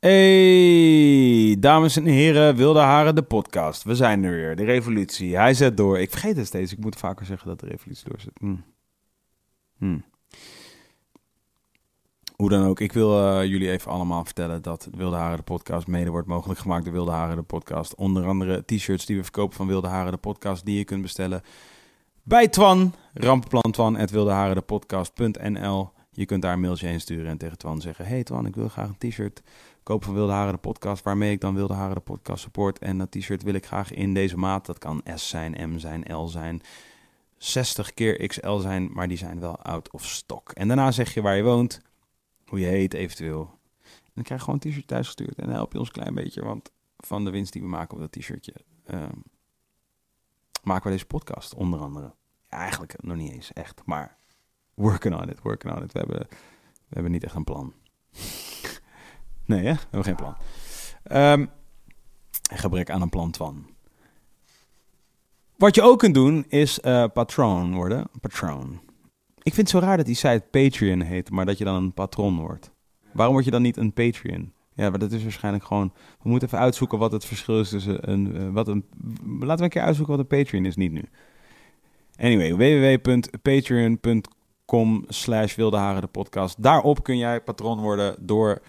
Hey, dames en heren, Wilde Haren, de podcast. We zijn er weer, de revolutie. Hij zet door. Ik vergeet het steeds, ik moet vaker zeggen dat de revolutie doorzet. Hm. Hm. Hoe dan ook, ik wil uh, jullie even allemaal vertellen dat Wilde Haren, de podcast, mede wordt mogelijk gemaakt door Wilde Haren, de podcast. Onder andere t-shirts die we verkopen van Wilde Haren, de podcast, die je kunt bestellen bij Twan, rampenplantwan.wildeharendepodcast.nl. Je kunt daar een mailtje heen sturen en tegen Twan zeggen... Hey Twan, ik wil graag een t-shirt kopen van Wilde Haren de podcast... waarmee ik dan Wilde Haren de podcast support. En dat t-shirt wil ik graag in deze maat. Dat kan S zijn, M zijn, L zijn... 60 keer XL zijn, maar die zijn wel out of stock. En daarna zeg je waar je woont, hoe je heet eventueel. En dan krijg je gewoon een t-shirt thuis gestuurd. En help je ons een klein beetje, want van de winst die we maken op dat t-shirtje... ehm, maken we deze podcast, onder andere. Ja, eigenlijk nog niet eens echt, maar working on it, working on it. We hebben, we hebben niet echt een plan. Nee, hè? We hebben geen plan. Ehm gebrek aan een plan van. Wat je ook kunt doen, is eh patroon worden. Patroon. Ik vind het zo raar dat die site Patreon heet, maar dat je dan een patron wordt. Waarom word je dan niet een Patreon? Ja, maar dat is waarschijnlijk gewoon... We moeten even uitzoeken wat het verschil is tussen een... eh, wat een laten we een keer uitzoeken wat een Patreon is, niet nu. Anyway, www.patreon.com slash Wilde de podcast. Daarop kun jij patron worden door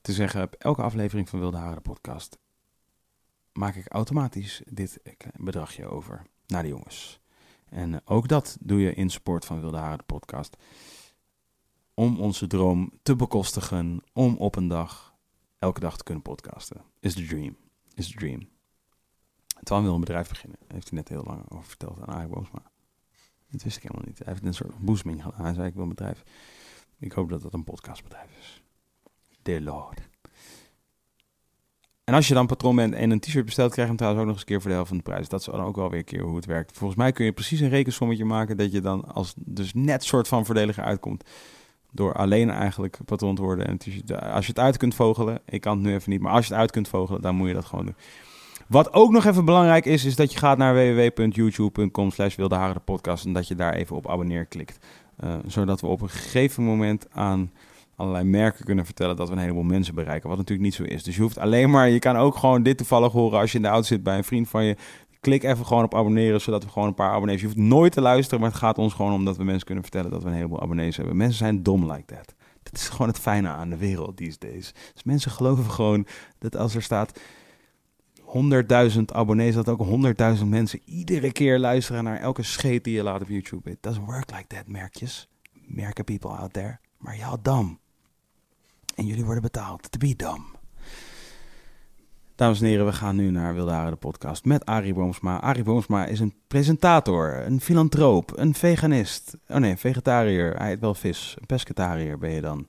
te zeggen... op elke aflevering van Wilde Haren de podcast... maak ik automatisch dit bedragje over naar de jongens. En eh, ook dat doe je in support van Wilde Haren de podcast... om onze droom te bekostigen... om op een dag, elke dag te kunnen podcasten. Is the dream. Is the dream. Twan wil een bedrijf beginnen. Heeft hij net heel lang over verteld aan Arie Boomsma. Dat wist ik helemaal niet. Hij heeft een soort boezeming gedaan. Hij zei, ik wil een bedrijf. Ik hoop dat dat een podcastbedrijf is. Dear Lord. En als je dan patron bent en een t-shirt bestelt, krijg je hem trouwens ook nog eens een keer voor de helft van de prijs. Dat is dan ook wel weer een keer hoe het werkt. Volgens mij kun je precies een rekensommetje maken dat je dan als dus net soort van voordeliger uitkomt. Door alleen eigenlijk patron te worden en. Als je het uit kunt vogelen, ik kan het nu even niet, maar als je het uit kunt vogelen, dan moet je dat gewoon doen. Wat ook nog even belangrijk is, is dat je gaat naar www.youtube.com slash de podcast en dat je daar even op abonneer klikt. Uh, zodat we op een gegeven moment aan allerlei merken kunnen vertellen dat we een heleboel mensen bereiken. Wat natuurlijk niet zo is. Dus je hoeft alleen maar, je kan ook gewoon dit toevallig horen als je in de auto zit bij een vriend van je. Klik even gewoon op abonneren, zodat we gewoon een paar abonnees. Je hoeft nooit te luisteren, maar het gaat ons gewoon om dat we mensen kunnen vertellen dat we een heleboel abonnees hebben. Mensen zijn dom like that. Dat is gewoon het fijne aan de wereld these days. Dus mensen geloven gewoon dat als er staat 100.000 abonnees, dat ook 100.000 mensen iedere keer luisteren naar elke scheet die je laat op YouTube. It doesn't work like that, merkjes. Merken people out there. Maar ja, dam. En jullie worden betaald to be dam. Dames en heren, we gaan nu naar Wilde Haren, de podcast met Arie Boomsma. Arie Boomsma is een presentator, een filantroop, een veganist. Oh nee, vegetariër. Hij eet wel vis. Een pescatariër ben je dan.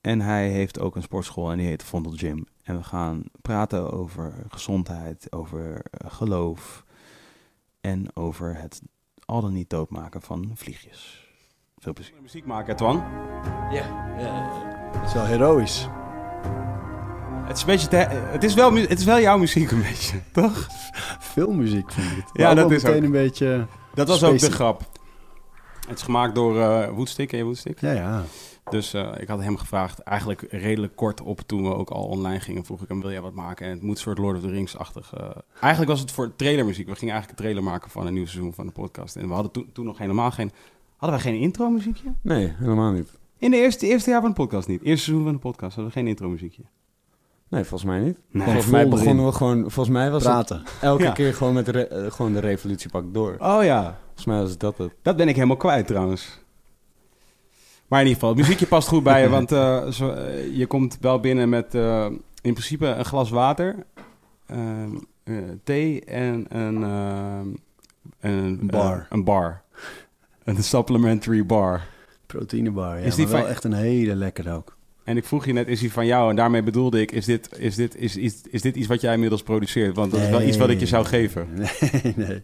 En hij heeft ook een sportschool en die heet Vondel Gym. En we gaan praten over gezondheid, over eh, geloof en over het al dan niet doodmaken van vliegjes. Veel plezier. Muziek maken, Twan. Ja, ja, dat is wel heroïs. Het is, een beetje te- het, is wel, het is wel jouw muziek een beetje, toch? Veel muziek vind ik het. Ja, dat is meteen ook. een beetje... Dat was ook de grap. Het is gemaakt door eh Woodstick, ken je Woodstick? Ja, ja. Dus eh, ik had hem gevraagd, eigenlijk redelijk kort op toen we ook al online gingen, vroeg ik hem, wil jij wat maken? En het moet een soort Lord of the Rings-achtig... eh, eigenlijk was het voor trailermuziek. We gingen eigenlijk een trailer maken van een nieuw seizoen van de podcast. En we hadden toen, toen nog helemaal geen... Hadden wij geen intro-muziekje? Nee, helemaal niet. In de eerste, eerste jaar van de podcast niet. Eerste seizoen van de podcast hadden we geen intro muziekje. Nee, volgens mij niet. Nee. Volgens Vol mij erin. begonnen we gewoon... Volgens mij was het Praten. elke Ja. keer gewoon met de, re- eh, gewoon de revolutiepak door. Oh ja, Volgens mij was dat het. dat ben ik helemaal kwijt trouwens. Maar in ieder geval, het muziekje past goed bij je, want eh, zo, eh, je komt wel binnen met eh, in principe een glas water, ehm, eh, thee en een, ehm, een, Een bar. een bar. Een supplementary bar. Proteïnebar, ja. Is die maar wel van- echt een hele lekker ook. En ik vroeg je net, is die van jou? En daarmee bedoelde ik, is dit, is dit, is, is, is dit iets wat jij inmiddels produceert? Want dat is wel iets wat ik je zou geven. Nee, nee.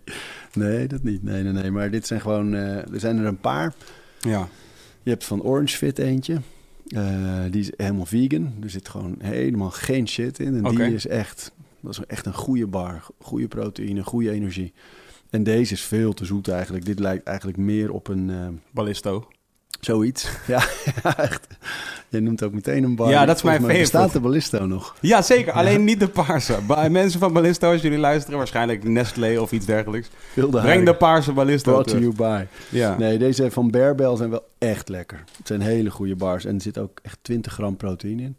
Nee, dat niet. Nee, nee, nee. Maar dit zijn gewoon... eh, er zijn er een paar. Ja. Je hebt van Orange Fit eentje. Eh, die is helemaal vegan. Er zit gewoon helemaal geen shit in. En die is echt... Dat is echt een goede bar. Goede proteïne, goede energie. En deze is veel te zoet eigenlijk. Dit lijkt eigenlijk meer op een... eh, Ballisto. Zoiets. ja, echt. Je noemt ook meteen een bar. Ja, dat is mijn favorite. Bestaat de Ballisto nog? Ja, zeker. Alleen niet de paarse. Mensen van Ballisto, als jullie luisteren, waarschijnlijk Nestlé of iets dergelijks. Wilde Breng de paarse Ballisto Brought to you by. Ja. Nee, deze van Bearbell zijn wel echt lekker. Het zijn hele goede bars. En er zit ook echt 20 gram proteïne in.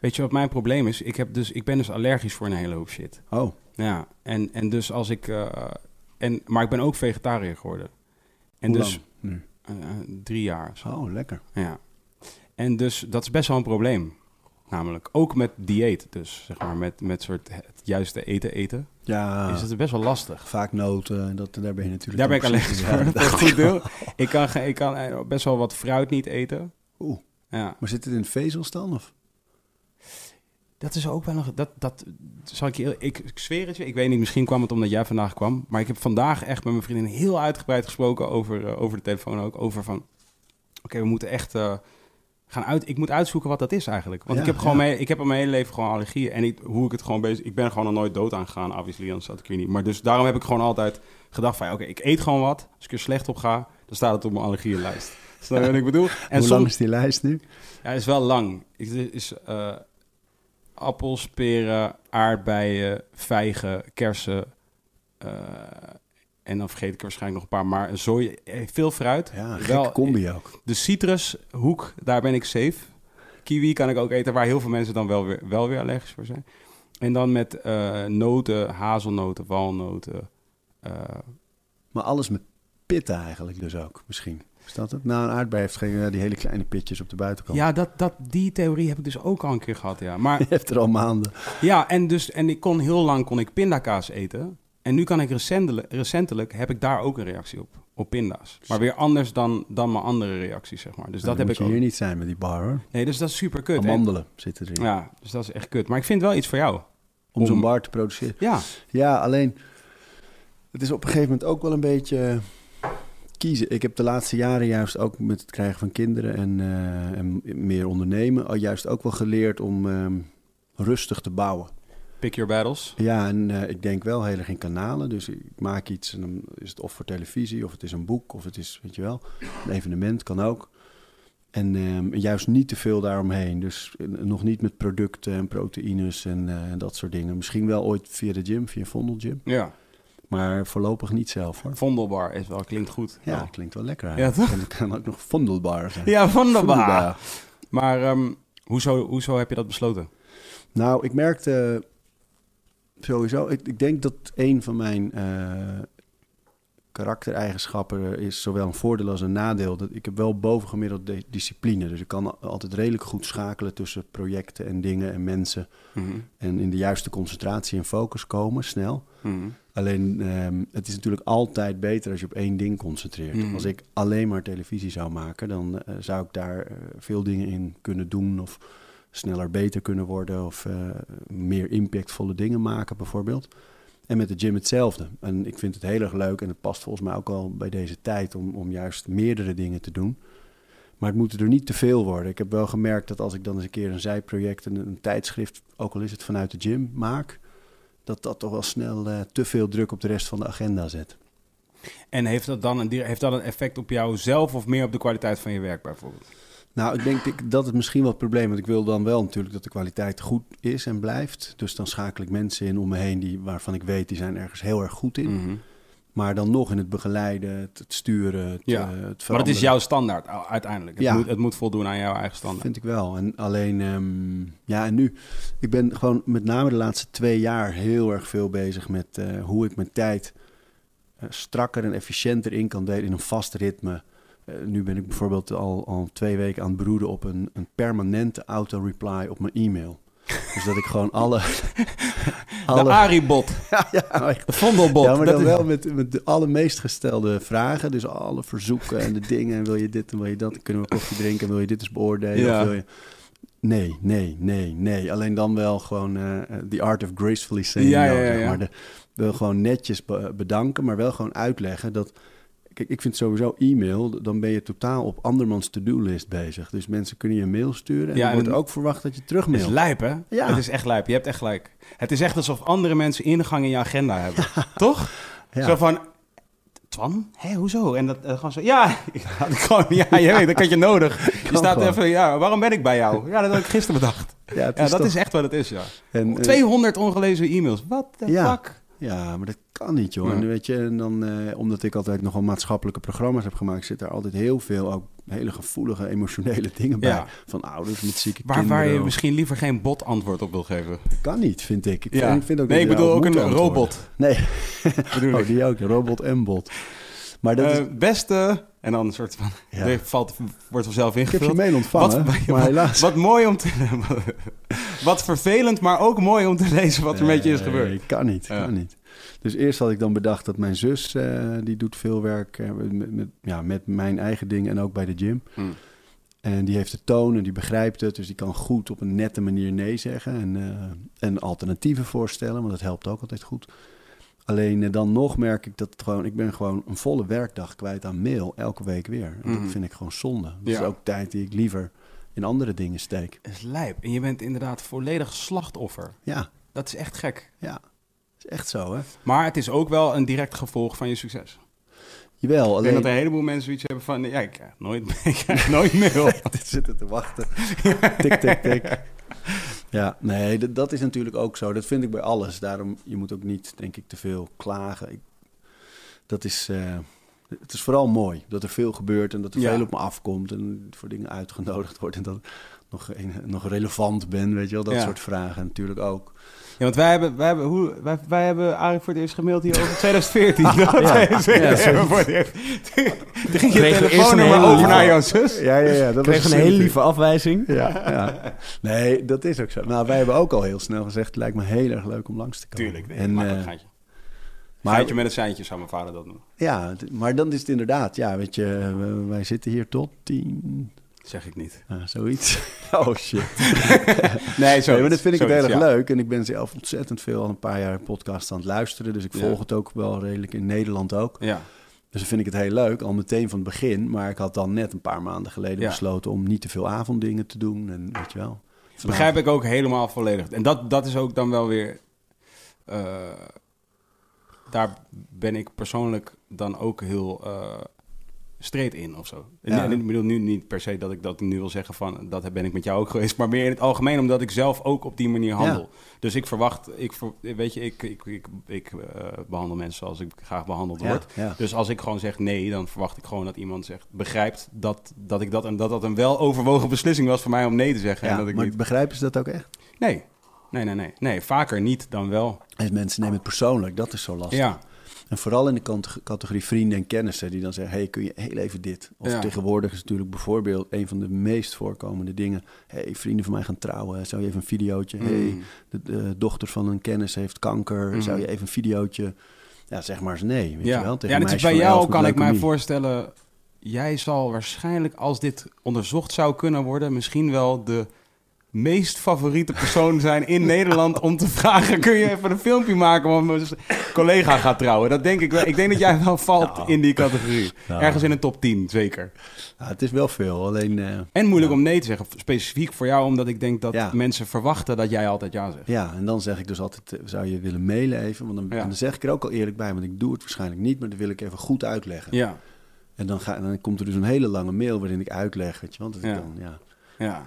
Weet je wat mijn probleem is? Ik, heb dus, ik ben dus allergisch voor een hele hoop shit. Oh, Ja, en, en dus als ik... eh, en, maar ik ben ook vegetariër geworden. En hoe dus lang nu? Eh, drie jaar. zo. Oh, lekker. Ja. En dus dat is best wel een probleem. Namelijk ook met dieet dus, zeg maar. Met, met soort het juiste eten eten. Ja, Is het best wel lastig. vaak noten. Dat, daar ben je natuurlijk... Daar ben ik precies- voor. Goed deel. Ik kan, ik kan eh, best wel wat fruit niet eten. Oeh. Ja. Maar zit het in vezels dan? Of? Dat is ook wel nog. Dat, dat zal ik je. Ik, ik zweer het je. Ik weet niet. Misschien kwam het omdat jij vandaag kwam. Maar ik heb vandaag echt met mijn vriendin heel uitgebreid gesproken over, eh, over de telefoon ook. Over van. Oké, we moeten echt. eh, gaan uit. Ik moet uitzoeken wat dat is eigenlijk. Want Ja, ik heb gewoon ja. mee, ik heb in mijn hele leven gewoon allergieën. En ik, hoe ik het gewoon bezig. Ik ben er gewoon nog nooit dood aan gegaan, obviously. Anders zat ik hier niet. Maar dus daarom heb ik gewoon altijd gedacht van. ja, Oké, ik eet gewoon wat. Als ik er slecht op ga, dan staat het op mijn allergieënlijst. Snap je wat ik bedoel? En Hoe soms, lang is die lijst nu? ja, is wel lang. Het is eh, appels, peren, aardbeien, vijgen, kersen. eh, en dan vergeet ik er waarschijnlijk nog een paar. Maar zooi, eh, veel fruit. Ja, Wel, combi ook. De citrushoek, daar ben ik safe. Kiwi kan ik ook eten, waar heel veel mensen dan wel weer, wel weer allergisch voor zijn. En dan met eh, noten, hazelnoten, walnoten. eh, Maar alles met pitten eigenlijk dus ook, misschien. Is dat het? Nou, een aardbei heeft ja, die hele kleine pitjes op de buitenkant. ja, dat, dat, die theorie heb ik dus ook al een keer gehad, ja. Maar Je hebt er al maanden. Ja, en, dus, en ik kon heel lang kon ik pindakaas eten. En nu kan ik recentelijk, recentelijk heb ik daar ook een reactie op. Op pinda's. Maar weer anders dan, dan mijn andere reacties, zeg maar. Dus Nou, dat heb ik ook. hier niet zijn met die bar, hoor. Nee, dus dat is super kut. Amandelen zitten erin. Ja, dus dat is echt kut. Maar ik vind wel iets voor jou. Om zo'n om- bar te produceren. Ja, Ja, alleen... Het is op een gegeven moment ook wel een beetje kiezen. Ik heb de laatste jaren juist ook met het krijgen van kinderen en, eh, en meer ondernemen... al juist ook wel geleerd om ehm, rustig te bouwen. pick your battles. Ja, en eh, ik denk wel heel erg in kanalen. Dus ik maak iets en dan is het of voor televisie, of het is een boek, of het is, weet je wel, een evenement kan ook. En ehm, juist niet te veel daaromheen. Dus eh, nog niet met producten en proteïnes en dat soort dingen. Misschien wel ooit via de gym, via Vondel Gym. Ja, Maar voorlopig niet zelf hoor. Vondelbar is wel, klinkt goed. Ja, Wel. klinkt wel lekker. Ja. En het kan ook nog Vondelbar zijn. Ja, Vondelbar. Vondelbar. Maar ehm, hoezo, hoezo heb je dat besloten? Nou, ik merkte sowieso, ik, ik denk dat een van mijn eh, karaktereigenschappen is zowel een voordeel als een nadeel. Dat ik heb wel bovengemiddeld de- discipline. Dus ik kan altijd redelijk goed schakelen tussen projecten en dingen en mensen. Mhm, En in de juiste concentratie en focus komen, snel. mhm. Alleen, ehm, het is natuurlijk altijd beter als je op één ding concentreert. Mhm. Als ik alleen maar televisie zou maken, dan eh, zou ik daar eh, veel dingen in kunnen doen. Of sneller beter kunnen worden. Of eh, meer impactvolle dingen maken, bijvoorbeeld. En met de gym hetzelfde. En ik vind het heel erg leuk. En het past volgens mij ook wel bij deze tijd om, om juist meerdere dingen te doen. Maar het moet er niet te veel worden. Ik heb wel gemerkt dat als ik dan eens een keer een zijproject, een, een tijdschrift, ook al is het vanuit de gym, maak, dat dat toch wel snel eh, te veel druk op de rest van de agenda zet. En heeft dat dan een, heeft dat een effect op jou zelf of meer op de kwaliteit van je werk bijvoorbeeld? Nou, ik denk ik- dat het misschien wel het probleem is. Want ik wil dan wel natuurlijk dat de kwaliteit goed is en blijft. Dus dan schakel ik mensen in om me heen die, waarvan ik weet, die zijn ergens heel erg goed in. Mhm. Maar dan nog in het begeleiden, het, het sturen, het, Ja. eh, het Maar het is jouw standaard uiteindelijk. Het, Ja. moet, het moet voldoen aan jouw eigen standaard. Vind ik wel. En alleen, ehm, ja, en nu, ik ben gewoon met name de laatste twee jaar heel erg veel bezig met eh, hoe ik mijn tijd eh, strakker en efficiënter in kan delen in een vast ritme. Eh, nu ben ik bijvoorbeeld al, al twee weken aan het broeden op een, een permanente auto-reply op mijn e-mail. Dus dat ik gewoon alle... De Aribot, ja, ja, echt. de Vondelbot. Ja, maar dat dan is- wel met, met de allermeest gestelde vragen. Dus alle verzoeken en de dingen. En wil je dit en wil je dat? Kunnen we koffie drinken? Wil je dit eens beoordelen? Ja. Of wil je... Nee, nee, nee, nee. Alleen dan wel gewoon eh the art of gracefully saying Ja, no, ja, ja, zeg maar. De, wil gewoon netjes be- bedanken, maar wel gewoon uitleggen dat... Kijk, ik vind sowieso e-mail, dan ben je totaal op andermans to-do-list bezig. Dus mensen kunnen je een mail sturen en Ja, er wordt en- ook verwacht dat je Het is terugmailt. lijp, hè? Ja. Het is echt lijp. Je hebt echt gelijk. Het is echt alsof andere mensen ingang in je agenda hebben. Toch? Ja. Zo van... Twan? Hé, hoezo? En dat eh, gewoon zo... Ja, gewoon... Ja, je weet, dat had je nodig. Je Kan staat gewoon. even... Ja, waarom ben ik bij jou? Ja, dat had ik gisteren bedacht. Ja, dat toch- is echt wat het is, ja. en, eh, 200 ongelezen e-mails. The Ja. fuck? Ja, maar dat kan niet, joh. Ja. En weet je, en dan, eh, omdat ik altijd nogal maatschappelijke programma's heb gemaakt, zit er altijd heel veel ook hele gevoelige, emotionele dingen bij. Ja. Van ouders met zieke Waar, waar kinderen. je of- misschien liever geen bot antwoord op wil geven. Kan niet, vind ik. Ik, Ja. vind, ik vind ook nee, dat ik je bedoel ook een antwoorden. robot. Nee, Bedoel oh, die ook. Robot en bot. Maar dat Eh, is, beste... En dan een soort van... Ja. Valt, wordt vanzelf ik heb je ingevuld. mail ontvangen, Wat- maar helaas. Wat mooi om te... wat vervelend, maar ook mooi om te lezen wat er met je is Nee, gebeurd. kan niet, Ja. kan niet. Dus eerst had ik dan bedacht dat mijn zus, eh, die doet veel werk eh, met, met, ja, met mijn eigen dingen en ook bij de gym. Hm. En die heeft de toon en die begrijpt het. Dus die kan goed op een nette manier nee zeggen. En, eh, en alternatieven voorstellen, want dat helpt ook altijd goed. Alleen eh, dan nog merk ik dat het gewoon... Ik ben gewoon een volle werkdag kwijt aan mail. Elke week weer. En dat vind ik gewoon zonde. Dat Ja. is ook tijd die ik liever in andere dingen steek. Dat is lijp. En je bent inderdaad volledig slachtoffer. Ja, Dat is echt gek. ja. is echt zo, hè? Maar het is ook wel een direct gevolg van je succes. Jawel, Ik denk alleen... dat een heleboel mensen zoiets hebben van... Ja, ik krijg nooit, ik krijg nooit mail. Zitten te wachten. tik, tik, tik. Ja, nee, dat, is natuurlijk ook zo. Dat vind ik bij alles. Daarom, je moet ook niet, denk ik, te veel klagen. Ik, dat is, eh, het is vooral mooi dat er veel gebeurt en dat er Ja. veel op me afkomt en voor dingen uitgenodigd wordt en dat ik nog, nog relevant ben, weet je wel. Dat Ja. soort vragen natuurlijk ook. Ja, want wij hebben, wij hebben, hoe, wij, wij hebben Arie voor het eerst gemaild hier over 2014. Ja, Ja, ja, voor het eerst. Toen ging je telefoonnummer over lieve- naar jouw zus. Ja, ja, ja. Dat Kreeg was een hele lieve afwijzing. Ja, ja. Nee, dat is ook zo. Nou, wij hebben ook al heel snel gezegd, het lijkt me heel erg leuk om langs te komen. Tuurlijk, nee, en, makkelijk eh, gaatje. maar- Gaatje met een seintje zou mijn vader dat doen. Ja, maar dan is het inderdaad, ja, weet je, we- wij zitten hier tot tien, Zeg ik niet. ah, zoiets. Oh shit. Nee, zo. Nee, maar dat vind ik het heel erg ja. leuk. En ik ben zelf ontzettend veel al een paar jaar podcast aan het luisteren. Dus ik Ja. volg het ook wel redelijk in Nederland ook. Ja, Dus dan vind ik het heel leuk, al meteen van het begin. Maar ik had dan net een paar maanden geleden Ja. besloten om niet te veel avonddingen te doen. En weet je wel. begrijp ik ook helemaal volledig. En dat, dat is ook dan wel weer... eh, daar ben ik persoonlijk dan ook heel eh streed in of zo. En- Ja. En ik bedoel nu niet per se dat ik dat nu wil zeggen van... dat ben ik met jou ook geweest. Maar meer in het algemeen omdat ik zelf ook op die manier handel. Dus ik verwacht... Ik, weet je, ik, ik, ik, ik eh, behandel mensen zoals ik graag behandeld Ja, word. Dus als ik gewoon zeg nee, dan verwacht ik gewoon dat iemand zegt, begrijpt dat, dat ik dat en dat dat een wel overwogen beslissing was voor mij om nee te zeggen. Ja, en dat ik maar niet... begrijpen ze dat ook echt? Nee, nee, nee, nee. Nee, vaker niet dan wel. En mensen nemen het persoonlijk, dat is zo lastig. Ja, En vooral in de kant- categorie vrienden en kennissen die dan zeggen: hey, kun je heel even dit? Of Ja. tegenwoordig is natuurlijk bijvoorbeeld een van de meest voorkomende dingen: hey, vrienden van mij gaan trouwen, zou je even een videootje? Hey, Mm. de, de dochter van een kennis heeft kanker, Mm. zou je even een videootje? Ja, zeg maar eens nee, weet ja. je wel? Tegen ja het is bij jou 11 met kan ik mij voorstellen, jij zal waarschijnlijk als dit onderzocht zou kunnen worden, misschien wel de meest favoriete persoon zijn in Nederland om te vragen, kun je even een filmpje maken want mijn collega gaat trouwen. Dat denk ik wel. Ik denk dat jij wel valt Nou. in die categorie. Nou. Ergens in de top 10, zeker. Het is wel veel, alleen eh, En moeilijk om nee te zeggen. Specifiek voor jou, omdat ik denk dat Ja. mensen verwachten dat jij altijd ja zegt. ja, en dan zeg ik dus altijd: eh, zou je willen mailen even? Want dan, Ja. dan zeg ik er ook al eerlijk bij, want ik doe het waarschijnlijk niet, maar dat wil ik even goed uitleggen. Ja, En dan, ga, dan komt er dus een hele lange mail waarin ik uitleg, weet je, want het Ja. kan, ja. ja.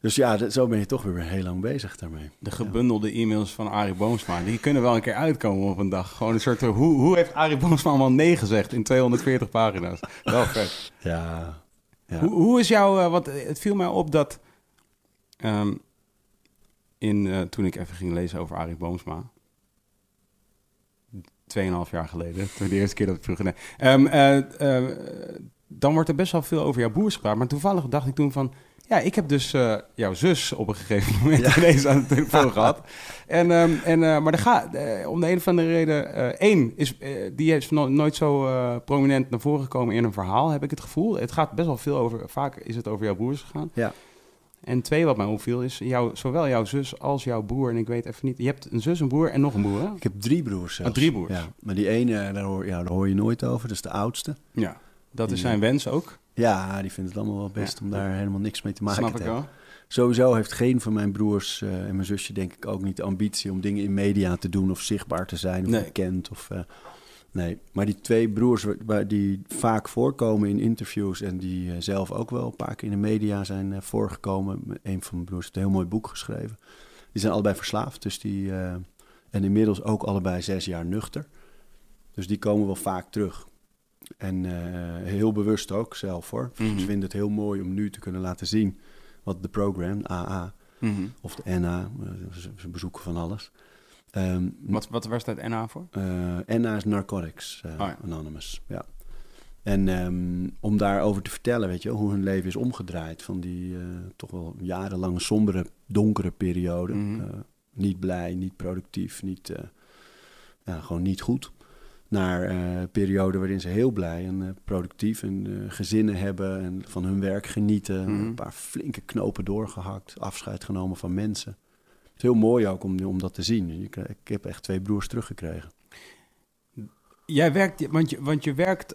Dus ja, zo ben je toch weer heel lang bezig daarmee. De gebundelde e-mails van Arie Boomsma, die kunnen wel een keer uitkomen op een dag. Gewoon een soort, hoe, hoe heeft Arie Boomsma allemaal nee gezegd in 240 pagina's? Wel vet. Ja, ja. Hoe, hoe is jouw, eh, want het viel mij op dat, ehm, in, eh, toen ik even ging lezen over Arie Boomsma, 2,5 jaar geleden, toen de eerste keer dat ik vroeg, nee, Ehm, eh, dan wordt er best wel veel over jouw broers gepraat. Maar toevallig dacht ik toen van, ja, ik heb dus eh, jouw zus op een gegeven moment Ja. ineens aan de telefoon gehad. En, ehm, en, eh, maar er gaat, eh, om de een of andere reden, één, is, die is no- nooit zo prominent naar voren gekomen in een verhaal, heb ik het gevoel. Het gaat best wel veel over, vaak is het over jouw broers gegaan. Ja. En twee, wat mij opviel, is jouw, zowel jouw zus als jouw broer, en ik weet even niet, je hebt een zus, een broer en nog een broer, hè? Ik heb drie broers zelfs. Ah, drie broers. Ja, maar die ene, daar hoor, ja, daar hoor je nooit over. Dat is de oudste. Ja. Dat is zijn wens ook, Ja, die vindt het allemaal wel best Ja. om daar helemaal niks mee te maken snap te hebben. wel. Sowieso heeft geen van mijn broers eh, en mijn zusje denk ik ook niet de ambitie om dingen in media te doen of zichtbaar te zijn of Nee. bekend. Of, eh, nee, maar die twee broers wa- waar die vaak voorkomen in interviews en die eh, zelf ook wel een paar keer in de media zijn voorgekomen. Een van mijn broers heeft een heel mooi boek geschreven. Die zijn allebei verslaafd, dus die, en inmiddels ook allebei zes jaar nuchter. Dus die komen wel vaak terug. En eh, heel bewust ook zelf hoor. Mhm. Ze vinden het heel mooi om nu te kunnen laten zien wat de program, AA, Mhm. of de NA, eh, ze, bezoeken van alles. Ehm, Wat, wat, waar staat NA voor? eh, NA is Narcotics Oh ja. Anonymous, ja. En ehm, om daarover te vertellen, weet je hoe hun leven is omgedraaid van die toch wel jarenlange sombere, donkere periode. Mhm. Niet blij, niet productief, niet, ja, gewoon niet goed. Naar eh, een periode waarin ze heel blij en eh, productief en eh, gezinnen hebben en van hun werk genieten. Mhm. Een paar flinke knopen doorgehakt, afscheid genomen van mensen. Het is heel mooi ook om, om dat te zien. Krijgt- Ik heb echt twee broers teruggekregen. Jij werkt, want je, want je werkt...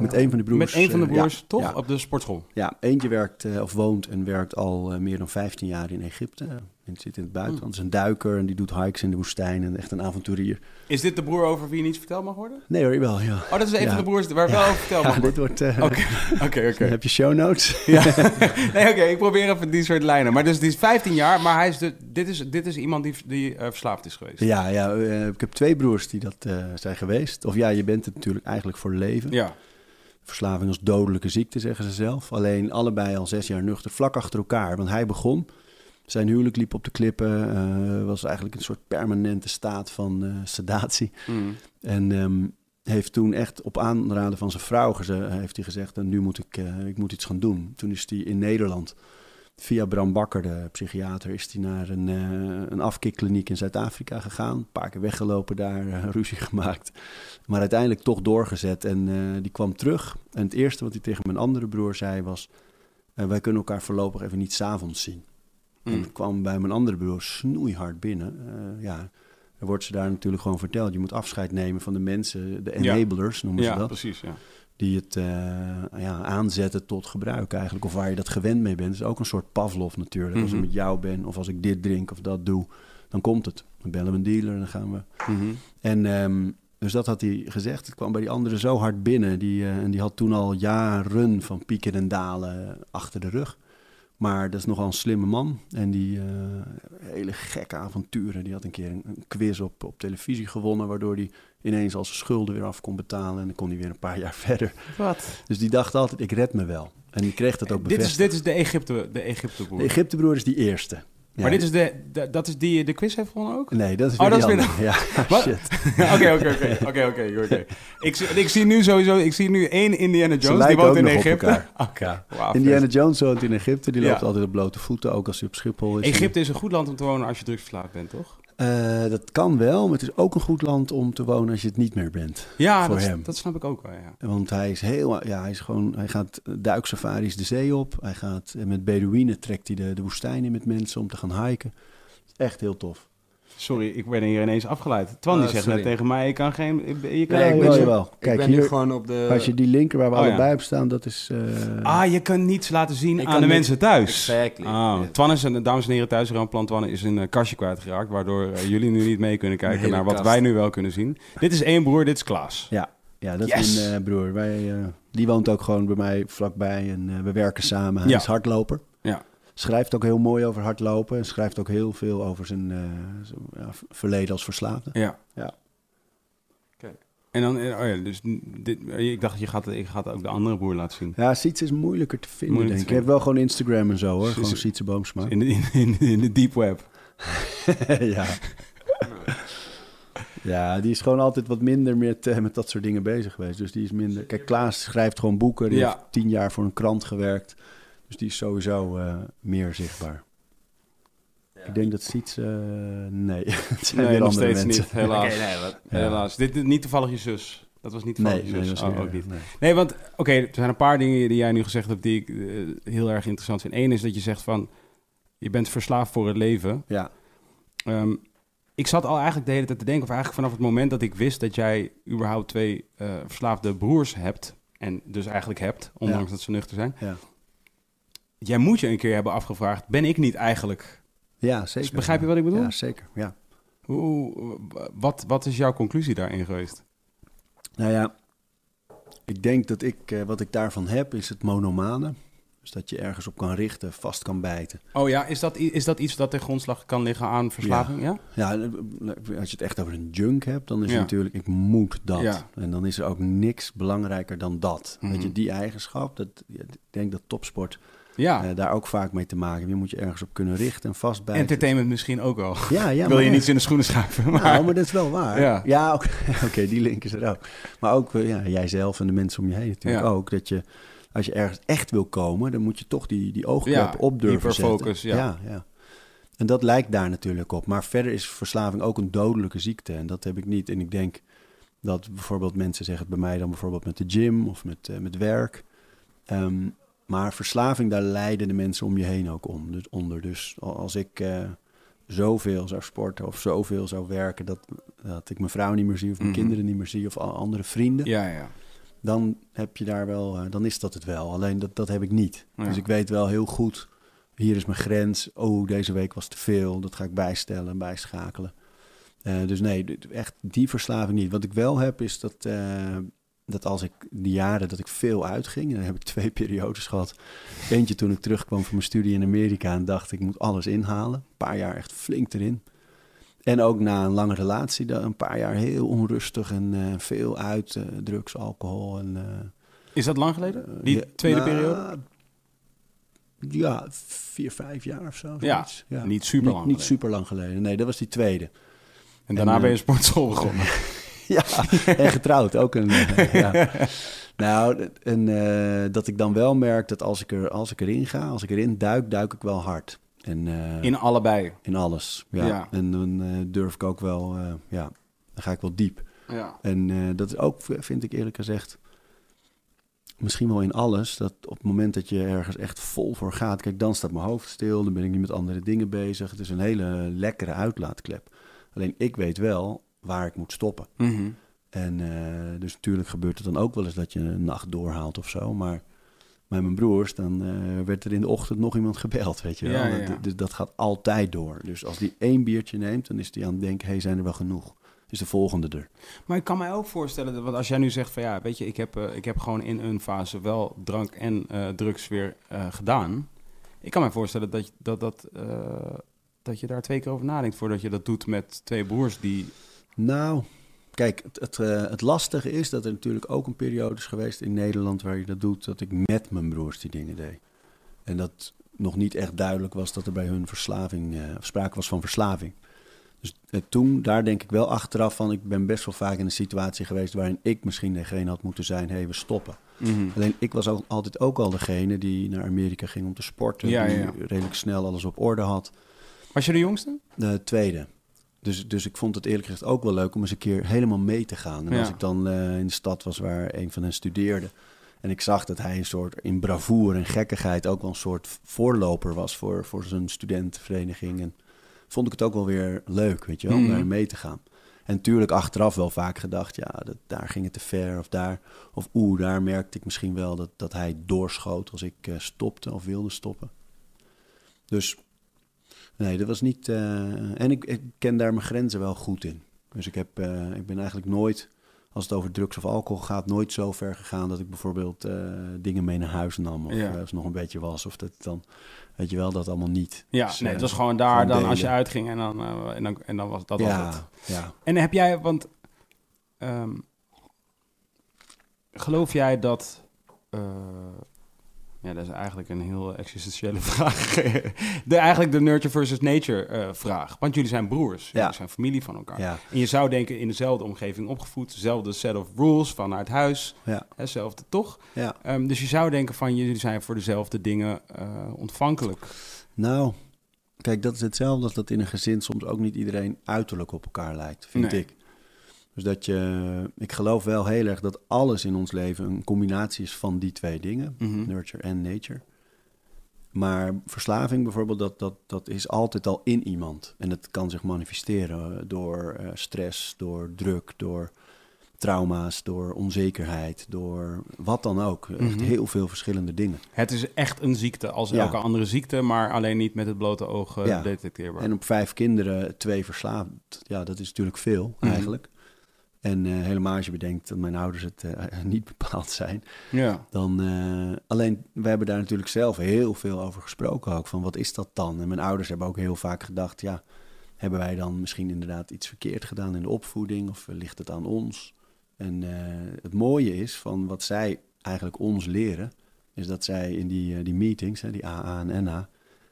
Met een van de broers. Met een van de broers, ja, toch? Ja, Op de sportschool. ja, eentje werkt of woont en werkt al meer dan 15 jaar in Egypte. En zit in het buitenland. is een duiker en die doet hikes in de woestijn en echt een avonturier. Is dit de broer over wie niets verteld mag worden? Nee hoor, wel, ja. Oh, dat is een Ja. van de broers waar wel over verteld Ja, mag dit worden. wordt... eh, Oké, oké, oké. Heb je show notes? Ja. nee, oké, ik probeer even die soort lijnen. Maar dus die is 15 jaar, maar hij is de, dit, is, dit is iemand die, die eh, verslaafd is geweest. Ja, ja eh, ik heb twee broers die dat zijn geweest. Of ja, je bent het natuurlijk eigenlijk voor leven. Ja. Verslaving als dodelijke ziekte, zeggen ze zelf. Alleen allebei al zes jaar nuchter, vlak achter elkaar. Want hij begon, zijn huwelijk liep op de klippen. eh, was eigenlijk een soort permanente staat van eh, sedatie. Mm. En ehm, heeft toen echt op aanraden van zijn vrouw heeft hij gezegd... "En nu moet ik, eh, ik moet iets gaan doen. Toen is hij in Nederland, via Bram Bakker, de psychiater... is hij naar een, een afkikkliniek in Zuid-Afrika gegaan. Een paar keer weggelopen daar, ruzie gemaakt. Maar uiteindelijk toch doorgezet. En die kwam terug. En het eerste wat hij tegen mijn andere broer zei was... wij kunnen elkaar voorlopig even niet s'avonds zien. En Mm. kwam bij mijn andere broer snoeihard binnen. Eh, ja, er wordt ze daar natuurlijk gewoon verteld. Je moet afscheid nemen van de mensen, de Ja. enablers noemen Ja, ze dat. precies, ja. Die het eh, ja, aanzetten tot gebruik eigenlijk. Of waar je dat gewend mee bent. Het is ook een soort Pavlov natuurlijk. Als ik Mhm. met jou ben of als ik dit drink of dat doe, dan komt het. Dan bellen we een dealer en dan gaan we Mhm. en ehm, dus dat had hij gezegd. Het kwam bij die anderen zo hard binnen. Die, eh, en die had toen al jaren van pieken en dalen achter de rug. Maar dat is nogal een slimme man. En die eh, hele gekke avonturen. Die had een keer een, een quiz op, op televisie gewonnen. Waardoor hij ineens al zijn schulden weer af kon betalen. En dan kon hij weer een paar jaar verder. Wat? Dus die dacht altijd, ik red me wel. En die kreeg dat ook Dit is, bevestigd. dit is de Egypte, de Egypte broer. De Egyptebroer is die eerste. Ja. Maar dit is de, de- dat is die de quiz heeft gewonnen ook? Nee, dat is Oh, weer dat die is weer. Ja, shit. Oké, oké, oké, oké, oké. Ik zie- Ik zie nu sowieso, ik zie nu één Indiana Jones, die woont in Egypte. Oké, Indiana. Jones woont in Egypte. Die Ja. loopt altijd op blote voeten, ook als hij op Schiphol is. Egypte is een goed land om te wonen als je drugsverslaafd bent, toch? Eh, dat kan wel, maar het is ook een goed land om te wonen als je het niet meer bent. Ja, Voor dat, hem. dat snap ik ook wel, ja. Want hij is heel, ja, hij is gewoon, hij gaat duiksafaris de zee op. Hij gaat met Bedouinen trekt hij de, de woestijn in met mensen om te gaan hiken. Echt heel tof. Sorry, ik ben hier ineens afgeleid. Twan die Oh, zegt sorry. net tegen mij, ik kan geen... Ik, je kan, Ja, ik ben- jawel. ik Kijk, ben nu hier, gewoon op de... als je die linker waar we Oh, ja. allebei op staan, dat is... eh, Ah, je kan niets laten zien Ik aan de niet- mensen thuis. Exactly. Ah, Twan is, een, dames en heren thuis, Ramplan Twan is een eh, kastje kwijtgeraakt, waardoor eh, jullie nu niet mee kunnen kijken naar wat kast. wij nu wel kunnen zien. Dit is één broer, dit is Klaas. Ja, ja, dat Yes! is mijn eh, broer. Wij, eh, die woont ook gewoon bij mij vlakbij en eh, we werken samen. Hij Ja. is hardloper. Schrijft ook heel mooi over hardlopen. En schrijft ook heel veel over zijn, eh, zijn, ja, verleden als verslaafde. Ja. Ja. Oké. En dan, eh, oh ja, dus dit, ik dacht, je gaat, je gaat ook de andere broer laten zien. Ja, Sietse is moeilijker te vinden, Moeilijk denk ik. Je hebt wel gewoon Instagram en zo, hoor. Sietse- Gewoon Sietse Boomsma. In de, in, in, in de deep web. ja. ja, die is gewoon altijd wat minder met, eh, met dat soort dingen bezig geweest. Dus die is minder... Kijk, Klaas schrijft gewoon boeken. Die Ja. heeft tien jaar voor een krant gewerkt. Dus die is sowieso eh, meer zichtbaar. Ik denk dat Sietse... eh, nee, het zijn Nee, nog steeds mensen. niet, helaas. Ja. Helaas. Dit is niet toevallig je zus. Dat was niet toevallig Nee, je nee, zus. dat is Oh, ook niet. nee. Nee, want oké, er zijn een paar dingen die jij nu gezegd hebt die ik eh, heel erg interessant vind. Eén is dat je zegt van, je bent verslaafd voor het leven. Ja, Ehm, ik zat al eigenlijk de hele tijd te denken, of eigenlijk vanaf het moment dat ik wist dat jij überhaupt twee eh, verslaafde broers hebt, en dus eigenlijk hebt, ondanks dat ze nuchter zijn. ja. Jij moet je een keer hebben afgevraagd, ben ik niet eigenlijk... ja zeker. Dus begrijp je wat ik bedoel? Ja, zeker. Ja. Hoe, wat, wat is jouw conclusie daarin geweest? Nou ja, ik denk dat ik, eh, wat ik daarvan heb, is het monomane. Dus dat je ergens op kan richten, vast kan bijten. Oh ja, is dat, is dat iets dat ten grondslag kan liggen aan verslaving? Ja. Ja, eh, als je het echt over een junk hebt, dan is Ja. het natuurlijk, ik moet dat. Ja. En dan is er ook niks belangrijker dan dat. Mhm. Weet je, die eigenschap, dat, ik denk dat topsport Ja, eh, daar ook vaak mee te maken. Je moet je ergens op kunnen richten en vastbijten. entertainment misschien ook al. Ja, ja, wil je niet in de schoenen schuiven, maar... Nou, maar dat is wel waar. Ja. Ja, oké, die link is er ook. Maar ook eh, ja, jijzelf en de mensen om je heen natuurlijk Ja. ook. Dat je, als je ergens echt wil komen, dan moet je toch die, die oogklep Ja, op durven zetten. ja. ja, ja. En dat lijkt daar natuurlijk op. Maar verder is verslaving ook een dodelijke ziekte. En dat heb ik niet. En ik denk dat bijvoorbeeld mensen zeggen het bij mij dan bijvoorbeeld met de gym of met, eh, met werk. Ehm, maar verslaving, daar lijden de mensen om je heen ook om, dus onder. Dus al- als ik eh, zoveel zou sporten of zoveel zou werken... Dat, dat ik mijn vrouw niet meer zie of mijn Mhm. kinderen niet meer zie... of andere vrienden, Ja, ja. dan heb je daar wel... eh, dan is dat het wel. Alleen dat, dat heb ik niet. Ja. Dus ik weet wel heel goed... hier is mijn grens. Oh, deze week was te veel. Dat ga ik bijstellen, bijschakelen. Eh, dus nee, echt die verslaving niet. Wat ik wel heb is dat, dat als ik de jaren dat ik veel uitging, en dan heb ik twee periodes gehad. Eentje toen ik terugkwam van mijn studie in Amerika en dacht ik moet alles inhalen. Een paar jaar echt flink erin. En ook na een lange relatie, dan een paar jaar heel onrustig en eh, veel uit, eh, drugs, alcohol en... eh, Is dat lang geleden? Die ja, tweede nou, periode? Ja, vier, vijf jaar of zo. Ja, zoiets. niet super lang Niet, super lang geleden. Nee, dat was die tweede. En daarna en, ben je sportschool begonnen. Ja, en getrouwd ook. Een, eh, ja. Nou, en, eh, dat ik dan wel merk dat als ik, er, als ik erin ga, als ik erin duik, duik ik wel hard. En, eh, In allebei. in alles. Ja. Ja. En dan durf ik ook wel, ja, dan ga ik wel diep. Ja. En dat is ook, vind ik eerlijk gezegd, misschien wel in alles, dat op het moment dat je ergens echt vol voor gaat, kijk, dan staat mijn hoofd stil, dan ben ik niet met andere dingen bezig. Het is een hele lekkere uitlaatklep. Alleen ik weet wel waar ik moet stoppen. Mhm. En eh, dus natuurlijk gebeurt het dan ook wel eens dat je een nacht doorhaalt of zo. Maar bij mijn broers, dan eh, werd er in de ochtend nog iemand gebeld, weet je wel. Ja. Dat, dus dat gaat altijd door. Dus als die één biertje neemt, dan is die aan het denken, hé, hey, zijn er wel genoeg? Is de volgende er? Maar ik kan mij ook voorstellen, dat, want als jij nu zegt van ja, weet je, ik heb, eh, ik heb gewoon in een fase wel drank en drugs weer gedaan. Ik kan mij voorstellen dat, dat, dat, dat je daar twee keer over nadenkt voordat je dat doet met twee broers die... Nou, kijk, het, het, eh, het lastige is dat er natuurlijk ook een periode is geweest in Nederland waar je dat doet, dat ik met mijn broers die dingen deed. En dat nog niet echt duidelijk was dat er bij hun verslaving, of sprake was van verslaving. Dus eh, toen, daar denk ik wel achteraf van, ik ben best wel vaak in een situatie geweest waarin ik misschien degene had moeten zijn, hé, hey, we stoppen. Alleen ik was altijd ook al degene die naar Amerika ging om te sporten, Ja, die ja. redelijk snel alles op orde had. Was je de jongste? De tweede. Dus, dus ik vond het eerlijk gezegd ook wel leuk om eens een keer helemaal mee te gaan. En Ja. als ik dan eh, in de stad was waar een van hen studeerde... en ik zag dat hij een soort in bravoure en gekkigheid... ook wel een soort voorloper was voor, voor zijn studentenvereniging... En vond ik het ook wel weer leuk, weet je wel, om Mhm. daarin mee te gaan. En natuurlijk achteraf wel vaak gedacht... ja, dat, daar ging het te ver of daar... of oeh, daar merkte ik misschien wel dat, dat hij doorschoot... als ik eh, stopte of wilde stoppen. Dus Nee, dat was niet. eh, en ik, ik ken daar mijn grenzen wel goed in. Dus ik, heb, eh, ik ben eigenlijk nooit als het over drugs of alcohol gaat, nooit zo ver gegaan dat ik bijvoorbeeld eh, dingen mee naar huis nam. Of Ja. als het nog een beetje was. Of dat dan, weet je wel, dat allemaal niet. Ja, Dus, nee, het was gewoon daar gewoon dan als je uitging en dan, en dan, en dan was dat ja, was het. ja. En heb jij, want ehm, geloof jij dat, ja, dat is eigenlijk een heel existentiële vraag. de, eigenlijk de nurture versus nature eh, vraag. Want jullie zijn broers, Ja. jullie zijn familie van elkaar. ja, En je zou denken in dezelfde omgeving opgevoed, dezelfde set of rules vanuit huis, ja, hetzelfde toch? ja. Ehm, dus je zou denken van jullie zijn voor dezelfde dingen eh, ontvankelijk. Nou, kijk, dat is hetzelfde als dat in een gezin soms ook niet iedereen uiterlijk op elkaar lijkt, vind Nee. ik. Dus dat je, ik geloof wel heel erg dat alles in ons leven een combinatie is van die twee dingen, Mhm. nurture en nature. Maar verslaving bijvoorbeeld, dat, dat, dat is altijd al in iemand. En dat kan zich manifesteren eh, door eh, stress, door druk, door trauma's, door onzekerheid, door wat dan ook. Echt Mhm. heel veel verschillende dingen. Het is echt een ziekte als Ja. elke andere ziekte, maar alleen niet met het blote oog eh, Ja. detecteerbaar. En op vijf kinderen twee verslaafd, ja, dat is natuurlijk veel Mhm. eigenlijk. En eh, helemaal als je bedenkt dat mijn ouders het eh, niet bepaald zijn. ja. Dan, eh, alleen, we hebben daar natuurlijk zelf heel veel over gesproken ook. Van wat is dat dan? En mijn ouders hebben ook heel vaak gedacht, ja, hebben wij dan misschien inderdaad iets verkeerd gedaan in de opvoeding? Of ligt het aan ons? En het mooie is van wat zij eigenlijk ons leren, is dat zij in die, die meetings, hè, die AA en NA,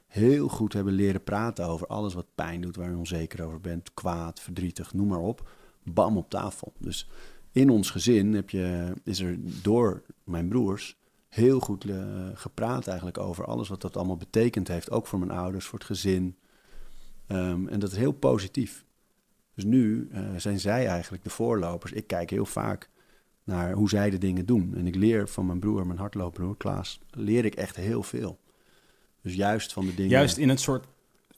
heel goed hebben leren praten over alles wat pijn doet, waar je onzeker over bent, kwaad, verdrietig, noem maar op. Bam op tafel. Dus in ons gezin heb je, is er door mijn broers heel goed eh, gepraat eigenlijk over alles wat dat allemaal betekend heeft. Ook voor mijn ouders, voor het gezin. Ehm, en dat is heel positief. Dus nu eh, zijn zij eigenlijk de voorlopers. Ik kijk heel vaak naar hoe zij de dingen doen. En ik leer van mijn broer, mijn hardloopbroer Klaas, leer ik echt heel veel. Dus juist van de dingen... Juist in het soort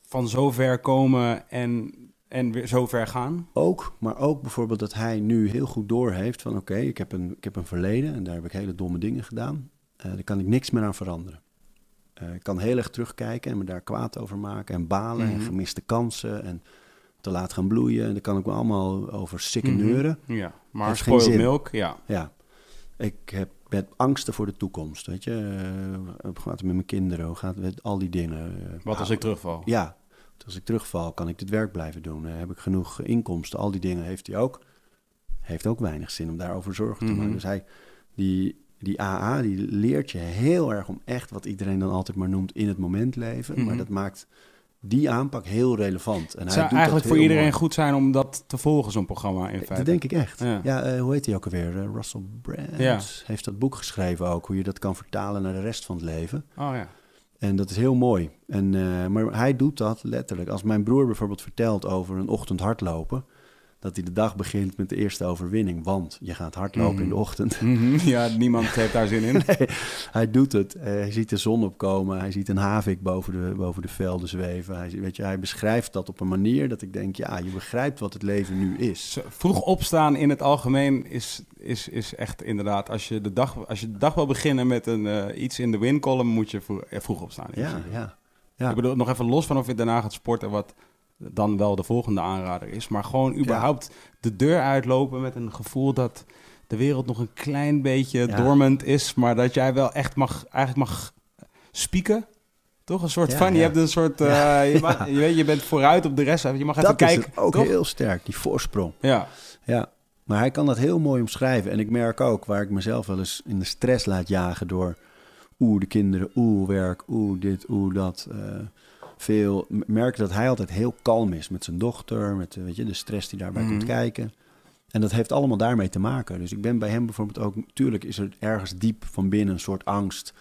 van zover komen en, en weer zover gaan. Ook, maar ook bijvoorbeeld dat hij nu heel goed doorheeft van... oké, ik, heb een, ik heb een verleden en daar heb ik hele domme dingen gedaan. Eh, daar kan ik niks meer aan veranderen. Eh, ik kan heel erg terugkijken en me daar kwaad over maken... en balen en Mhm. gemiste kansen en te laat gaan bloeien. En daar kan ik me allemaal over sikken neuren. Mhm. Ja, maar spoiled milk, ja. Ja, ik heb met angsten voor de toekomst, weet je. Eh, hoe gaat het met mijn kinderen? Hoe gaat het met al die dingen? Wat als nou, ik terugval? ja, als ik terugval, kan ik dit werk blijven doen? Eh, heb ik genoeg inkomsten? Al die dingen heeft hij ook. Heeft ook weinig zin om daarover zorgen te Mhm. maken. Dus hij, die, die AA, die leert je heel erg om echt wat iedereen dan altijd maar noemt in het moment leven. Mhm. Maar dat maakt die aanpak heel relevant. En Het hij zou doet eigenlijk voor iedereen mooi. goed zijn om dat te volgen, zo'n programma in feite. Dat denk ik echt. Ja. Ja, eh, hoe heet hij ook alweer? Eh, Russell Brand Ja. heeft dat boek geschreven ook. Hoe je dat kan vertalen naar de rest van het leven. Oh ja. En dat is heel mooi. En, eh, maar hij doet dat letterlijk. Als mijn broer bijvoorbeeld vertelt over een ochtend hardlopen... dat hij de dag begint met de eerste overwinning. Want je gaat hardlopen Mhm. in de ochtend. Mhm. Ja, niemand heeft daar zin in. Nee, hij doet het. Eh, hij ziet de zon opkomen. Hij ziet een havik boven de, boven de velden zweven. Hij, weet je, hij beschrijft dat op een manier dat ik denk... ja, je begrijpt wat het leven nu is. Vroeg opstaan in het algemeen is, is, is echt inderdaad... Als je de dag, als je de dag wil beginnen met een, eh, iets in de win-column... moet je vroeg, eh, vroeg opstaan. ja. ja. Ik bedoel, nog even los van of je daarna gaat sporten... wat dan wel de volgende aanrader is. Maar gewoon überhaupt de deur uitlopen met een gevoel dat... de wereld nog een klein beetje Ja. dormant is... maar dat jij wel echt mag, eigenlijk mag spieken... Toch een soort van, je hebt een soort, eh, je, mag- je weet, je bent vooruit op de rest, je mag even dat kijken. is het ook toch? heel sterk, die voorsprong. Ja, Ja, maar hij kan dat heel mooi omschrijven. En ik merk ook waar ik mezelf wel eens in de stress laat jagen door... oeh, de kinderen, oeh, werk, oeh, dit, oeh, dat. eh, veel merk dat hij altijd heel kalm is met zijn dochter... met eh, weet je, de stress die daarbij Mhm. komt kijken. En dat heeft allemaal daarmee te maken. Dus ik ben bij hem bijvoorbeeld ook... Tuurlijk is er ergens diep van binnen een soort angst...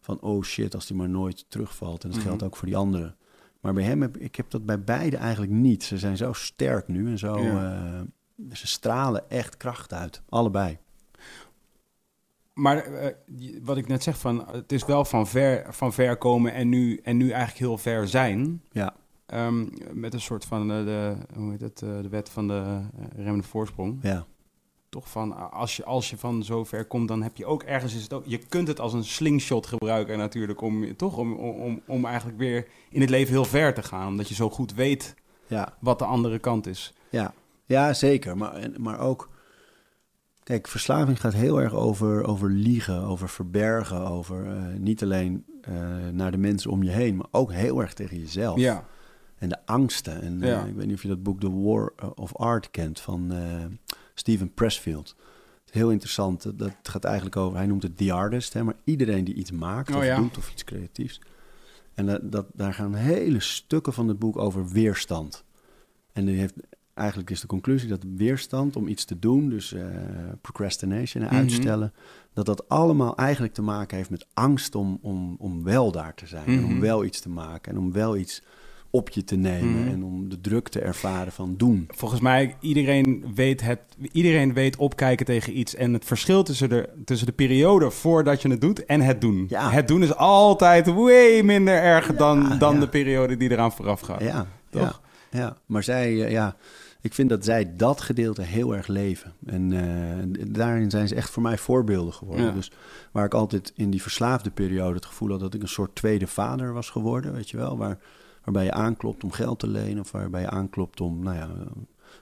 van oh shit, als die maar nooit terugvalt. En dat Mhm. geldt ook voor die anderen. Maar bij hem heb ik heb dat bij beide eigenlijk niet. Ze zijn zo sterk nu en zo... Ja. eh, ze stralen echt kracht uit, allebei. Maar eh, wat ik net zeg, van, het is wel van ver, van ver komen en nu, en nu eigenlijk heel ver zijn. Ja. Ehm, met een soort van eh, de, hoe heet het, eh, de wet van de remmende voorsprong. Ja, Toch van, als je, als je van zo ver komt, dan heb je ook ergens, is het ook, je kunt het als een slingshot gebruiken natuurlijk, om, toch, om, om, om eigenlijk weer in het leven heel ver te gaan. Omdat je zo goed weet ja, wat de andere kant is. ja. ja zeker. Maar, maar ook, Kijk, verslaving gaat heel erg over, over liegen, over verbergen, over eh, niet alleen eh, naar de mensen om je heen, maar ook heel erg tegen jezelf. Ja. En de angsten. En eh, Ja. ik weet niet of je dat boek The War of Art kent van Steven Pressfield. Heel interessant. Dat gaat eigenlijk over, hij noemt het the artist, hè, maar iedereen die iets maakt Oh of ja. doet of iets creatiefs. En dat, dat, daar gaan hele stukken van het boek over weerstand. En die heeft, eigenlijk is de conclusie dat weerstand om iets te doen, dus eh, procrastination, en Mhm. uitstellen, dat dat allemaal eigenlijk te maken heeft met angst om, om, om wel daar te zijn. En om Mhm. wel iets te maken en om wel iets op je te nemen Mhm. en om de druk te ervaren van doen. Volgens mij, iedereen weet, het, iedereen weet opkijken tegen iets. En het verschil tussen de, tussen de periode voordat je het doet en het doen. Ja. Het doen is altijd way minder erg dan, dan ja. de periode die eraan vooraf gaat. Ja, Toch? Ja, ja. maar zij, eh, ja, ik vind dat zij dat gedeelte heel erg leven. En eh, daarin zijn ze echt voor mij voorbeelden geworden. Ja. Dus waar ik altijd in die verslaafde periode het gevoel had dat ik een soort tweede vader was geworden, weet je wel. Waar, waarbij je aanklopt om geld te lenen of waarbij je aanklopt om, nou ja,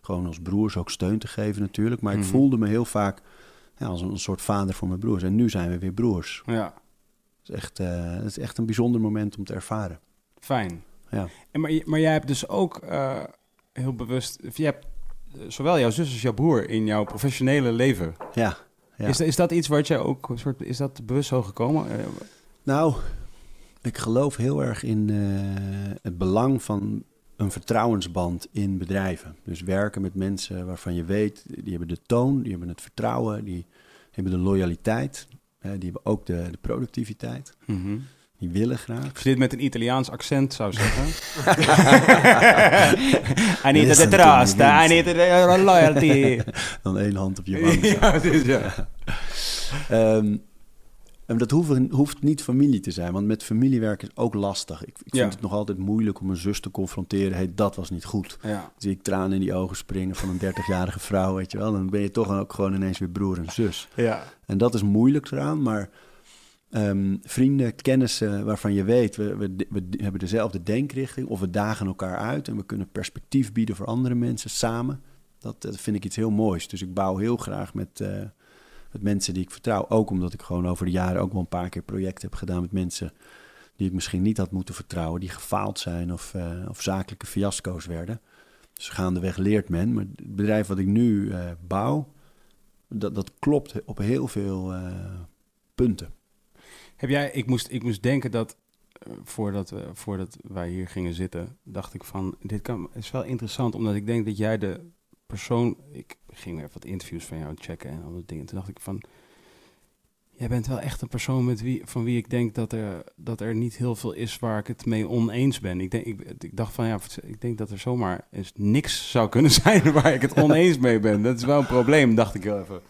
gewoon als broers ook steun te geven natuurlijk. Maar Mhm. ik voelde me heel vaak ja, als een, een soort vader voor mijn broers. En nu zijn we weer broers. Ja, Het is echt, eh, het is echt een bijzonder moment om te ervaren. fijn. Ja. En maar, maar jij hebt dus ook eh, heel bewust... Je hebt eh, zowel jouw zus als jouw broer in jouw professionele leven. Ja, ja. Is, is dat iets wat jij ook... een Soort, is dat bewust zo gekomen? Eh, Nou, ik geloof heel erg in eh, het belang van een vertrouwensband in bedrijven. Dus werken met mensen waarvan je weet, die hebben de toon, die hebben het vertrouwen, die hebben de loyaliteit, eh, die hebben ook de, de productiviteit. mhm. Die willen graag. Als je dit met een Italiaans accent zou zeggen. I need the Listen trust, I need the loyalty. Dan één hand op je wang. ja, precies, ja. Ehm, en dat hoeft, hoeft niet familie te zijn, want met familiewerk is ook lastig. Ik, ik vind Ja. het nog altijd moeilijk om een zus te confronteren. Hey, dat was niet goed. ja. zie ik tranen in die ogen springen van een 30-jarige vrouw, weet je wel. Dan ben je toch ook gewoon ineens weer broer en zus. ja. En dat is moeilijk eraan, maar ehm, vrienden, kennissen waarvan je weet, we, we, hebben dezelfde denkrichting of we dagen elkaar uit en we kunnen perspectief bieden voor andere mensen samen. Dat, dat vind ik iets heel moois. Dus ik bouw heel graag met, eh, met mensen die ik vertrouw. Ook omdat ik gewoon over de jaren ook wel een paar keer projecten heb gedaan met mensen die ik misschien niet had moeten vertrouwen, die gefaald zijn of, eh, of zakelijke fiasco's werden. Dus gaandeweg leert men. Maar het bedrijf wat ik nu eh, bouw, dat, dat klopt op heel veel eh, punten. Heb jij, ik moest, ik moest denken dat eh, voordat, we, voordat wij hier gingen zitten, dacht ik van, dit kan, is wel interessant, omdat ik denk dat jij de persoon, ik ging even wat interviews van jou checken en dat dingen, toen dacht ik van, jij bent wel echt een persoon met wie, van wie ik denk dat er, dat er niet heel veel is waar ik het mee oneens ben. Ik, denk, ik, ik dacht van, ja, ik denk dat er zomaar eens niks zou kunnen zijn waar ik het oneens mee ben. Dat is wel een probleem, dacht ik wel even.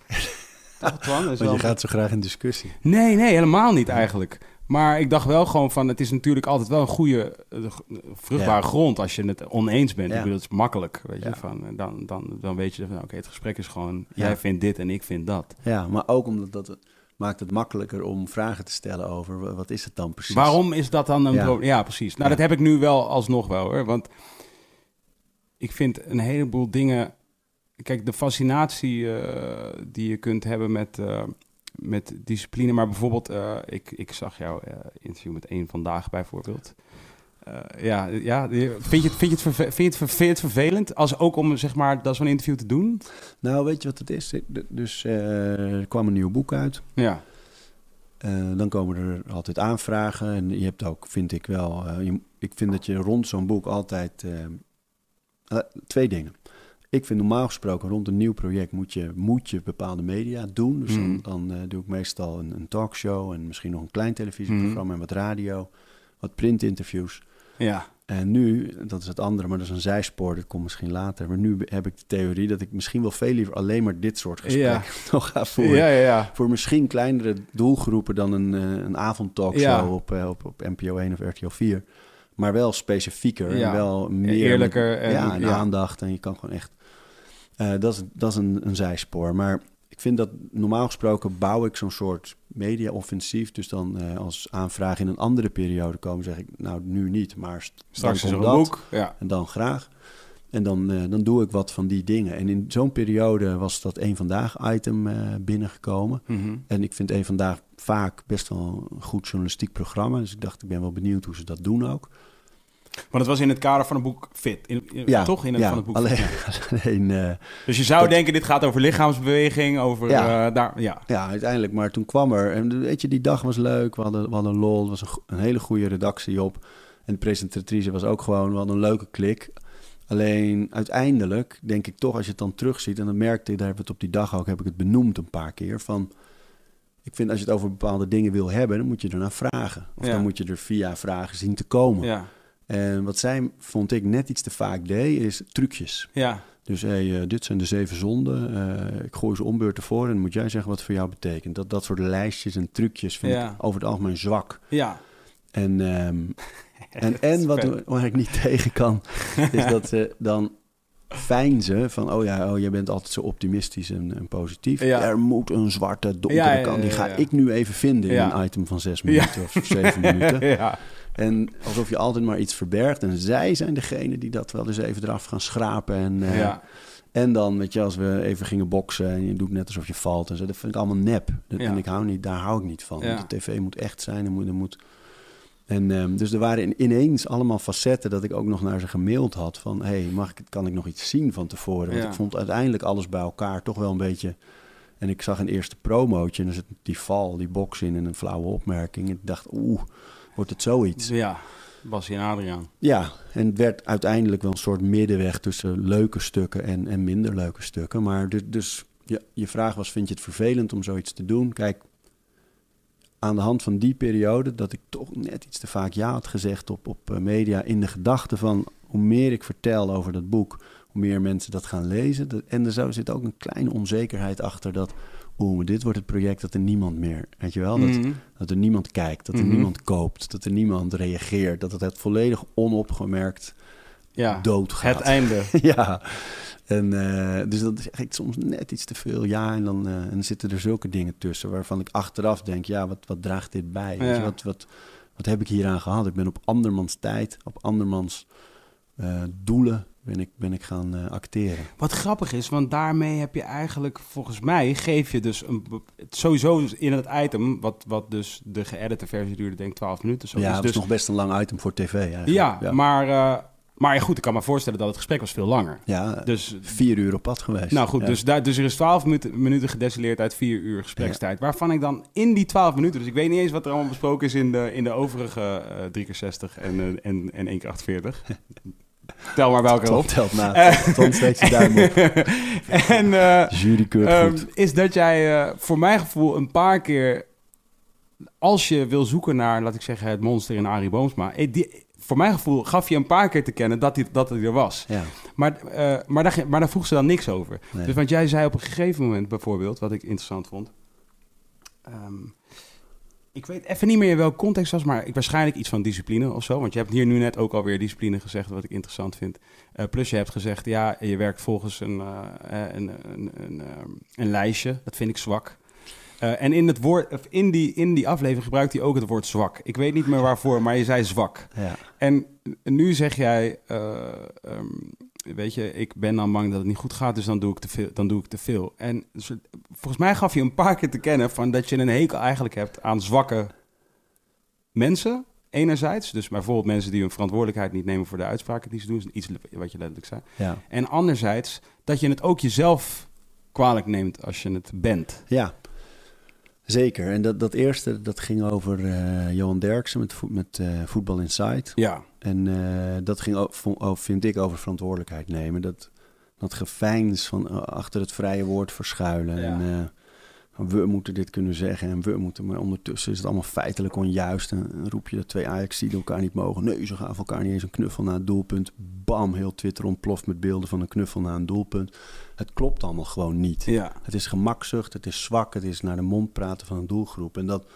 Toch, Twan? Wel- je gaat zo graag in discussie. Nee, nee, helemaal niet eigenlijk. Maar ik dacht wel gewoon van, het is natuurlijk altijd wel een goede, eh, vruchtbare Ja. grond als je het oneens bent. Ja. Ik bedoel, het is makkelijk, weet je. Ja. Van, eh, dan, dan, dan weet je van, oké, het gesprek is gewoon, jij vindt dit en ik vind dat. Ja, maar ook omdat dat maakt het makkelijker om vragen te stellen over wa- wat is het dan precies. Waarom is dat dan een Ja. probleem? Ja, precies. Nou, dat heb ik nu wel alsnog wel, hoor. Want ik vind een heleboel dingen... Kijk, de fascinatie eh, die je kunt hebben met, eh, met discipline... Maar bijvoorbeeld, eh, ik, ik zag jouw interview met één vandaag bijvoorbeeld... Ja, ja, vind je, het, vind, je het verve- vind, je het vind je het vervelend als ook om zeg maar dat zo'n interview te doen? Nou, weet je wat het is? Dus er kwam een nieuw boek uit. Ja, dan komen er altijd aanvragen. En je hebt ook, vind ik wel... je- ik vind dat je rond zo'n boek altijd... twee dingen. Ik vind normaal gesproken rond een nieuw project moet je, moet je bepaalde media doen. Dus dan, dan eh, doe ik meestal een, een talkshow en misschien nog een klein televisieprogramma en wat radio, wat printinterviews. ja, En nu, dat is het andere, maar dat is een zijspoor, dat komt misschien later. Maar nu heb ik de theorie dat ik misschien wel veel liever alleen maar dit soort gesprekken nog ga voeren. ja, ja, ja. Voor misschien kleinere doelgroepen dan een, eh, een avondtalkshow Ja. op, eh, op, op NPO 1 of RTL 4. Maar wel specifieker Ja. en wel meer... Eerlijker en- ja, en ja. aandacht. En je kan gewoon echt... eh, dat is, dat is een, een zijspoor. Maar ik vind dat normaal gesproken bouw ik zo'n soort media-offensief. Dus dan eh, als aanvragen in een andere periode komen, zeg ik... Nou, nu niet, maar st- Straks dan is er een dat. boek. Ja, En dan graag. En dan, eh, dan doe ik wat van die dingen. En in zo'n periode was dat één vandaag item binnengekomen. Mhm. En ik vind één vandaag vaak best wel een goed journalistiek programma. Dus ik dacht, ik ben wel benieuwd hoe ze dat doen ook. Want het was in het kader van het boek Fit. In, in- Ja, toch? In het, ja, van het boek alleen, eh, Dus je zou Dat- denken, dit gaat over lichaamsbeweging, over Ja. eh, daar... Ja. ja, uiteindelijk. Maar toen kwam er, en weet je, die dag was leuk. We hadden, we hadden lol, er was een, hele goede redactie op. En de presentatrice was ook gewoon, we hadden een leuke klik. Alleen uiteindelijk denk ik toch, als je het dan terugziet... en dan merkte ik, daar hebben we het op die dag ook, heb ik het benoemd een paar keer... van ik vind als je het over bepaalde dingen wil hebben, dan moet je ernaar vragen. Of Ja. dan moet je er via vragen zien te komen. Ja. En wat zij, vond ik, net iets te vaak deed, is trucjes. Ja. Dus hey, eh, dit zijn de zeven zonden. eh, ik gooi ze ombeurt ervoor en dan moet jij zeggen wat het voor jou betekent. Dat, dat soort lijstjes en trucjes vind Ja. ik over het algemeen zwak. Ja. En, ehm, en, en wat waar ik niet tegen kan, is dat ze dan fijnzen van... oh ja, oh, jij bent altijd zo optimistisch en, en positief. Ja. Er moet een zwarte, donkere Ja, kant. Die ga ik nu even vinden in een item van zes minuten of zeven minuten. ja. En alsof je altijd maar iets verbergt. En zij zijn degene die dat wel eens even eraf gaan schrapen. En, eh, ja. en dan, weet je, als we even gingen boksen en je doet net alsof je valt en zo, dat vind ik allemaal nep. Dat, Ja. En ik hou niet, daar hou ik niet van. Ja. De tv moet echt zijn en moet. En, moet. en ehm, dus er waren in- ineens allemaal facetten dat ik ook nog naar ze gemaild had van, hey, mag ik, kan ik nog iets zien van tevoren? Want ik vond uiteindelijk alles bij elkaar toch wel een beetje. En ik zag een eerste promootje en er zit die val, die box in en een flauwe opmerking. En ik dacht, oeh, wordt het zoiets? Ja. Bassie en Adriaan. Ja, en het werd uiteindelijk wel een soort middenweg tussen leuke stukken en, en minder leuke stukken. Maar dus, dus je, je vraag was, vind je het vervelend om zoiets te doen? Kijk, aan de hand van die periode, dat ik toch net iets te vaak ja had gezegd op, op eh, media... in de gedachte van, hoe meer ik vertel over dat boek, hoe meer mensen dat gaan lezen. En er zo zit ook een kleine onzekerheid achter dat... Oeh, dit wordt het project dat er niemand meer, weet je wel? Dat, Mhm. dat er niemand kijkt, dat er Mhm. niemand koopt, dat er niemand reageert, dat het, het volledig onopgemerkt Ja. doodgaat. Het einde. ja, en uh, dus dat is echt soms net iets te veel. Ja, en dan, uh, en dan zitten er zulke dingen tussen waarvan ik achteraf denk: ja, wat, wat draagt dit bij? Ja. Dus wat, wat, wat heb ik hieraan gehad? Ik ben op andermans tijd, op andermans uh, doelen ben ik, ben ik gaan uh, acteren. Wat grappig is, want daarmee heb je eigenlijk, volgens mij, geef je dus een, sowieso in het item, wat, wat dus de geëdite versie duurde, denk ik 12 minuten. Zo. Ja, dus, dat dus, is nog best een lang item voor tv eigenlijk. Ja, ja. maar, uh, maar goed, ik kan me voorstellen dat het gesprek was veel langer. Ja, dus, vier uur op pad geweest. Nou goed, ja. dus, daar, dus er is 12 minuten, minuten gedestilleerd uit vier uur gesprekstijd. Ja. Waarvan ik dan in die 12 minuten, dus ik weet niet eens wat er allemaal besproken is in de, in de overige uh, 3 keer 60 en, uh, en, en 1 keer 48. Tel maar welke op. Telt na. Ton steekt je duim op. en uh, Jury um, is dat jij uh, voor mijn gevoel een paar keer... Als je wil zoeken naar, laat ik zeggen, het monster in Arie Boomsma... eh, Die, voor mijn gevoel gaf je een paar keer te kennen dat hij dat er was. Ja. Maar, uh, maar, daar, maar daar vroeg ze dan niks over. Nee. Dus want jij zei op een gegeven moment bijvoorbeeld, wat ik interessant vond... Um, ik weet even niet meer in welke context was, maar ik waarschijnlijk iets van discipline of zo. Want je hebt hier nu net ook alweer discipline gezegd, wat ik interessant vind. Uh, plus je hebt gezegd, ja, je werkt volgens een, uh, een, een, een, een, lijstje. Dat vind ik zwak. Uh, en in, het woord, of in, die, in die aflevering gebruikt hij ook het woord zwak. Ik weet niet meer waarvoor, maar je zei zwak. Ja. En nu zeg jij, um, weet je, ik ben dan bang dat het niet goed gaat, dus dan doe ik te veel. Dan doe ik te veel. En volgens mij gaf je een paar keer te kennen van dat je een hekel eigenlijk hebt aan zwakke mensen. Enerzijds, dus bijvoorbeeld mensen die hun verantwoordelijkheid niet nemen voor de uitspraken die ze doen, iets wat je letterlijk zei. Ja. En anderzijds dat je het ook jezelf kwalijk neemt als je het bent. Ja, zeker. En dat, dat eerste, dat ging over uh, Johan Derksen met, met uh, Voetbal Inside. Ja. En uh, dat ging, over, vind ik, over verantwoordelijkheid nemen. Dat, dat geveinsd van uh, achter het vrije woord verschuilen. Ja. En uh, we moeten dit kunnen zeggen en we moeten... Maar ondertussen is het allemaal feitelijk onjuist. En, en roep je dat twee ajax die elkaar niet mogen. Nee, ze gaven elkaar niet eens een knuffel na het doelpunt. Bam, heel Twitter ontploft met beelden van een knuffel na een doelpunt. Het klopt allemaal gewoon niet. Ja. Het is gemakzucht, het is zwak, het is naar de mond praten van een doelgroep. En dat,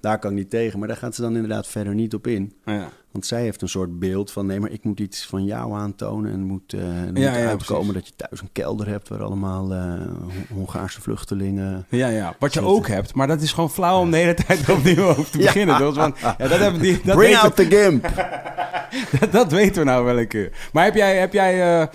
daar kan ik niet tegen. Maar daar gaat ze dan inderdaad verder niet op in. Ja. Want zij heeft een soort beeld van... nee, maar ik moet iets van jou aantonen... en moet, er moet Ja, uitkomen precies. dat je thuis een kelder hebt... waar allemaal eh, Hon- Hongaarse vluchtelingen... Ja, ja. Wat je Zitten. ook hebt, maar dat is gewoon flauw om de hele tijd opnieuw over te beginnen. Dus, want, ja, dat, hebben die, dat, Bring out the gimp! dat, dat weten we nou wel een keer. Maar heb jij, heb jij eh,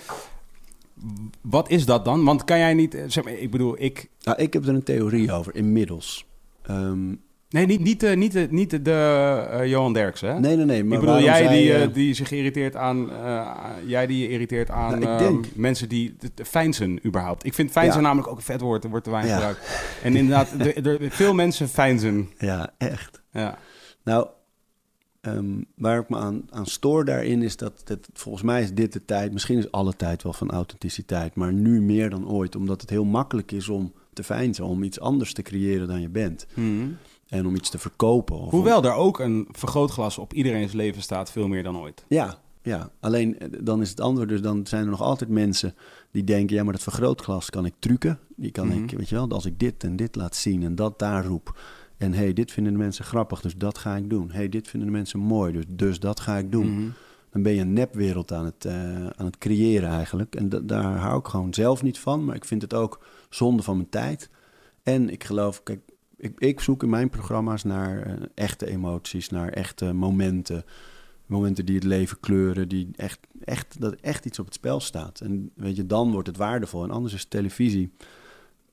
wat is dat dan? Want kan jij niet, zeg maar, ik bedoel, ik, nou, ik heb er een theorie over, inmiddels. Ehm, nee, niet, niet, de, niet, de, niet de, de, eh, Johan Derksen, hè? nee, nee, nee. Maar ik bedoel, jij die, eh, eh, die zich irriteert aan, eh, jij die je irriteert aan Nou, eh, denk- mensen die fijnsen überhaupt. Ik vind fijnsen Ja. namelijk ook een vet woord, er wordt te weinig Ja. gebruikt. En inderdaad, er, er- veel mensen fijnsen. Ja, echt. Ja. Nou, ehm, waar ik me aan, aan stoor daarin is dat, dat... Volgens mij is dit de tijd, misschien is alle tijd wel van authenticiteit... maar nu meer dan ooit, omdat het heel makkelijk is om te fijnsen... om iets anders te creëren dan je bent. Mhm. En om iets te verkopen. Of om- Hoewel er ook een vergrootglas op iedereen's leven staat, veel meer dan ooit. Ja, ja, alleen eh, dan is het antwoord dus, dan zijn er nog altijd mensen die denken, ja, maar dat vergrootglas kan ik trucken. Die kan Mhm. ik, weet je wel, als ik dit en dit laat zien en dat daar roep. En hey, dit vinden de mensen grappig, dus dat ga ik doen. hey, dit vinden de mensen mooi, dus, dus dat ga ik doen. Mhm. Dan ben je een nepwereld aan het, eh, aan het creëren eigenlijk. En da- daar hou ik gewoon zelf niet van, maar ik vind het ook zonde van mijn tijd. En ik geloof, kijk, ik, ik zoek in mijn programma's naar eh, echte emoties, naar echte momenten. Momenten die het leven kleuren, die echt, echt, dat echt iets op het spel staat. En weet je, dan wordt het waardevol. En anders is televisie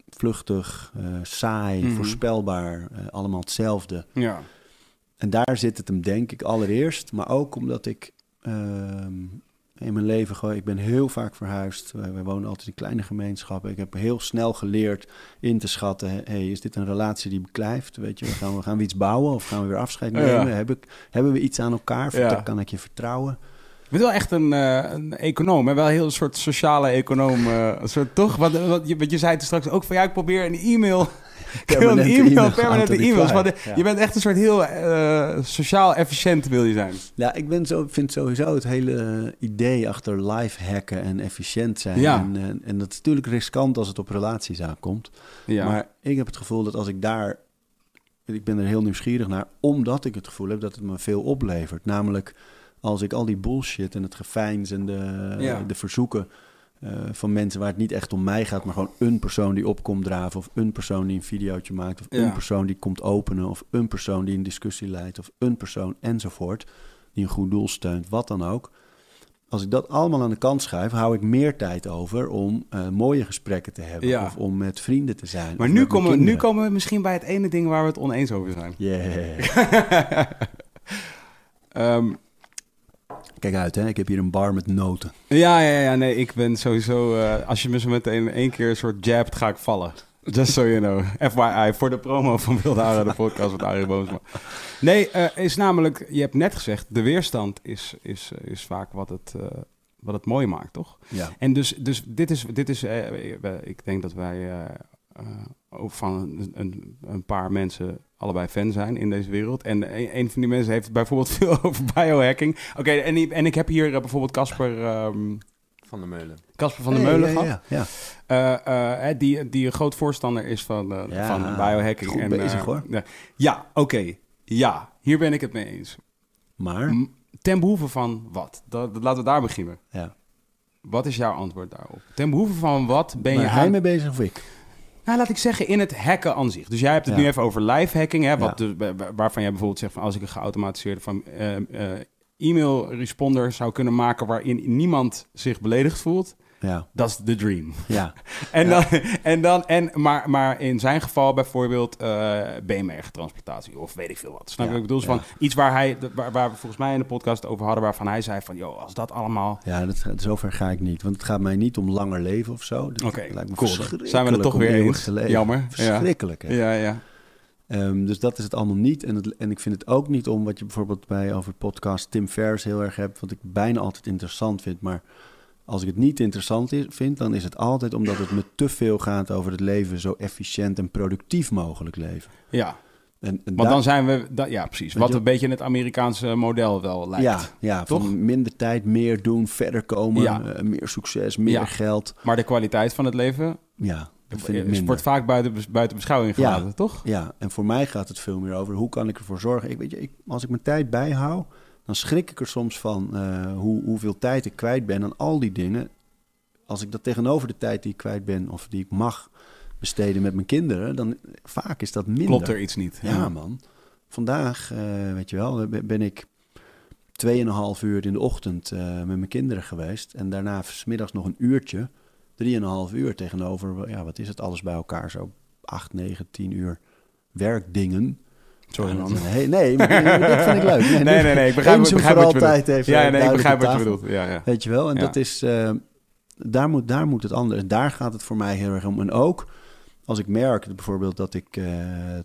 vluchtig, eh, saai, Mhm. voorspelbaar, eh, allemaal hetzelfde. Ja. En daar zit het hem, denk ik, allereerst. Maar ook omdat ik ehm, in mijn leven gewoon... Ik ben heel vaak verhuisd. Wij, wonen altijd in kleine gemeenschappen. Ik heb heel snel geleerd in te schatten... hé, hey, is dit een relatie die beklijft? Weet je, gaan we, gaan we iets bouwen of gaan we weer afscheid Ja. nemen? Heb ik, hebben we iets aan elkaar? Ja. Kan ik je vertrouwen? Je bent wel echt een, eh, een econoom, hè? wel een heel soort sociale econoom. een soort, toch? Wat, wat, je, want je zei het straks ook van ja, ik probeer een e-mail. Permanente e-mail, permanente e-mails. Maar de- reply. Ja. Je bent echt een soort heel eh, sociaal efficiënt wil je zijn. Ja, ik ben zo, vind sowieso het hele idee achter live hacken en efficiënt zijn. Ja. En, eh, en dat is natuurlijk riskant als het op relaties aankomt. Ja. Maar ik heb het gevoel dat als ik daar... Ik ben er heel nieuwsgierig naar, omdat ik het gevoel heb dat het me veel oplevert. Namelijk als ik al die bullshit en het gefijns en de, Ja. de verzoeken eh, van mensen waar het niet echt om mij gaat, maar gewoon een persoon die opkomt draven, of een persoon die een videootje maakt, of Ja. een persoon die komt openen, of een persoon die een discussie leidt, of een persoon enzovoort, die een goed doel steunt, wat dan ook. Als ik dat allemaal aan de kant schuif, hou ik meer tijd over om eh, mooie gesprekken te hebben. Ja. Of om met vrienden te zijn. maar nu komen, we, nu komen we misschien bij het ene ding waar we het oneens over zijn. Yeah. Ehm, Kijk uit, hè? ik heb hier een bar met noten. ja, ja, ja, nee, ik ben sowieso... eh, als je me zo meteen één keer een soort jabt, ga ik vallen. Just so you know. FYI, voor de promo van Wilde Haren, de podcast met Arie Boomsma. Nee, eh, is namelijk... Je hebt net gezegd, de weerstand is, is, is vaak wat het, eh, wat het mooi maakt, toch? Ja. En dus, dus dit is, dit is eh, ik denk dat wij eh, eh, ook van een, een, een paar mensen allebei fan zijn in deze wereld. En een, een van die mensen heeft bijvoorbeeld veel over biohacking. Oké, en, en ik heb hier eh, bijvoorbeeld Casper ehm, Van der Meulen. Casper van der Hey, Meulen ja, ja, ja. Eh, eh, hè, die, die een groot voorstander is van, Ja, van biohacking. goed en, bezig, eh, hoor. Ja, ja oké. Ja, hier ben ik het mee eens. Maar, Ten behoeve van wat? Dat, dat- laten we daar beginnen. ja. Wat is jouw antwoord daarop? Ten behoeve van wat ben je hij aan... mee bezig of ik? Nou, laat ik zeggen, in het hacken aan zich. Dus jij hebt het Ja. nu even over live hacking, hè, wat Ja. waarvan jij bijvoorbeeld zegt van als ik een geautomatiseerde van eh, eh, e-mail responder zou kunnen maken waarin niemand zich beledigd voelt, Ja, dat is de dream. ja. En Ja. dan, en dan, en, maar, maar in zijn geval bijvoorbeeld eh BMR-transplantatie of weet ik veel wat. Snap je Ja, wat ik bedoel? Dus van iets waar, hij, waar, waar we volgens mij in de podcast over hadden, waarvan hij zei van, joh, als dat allemaal... Ja, dat, zover ga ik niet. Want het gaat mij niet om langer leven of zo. Oké, lijkt me cool. Dan verschrikkelijk zijn we het toch weer eens. Jammer. Ja. Verschrikkelijk, hè? Ja, ja. Ehm, dus dat is het allemaal niet. En, het, en ik vind het ook niet om wat je bijvoorbeeld bij over podcast Tim Ferriss heel erg hebt, wat ik bijna altijd interessant vind. Maar als ik het niet interessant is, vind, dan is het altijd omdat het me te veel gaat over het leven zo efficiënt en productief mogelijk leven. ja. En, en Want dan zijn we, da- ja precies, wat je- een beetje het Amerikaanse model wel lijkt. ja, ja, Toch? van minder tijd, meer doen, verder komen, Ja. eh, meer succes, meer Ja. geld. Maar de kwaliteit van het leven, Ja, Dat vind ik Het minder. wordt vaak buiten, buiten beschouwing Ja. gelaten, toch? Ja, en voor mij gaat het veel meer over hoe kan ik ervoor zorgen. Ik, weet je, ik, als ik mijn tijd bijhoud, dan schrik ik er soms van eh, hoe, hoeveel tijd ik kwijt ben aan al die dingen. Als ik dat tegenover de tijd die ik kwijt ben of die ik mag besteden met mijn kinderen, dan vaak is dat minder. Klopt er iets niet. Ja, man. Vandaag, eh, weet je wel, ben ik 2,5 uur in de ochtend eh, met mijn kinderen geweest. En daarna 's middags nog een uurtje. 3,5 uur tegenover, ja, wat is het alles bij elkaar? Zo 8, 9, 10 uur werkdingen. Sorry En man. nee, maar dit vind ik leuk. Nee, Nee, nee, nee. Ik begrijp, ik begrijp voor wat je bedoelt. even Ja, nee, ik begrijp wat je bedoelt. Ja, ja. Weet je wel? En Ja. dat is, eh, daar, moet, daar moet het anders. Daar gaat het voor mij heel erg om. En ook als ik merk bijvoorbeeld dat ik eh,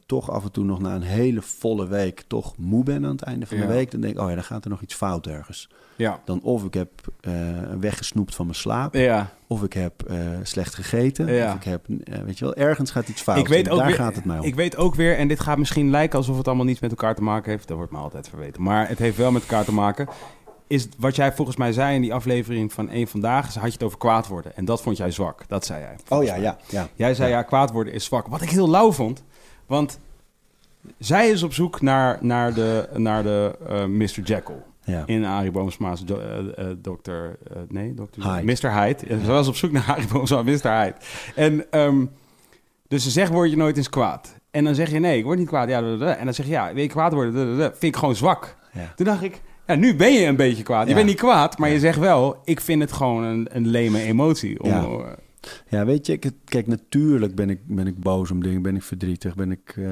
toch af en toe nog na een hele volle week toch moe ben aan het einde van Ja. de week, dan denk ik, oh ja, dan gaat er nog iets fout ergens. Ja. Dan of ik heb eh, weggesnoept van mijn slaap, ja. of ik heb eh, slecht gegeten, Ja. of ik heb, weet je wel, ergens gaat iets fout. Ik weet ook daar weer, gaat het mij om. Ik weet ook weer, en dit gaat misschien lijken alsof het allemaal niets met elkaar te maken heeft. Dat wordt me altijd verweten. Maar het heeft wel met elkaar te maken. Is wat jij volgens mij zei in die aflevering van één vandaag, had je het over kwaad worden. En dat vond jij zwak. Dat zei jij. oh ja, mij. ja, ja. Jij zei ja. kwaad worden is zwak. Wat ik heel lauw vond. Want zij is op zoek naar, naar de, naar de eh, Mr. Jekyll. ja. In Arie Boomsma's eh, dokter... nee, dokter... Hyde. Mr. Hyde. Ze was op zoek naar Arie Boomsma, Mr. Hyde. En ehm, dus ze zegt, word je nooit eens kwaad. En dan zeg je, nee, ik word niet kwaad. Ja, en dan zeg je, ja, wil je kwaad worden? Vind ik gewoon zwak. Toen dacht ik, ja, nu ben je een beetje kwaad. Je Ja. bent niet kwaad, maar Ja. je zegt wel, ik vind het gewoon een, een leme emotie. Om, Ja. eh, Ja, weet je, kijk, natuurlijk ben ik, ben ik boos om dingen, ben ik verdrietig, ben ik eh,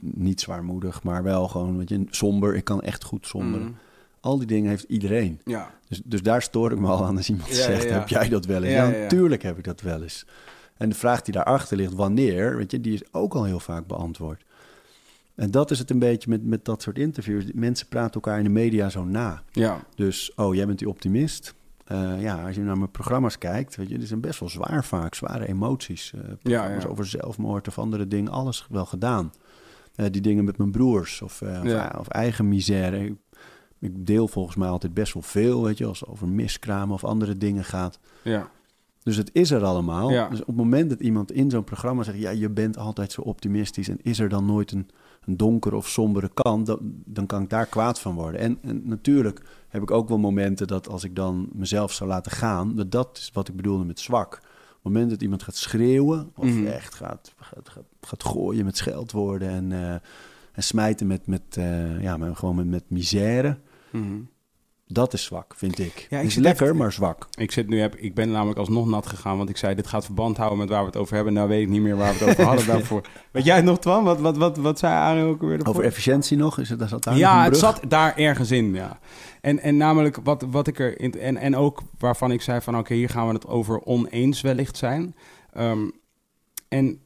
niet zwaarmoedig, maar wel gewoon, weet je, somber. Ik kan echt goed somberen. mm, Al die dingen heeft iedereen. ja. Dus, dus daar stoor ik me al aan als iemand zegt, heb jij dat wel eens? Ja. natuurlijk heb ik dat wel eens. En de vraag die daarachter ligt, wanneer, weet je, die is ook al heel vaak beantwoord. En dat is het een beetje met, met dat soort interviews. Mensen praten elkaar in de media zo na. Ja. Dus, oh, jij bent die optimist. Eh, ja, als je naar mijn programma's kijkt, weet je, die zijn best wel zwaar vaak, zware emoties. Eh programma's ja. over zelfmoord of andere dingen, alles wel gedaan. Eh, die dingen met mijn broers of, of, Ja. of eigen misère. Ik, ik deel volgens mij altijd best wel veel, weet je, als het over miskramen of andere dingen gaat. Ja. Dus het is er allemaal. Ja. Dus op het moment dat iemand in zo'n programma zegt, ja, je bent altijd zo optimistisch en is er dan nooit een, een donkere of sombere kant, dan, dan kan ik daar kwaad van worden. En, en natuurlijk heb ik ook wel momenten dat als ik dan mezelf zou laten gaan, dat, dat is wat ik bedoelde met zwak. Op het moment dat iemand gaat schreeuwen of Mhm. echt gaat, gaat, gaat, gaat gooien met scheldwoorden en, eh, en smijten met, met, eh, ja, gewoon met, met misère, Mhm. Dat is zwak, vind ik. Ja, ik is zit lekker, echt- maar zwak. Ik, zit nu, heb, ik ben namelijk alsnog nat gegaan, want ik zei, dit gaat verband houden met waar we het over hebben. Nou weet ik niet meer waar we het over hadden daarvoor. Weet jij het nog, Twan? Wat, wat, wat, wat zei Arie ook weer? Over efficiëntie nog, is het, daar zat daar Ja, het zat daar ergens in, ja. En, en namelijk wat, wat ik er... In, en, en ook waarvan ik zei van... Oké, hier gaan we het over oneens wellicht zijn. Ehm, en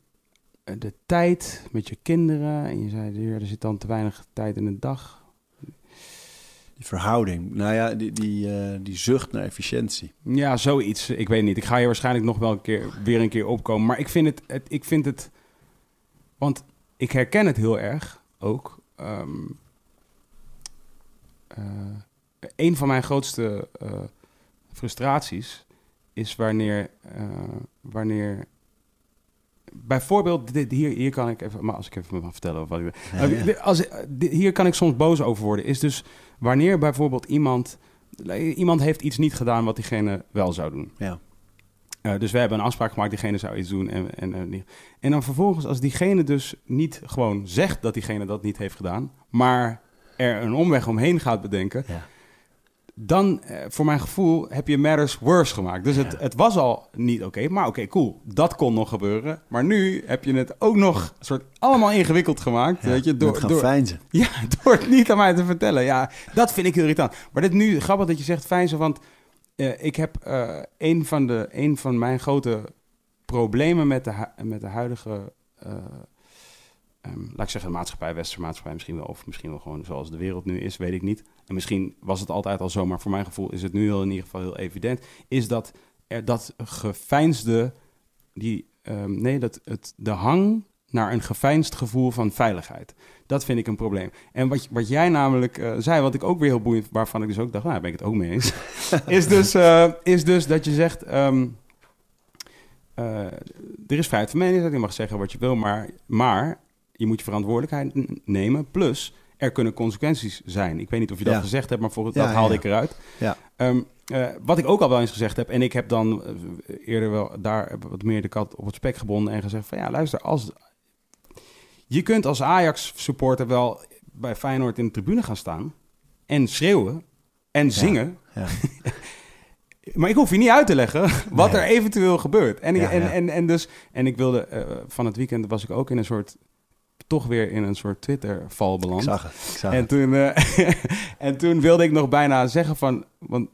de tijd met je kinderen... En je zei, hier, er zit dan te weinig tijd in de dag. Die verhouding. Nou ja, die, die, eh, die zucht naar efficiëntie. Ja, zoiets. Ik weet niet. Ik ga hier waarschijnlijk nog wel een keer, weer een keer opkomen. Maar ik vind het... het ik vind het want ik herken het heel erg ook. Ehm, eh, een van mijn grootste eh, frustraties is wanneer, wanneer bijvoorbeeld dit, hier, hier kan ik even, maar als ik even mag vertellen of wat ik, Ja, Eh, als, dit- hier kan ik soms boos over worden. Is dus wanneer bijvoorbeeld iemand iemand heeft iets niet gedaan wat diegene wel zou doen. Ja. Eh, dus we hebben een afspraak gemaakt, diegene zou iets doen. En, en, en, en dan vervolgens, als diegene dus niet gewoon zegt dat diegene dat niet heeft gedaan, maar er een omweg omheen gaat bedenken, Ja. Dan, eh, voor mijn gevoel, heb je matters worse gemaakt. Dus het, het was al niet oké, maar oké, cool. Dat kon nog gebeuren. Maar nu heb je het ook nog soort allemaal ingewikkeld gemaakt. Ja, weet je, door, gaan door, ja, door het niet aan mij te vertellen. Ja, dat vind ik heel irritant. Maar dit nu, grappig dat je zegt fijn want eh, ik heb eh, een, van de, een van mijn grote problemen met de, met de huidige, ehm, laat ik zeggen, maatschappij, westerse maatschappij misschien wel, of misschien wel gewoon zoals de wereld nu is, weet ik niet. En misschien was het altijd al zo, maar voor mijn gevoel is het nu heel, in ieder geval heel evident, is dat er dat geveinsde, die, ehm, nee, dat het, de hang naar een geveinsd gevoel van veiligheid. Dat vind ik een probleem. En wat, wat jij namelijk eh, zei, wat ik ook weer heel boeiend, waarvan ik dus ook dacht, nou, daar ben ik het ook mee eens, is, dus, eh, is dus dat je zegt, ehm, eh, er is vrijheid van meningsuiting, je mag zeggen wat je wil, maar, maar je moet je verantwoordelijkheid nemen. Plus, er kunnen consequenties zijn. Ik weet niet of je dat Ja. gezegd hebt, maar Ja, dat haalde ja. ik eruit. Ja. Ehm, eh, wat ik ook al wel eens gezegd heb, en ik heb dan eh, eerder wel daar wat meer de kat op het spek gebonden en gezegd van ja, luister, als je kunt als Ajax-supporter wel bij Feyenoord in de tribune gaan staan en schreeuwen en zingen, Ja. maar ik hoef je niet uit te leggen wat Nee. er eventueel gebeurt. En, ik, en. En, en, dus, en ik wilde eh, van het weekend was ik ook in een soort, toch weer in een soort Twitter-val Ik beland. zag het. Ik zag En toen, eh, en toen wilde ik nog bijna zeggen van... Want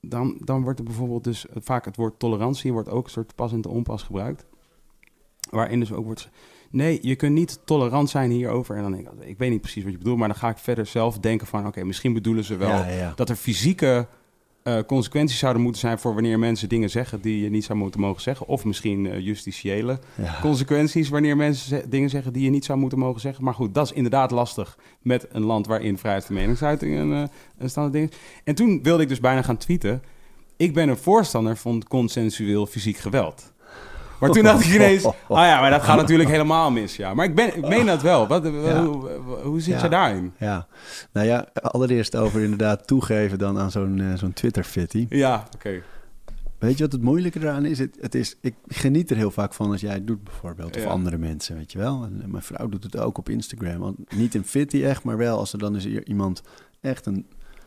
dan, dan wordt er bijvoorbeeld dus... Vaak het woord tolerantie wordt ook een soort pas en te onpas gebruikt. Waarin dus ook wordt... Nee, je kunt niet tolerant zijn hierover. En dan denk ik, ik weet niet precies wat je bedoelt... maar dan ga ik verder zelf denken van... oké, misschien bedoelen ze wel Ja, ja, ja. dat er fysieke eh, consequenties zouden moeten zijn... voor wanneer mensen dingen zeggen die je niet zou moeten mogen zeggen. Of misschien eh, justitiële Ja. consequenties wanneer mensen ze- dingen zeggen die je niet zou moeten mogen zeggen. Maar goed, dat is inderdaad lastig met een land waarin vrijheid van meningsuiting een, eh, een standaard ding is. En toen wilde ik dus bijna gaan tweeten. Ik ben een voorstander van consensueel fysiek geweld. Maar toen dacht ik ineens, ah ja, maar dat gaat natuurlijk helemaal mis. Ja. Maar ik, ben, ik meen dat wel. Wat, Ja. hoe, hoe zit Ja. je daarin? Ja, nou ja, allereerst over inderdaad toegeven dan aan zo'n eh, zo'n Twitter-fitty. Ja, oké. Weet je wat het moeilijke eraan is? Het, het is? Ik geniet er heel vaak van als jij het doet bijvoorbeeld. Of Ja. andere mensen, weet je wel. En eh, mijn vrouw doet het ook op Instagram. Want niet in fitty echt, maar wel als er dan is hier iemand echt een,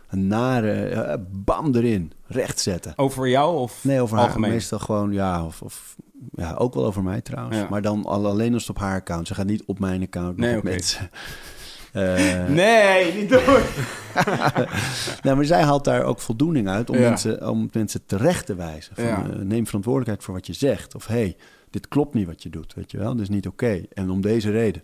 een nare... eh, bam erin, recht zetten. Over jou of Nee, over haar. algemeen? Meestal gewoon, ja, of, of ja, ook wel over mij trouwens. Ja. Maar dan al, alleen als het op haar account. Ze gaat niet op mijn account, Nee, oké. mensen. Nee, niet doen. nou, maar zij haalt daar ook voldoening uit om, Ja. mensen, om mensen terecht te wijzen. Van, Ja. eh, neem verantwoordelijkheid voor wat je zegt. Of hey, dit klopt niet wat je doet, weet je wel. Dit is niet oké. En om deze reden.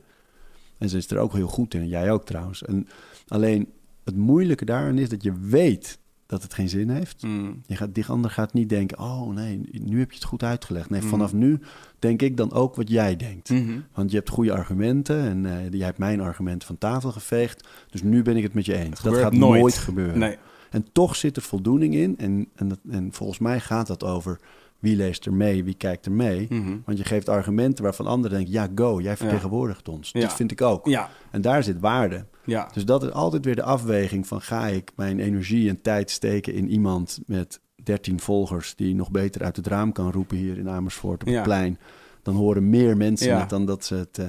En ze is er ook heel goed in. En jij ook trouwens. En alleen het moeilijke daarin is dat je weet dat het geen zin heeft. Mm. Je gaat, die ander gaat niet denken, oh nee, nu heb je het goed uitgelegd. Nee, Mhm. vanaf nu denk ik dan ook wat jij denkt. Mhm. Want je hebt goede argumenten en eh, jij hebt mijn argumenten van tafel geveegd. Dus nu ben ik het met je eens. Dat gaat nooit. nooit, gebeuren. Nee. En toch zit er voldoening in. En, en, dat, en volgens mij gaat dat over wie leest er mee, wie kijkt er mee. Mhm. Want je geeft argumenten waarvan anderen denken, ja, go, jij vertegenwoordigt ons. Ja. Dat vind ik ook. Ja, En daar zit waarde. ja. Dus dat is altijd weer de afweging van ga ik mijn energie en tijd steken in iemand met 13 volgers die nog beter uit het raam kan roepen hier in Amersfoort op het plein. Dan horen meer mensen het dan dat ze het eh,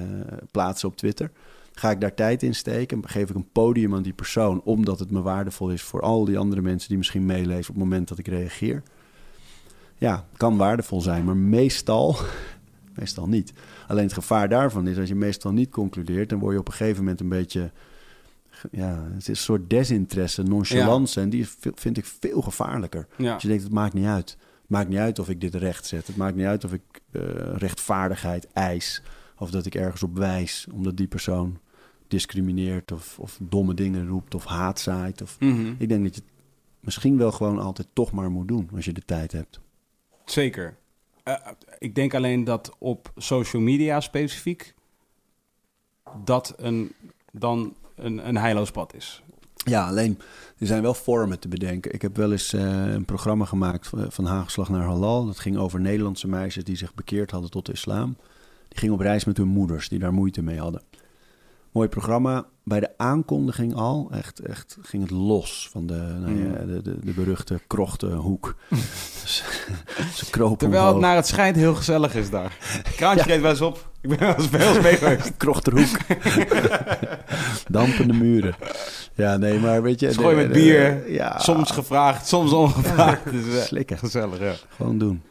plaatsen op Twitter. Ga ik daar tijd in steken? Geef ik een podium aan die persoon omdat het me waardevol is voor al die andere mensen die misschien meeleven op het moment dat ik reageer? Ja, kan waardevol zijn, maar meestal, meestal niet. Alleen het gevaar daarvan is als je meestal niet concludeert, dan word je op een gegeven moment een beetje ja, het is een soort desinteresse, nonchalance. En die vind ik veel gevaarlijker. ja. Als je denkt, het maakt niet uit. Het maakt niet uit of ik dit recht zet. Het maakt niet uit of ik eh, rechtvaardigheid eis. Of dat ik ergens op wijs, omdat die persoon discrimineert... of, of domme dingen roept of haat zaait. Of... Mhm. Ik denk dat je het misschien wel gewoon altijd toch maar moet doen... als je de tijd hebt. Zeker. Eh, ik denk alleen dat op social media specifiek dat een, dan een, een heilloos pad is. Ja, alleen er zijn wel vormen te bedenken. Ik heb wel eens eh, een programma gemaakt van- van naar Halal. Dat ging over Nederlandse meisjes die zich bekeerd hadden tot de islam. Die gingen op reis met hun moeders, die daar moeite mee hadden. Mooi programma. Bij de aankondiging al, echt, echt ging het los van de, nou ja, Mm. de, de, de beruchte krochtenhoek. dus, ze kropen Terwijl het naar het schijnt heel gezellig is daar. Kraantje geeft wel eens op. Ik ben wel eens bij ons mee geweest. Krochterhoek. Dampende muren. Ja, nee, maar weet je... Gooi met bier. ja, Soms gevraagd, soms ongevraagd. Dus, eh, slikken. gezellig, ja. Gewoon doen.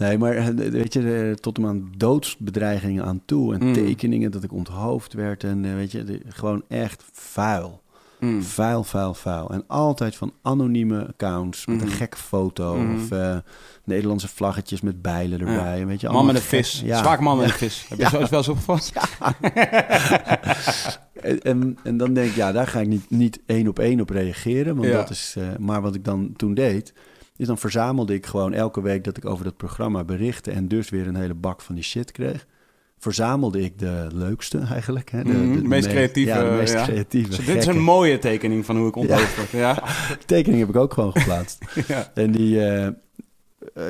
Nee, maar eh, weet je, tot en aan doodsbedreigingen aan toe. En Mm. tekeningen dat ik onthoofd werd. En eh, weet je, gewoon echt vuil. Mm. Vuil, vuil, vuil. En altijd van anonieme accounts met een gekke foto. Mhm. Of eh, Nederlandse vlaggetjes met bijlen erbij. En weet je, Man met een gek- vis. Ja. Zwaak man met Ja. een vis. Heb je zo eens wel eens opgevat? En, en, en dan denk ik, ja, daar ga ik niet, niet één op één op reageren. Want Ja. dat is, maar wat ik dan toen deed, is dan verzamelde ik gewoon elke week dat ik over dat programma berichtte en dus weer een hele bak van die shit kreeg. Verzamelde ik de leukste eigenlijk. Hè? De, Mhm, de, de meest creatieve, Ja, de meest ja. creatieve. Dit is een mooie tekening van hoe ik onthoofd word. Ja. tekening heb ik ook gewoon geplaatst. En die, eh, eh,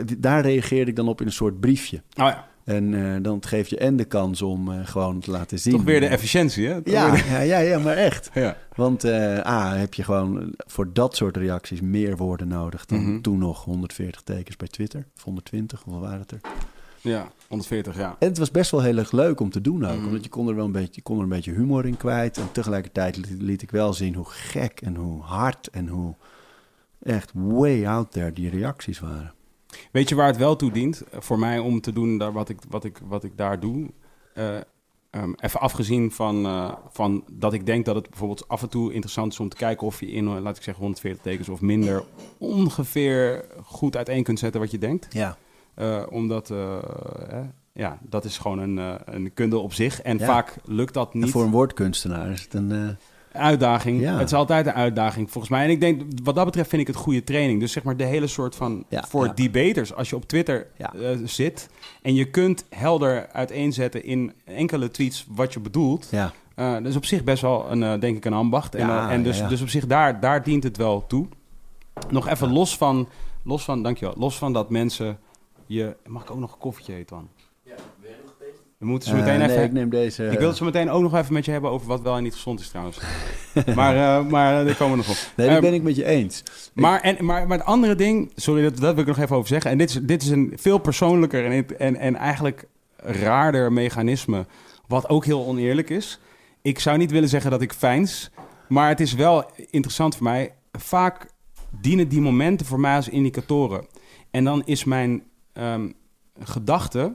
die- daar reageerde ik dan op in een soort briefje. Oh ja, En eh, dan geeft je en de kans om eh, gewoon te laten zien. toch weer de efficiëntie, hè? Ja, ja, ja, ja, maar echt. ja. Want eh, A, heb je gewoon voor dat soort reacties meer woorden nodig dan Mhm. toen nog 140 tekens bij Twitter. Of 120, hoeveel waren het er? ja, 140, ja. En het was best wel heel erg leuk om te doen ook. Mhm. Omdat je kon er wel een beetje, je kon er een beetje humor in kwijt. En tegelijkertijd liet, liet ik wel zien hoe gek en hoe hard en hoe echt way out there die reacties waren. Weet je waar het wel toe dient? Eh, Voor mij om te doen daar wat, ik, wat, ik, wat ik daar doe. Eh, ehm, even afgezien van, eh, van dat ik denk dat het bijvoorbeeld af en toe interessant is om te kijken of je in, laat ik zeggen, 140 tekens of minder ongeveer goed uiteen kunt zetten wat je denkt. Ja. Omdat, eh, ja, dat is gewoon een, een kunde op zich. En Ja. vaak lukt dat En niet. voor een woordkunstenaar is het een... Uitdaging. Ja. Het is altijd een uitdaging volgens mij. En ik denk, wat dat betreft vind ik het goede training. Dus zeg maar de hele soort van, Ja, voor ja. debaters, als je op Twitter eh, zit en je kunt helder uiteenzetten in enkele tweets wat je bedoelt. ja. eh, dat is op zich best wel een, eh, denk ik, een ambacht. En, en dus, dus op zich, daar, daar dient het wel toe. Nog even los van, los van, dankjewel, los van dat mensen je... Mag ik ook nog een koffietje eten, man? We moeten zo meteen Eh, even... nee, ik neem deze... Ik wil het zo meteen ook nog even met je hebben over wat wel en niet gezond is trouwens. maar, eh, maar eh, daar komen we nog op. Nee, dat Ehm, ben ik met je eens. maar, en, maar, maar het andere ding, sorry, dat, dat wil ik nog even over zeggen. En dit is, dit is een veel persoonlijker en, en, en eigenlijk raarder mechanisme, wat ook heel oneerlijk is. Ik zou niet willen zeggen dat ik fijns, maar het is wel interessant voor mij. Vaak dienen die momenten voor mij als indicatoren. En dan is mijn ehm, gedachte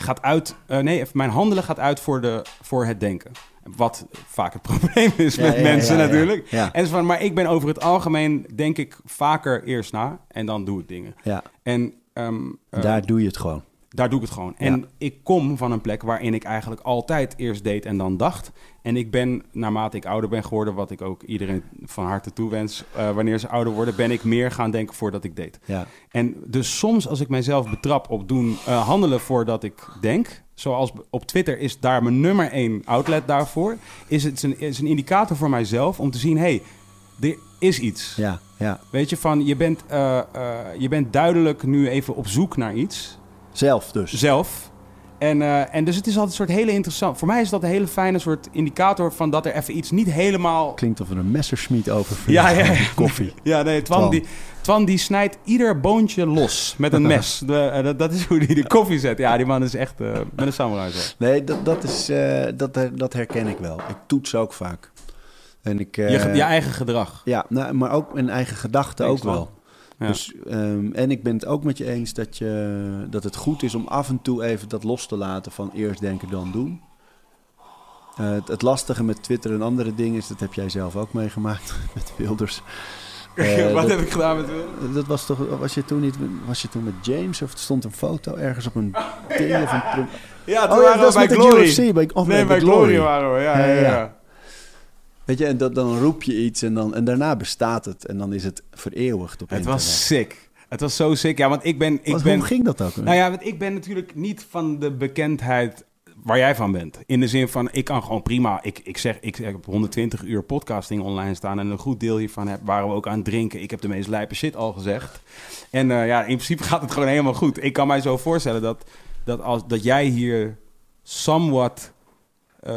gaat uit, eh, nee, mijn handelen gaat uit voor, de, voor het denken. Wat vaak het probleem is Ja, met ja, mensen ja, natuurlijk. En van, maar ik ben over het algemeen, denk ik, vaker eerst na en dan doe ik dingen. ja. En ehm, eh, daar doe je het gewoon. Daar doe ik het gewoon. En ik kom van een plek waarin ik eigenlijk altijd eerst deed en dan dacht. En ik ben, naarmate ik ouder ben geworden, wat ik ook iedereen van harte toewens, eh wanneer ze ouder worden, ben ik meer gaan denken voordat ik deed. Ja, En dus soms als ik mijzelf betrap op doen, eh, handelen voordat ik denk, zoals op Twitter is daar mijn nummer één outlet daarvoor, is het een, is een indicator voor mijzelf om te zien, hé, hey, er is iets. ja, ja. Weet je, van je bent, eh, je bent duidelijk nu even op zoek naar iets, Zelf dus. zelf. En, eh, en dus het is altijd een soort hele interessant. Voor mij is dat een hele fijne soort indicator van dat er even iets niet helemaal Klinkt of er een messerschmied over Ja, ja, ja. koffie. Ja, nee, Twan, Twan. Die, Twan die snijdt ieder boontje los met een mes. De, eh, dat, dat is hoe hij de koffie zet. Ja, die man is echt eh, met een samurai. zo. Nee, dat, dat, is, dat, dat herken ik wel. Ik toets ook vaak. En ik, Je, je eigen gedrag. Ja, nou, maar ook mijn eigen gedachten ook wel. Ja. Dus, ehm, en ik ben het ook met je eens dat, je, dat het goed is om af en toe even dat los te laten van eerst denken dan doen. Eh, het, het lastige met Twitter en andere dingen is, dat heb jij zelf ook meegemaakt met Wilders. Eh, Wat dat, heb ik gedaan met Wil? dat was toch, was je toen niet, was je toen met James of stond een foto ergens op een ding of een... pro- Ja, Oh ja, was met de UFC, bij, of nee, nee, bij Glory waren we. Ja. ja. Weet je, en dat, dan roep je iets en, dan, en daarna bestaat het en dan is het vereeuwigd op Het internet. was sick. Het was zo sick. Ja, want ik ben... Ik Wat- ben Hoe ging dat ook? Nou ja, want ik ben natuurlijk niet van de bekendheid waar jij van bent. In de zin van, ik kan gewoon prima... Ik, ik zeg, ik heb 120 uur podcasting online staan... en een goed deel hiervan heb, waren we ook aan het drinken. Ik heb de meest lijpe shit al gezegd. En eh, ja, in principe gaat het gewoon helemaal goed. Ik kan mij zo voorstellen dat, dat, als, dat jij hier somewhat... eh,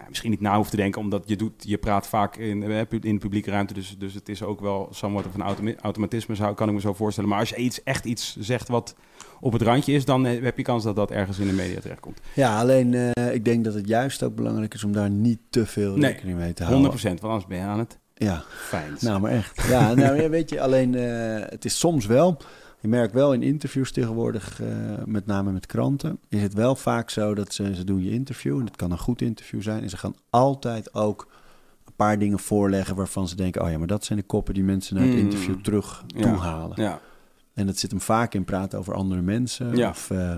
ja, misschien niet na hoeft te denken, omdat je, doet, je praat vaak in, eh, in de publieke ruimte. Dus, dus het is ook wel somewhat of een automa- automatisme, zou, kan ik me zo voorstellen. Maar als je iets, echt iets zegt wat op het randje is, dan eh, heb je kans dat dat ergens in de media terechtkomt. Ja, alleen eh, ik denk dat het juist ook belangrijk is om daar niet te veel Nee, rekening mee te 100%, houden. want anders ben je aan het Ja, fijn. nou maar echt. Ja, nou ja, weet je, alleen het is soms wel... Je merkt wel in interviews tegenwoordig, eh, met name met kranten, is het wel vaak zo dat ze, ze doen je interview en het kan een goed interview zijn en ze gaan altijd ook een paar dingen voorleggen waarvan ze denken, oh ja, maar dat zijn de koppen die mensen naar het Mm. interview terug Ja. toehalen. Ja, En dat zit hem vaak in praten over andere mensen. Ja. Of eh,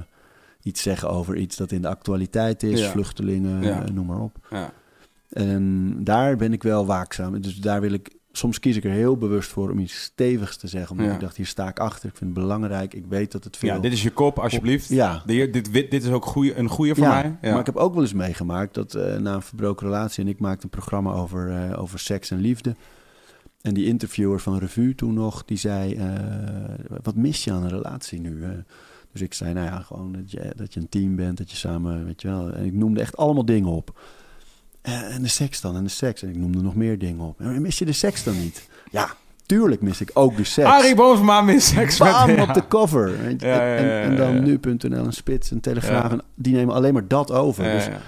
iets zeggen over iets dat in de actualiteit is. Vluchtelingen, eh, noem maar op. ja. En daar ben ik wel waakzaam. Dus daar wil ik... Soms kies ik er heel bewust voor om iets stevigs te zeggen. Omdat Ja. ik dacht, hier sta ik achter. Ik vind het belangrijk. Ik weet dat het veel... ja, dit is je kop, alsjeblieft. Ja. Dit, dit is ook goeie, een goede voor Ja, mij. Ja. maar ik heb ook wel eens meegemaakt dat eh, na een verbroken relatie... en ik maakte een programma over, eh, over seks en liefde... En die interviewer van Revue toen nog, die zei... eh, wat mis je aan een relatie nu? Dus ik zei, nou ja, gewoon dat je, dat je een team bent, dat je samen, weet je wel... En ik noemde echt allemaal dingen op. Eh, en de seks dan, en de seks. En ik noemde nog meer dingen op. En mis je de seks dan niet? Ja, tuurlijk mis ik ook de seks. Arie Boomsma mis seks met- Bam, ja. op de cover. Ja, ja, en, en dan nu.nl, een spits, een telegraaf. En die nemen alleen maar dat over. Dus ja.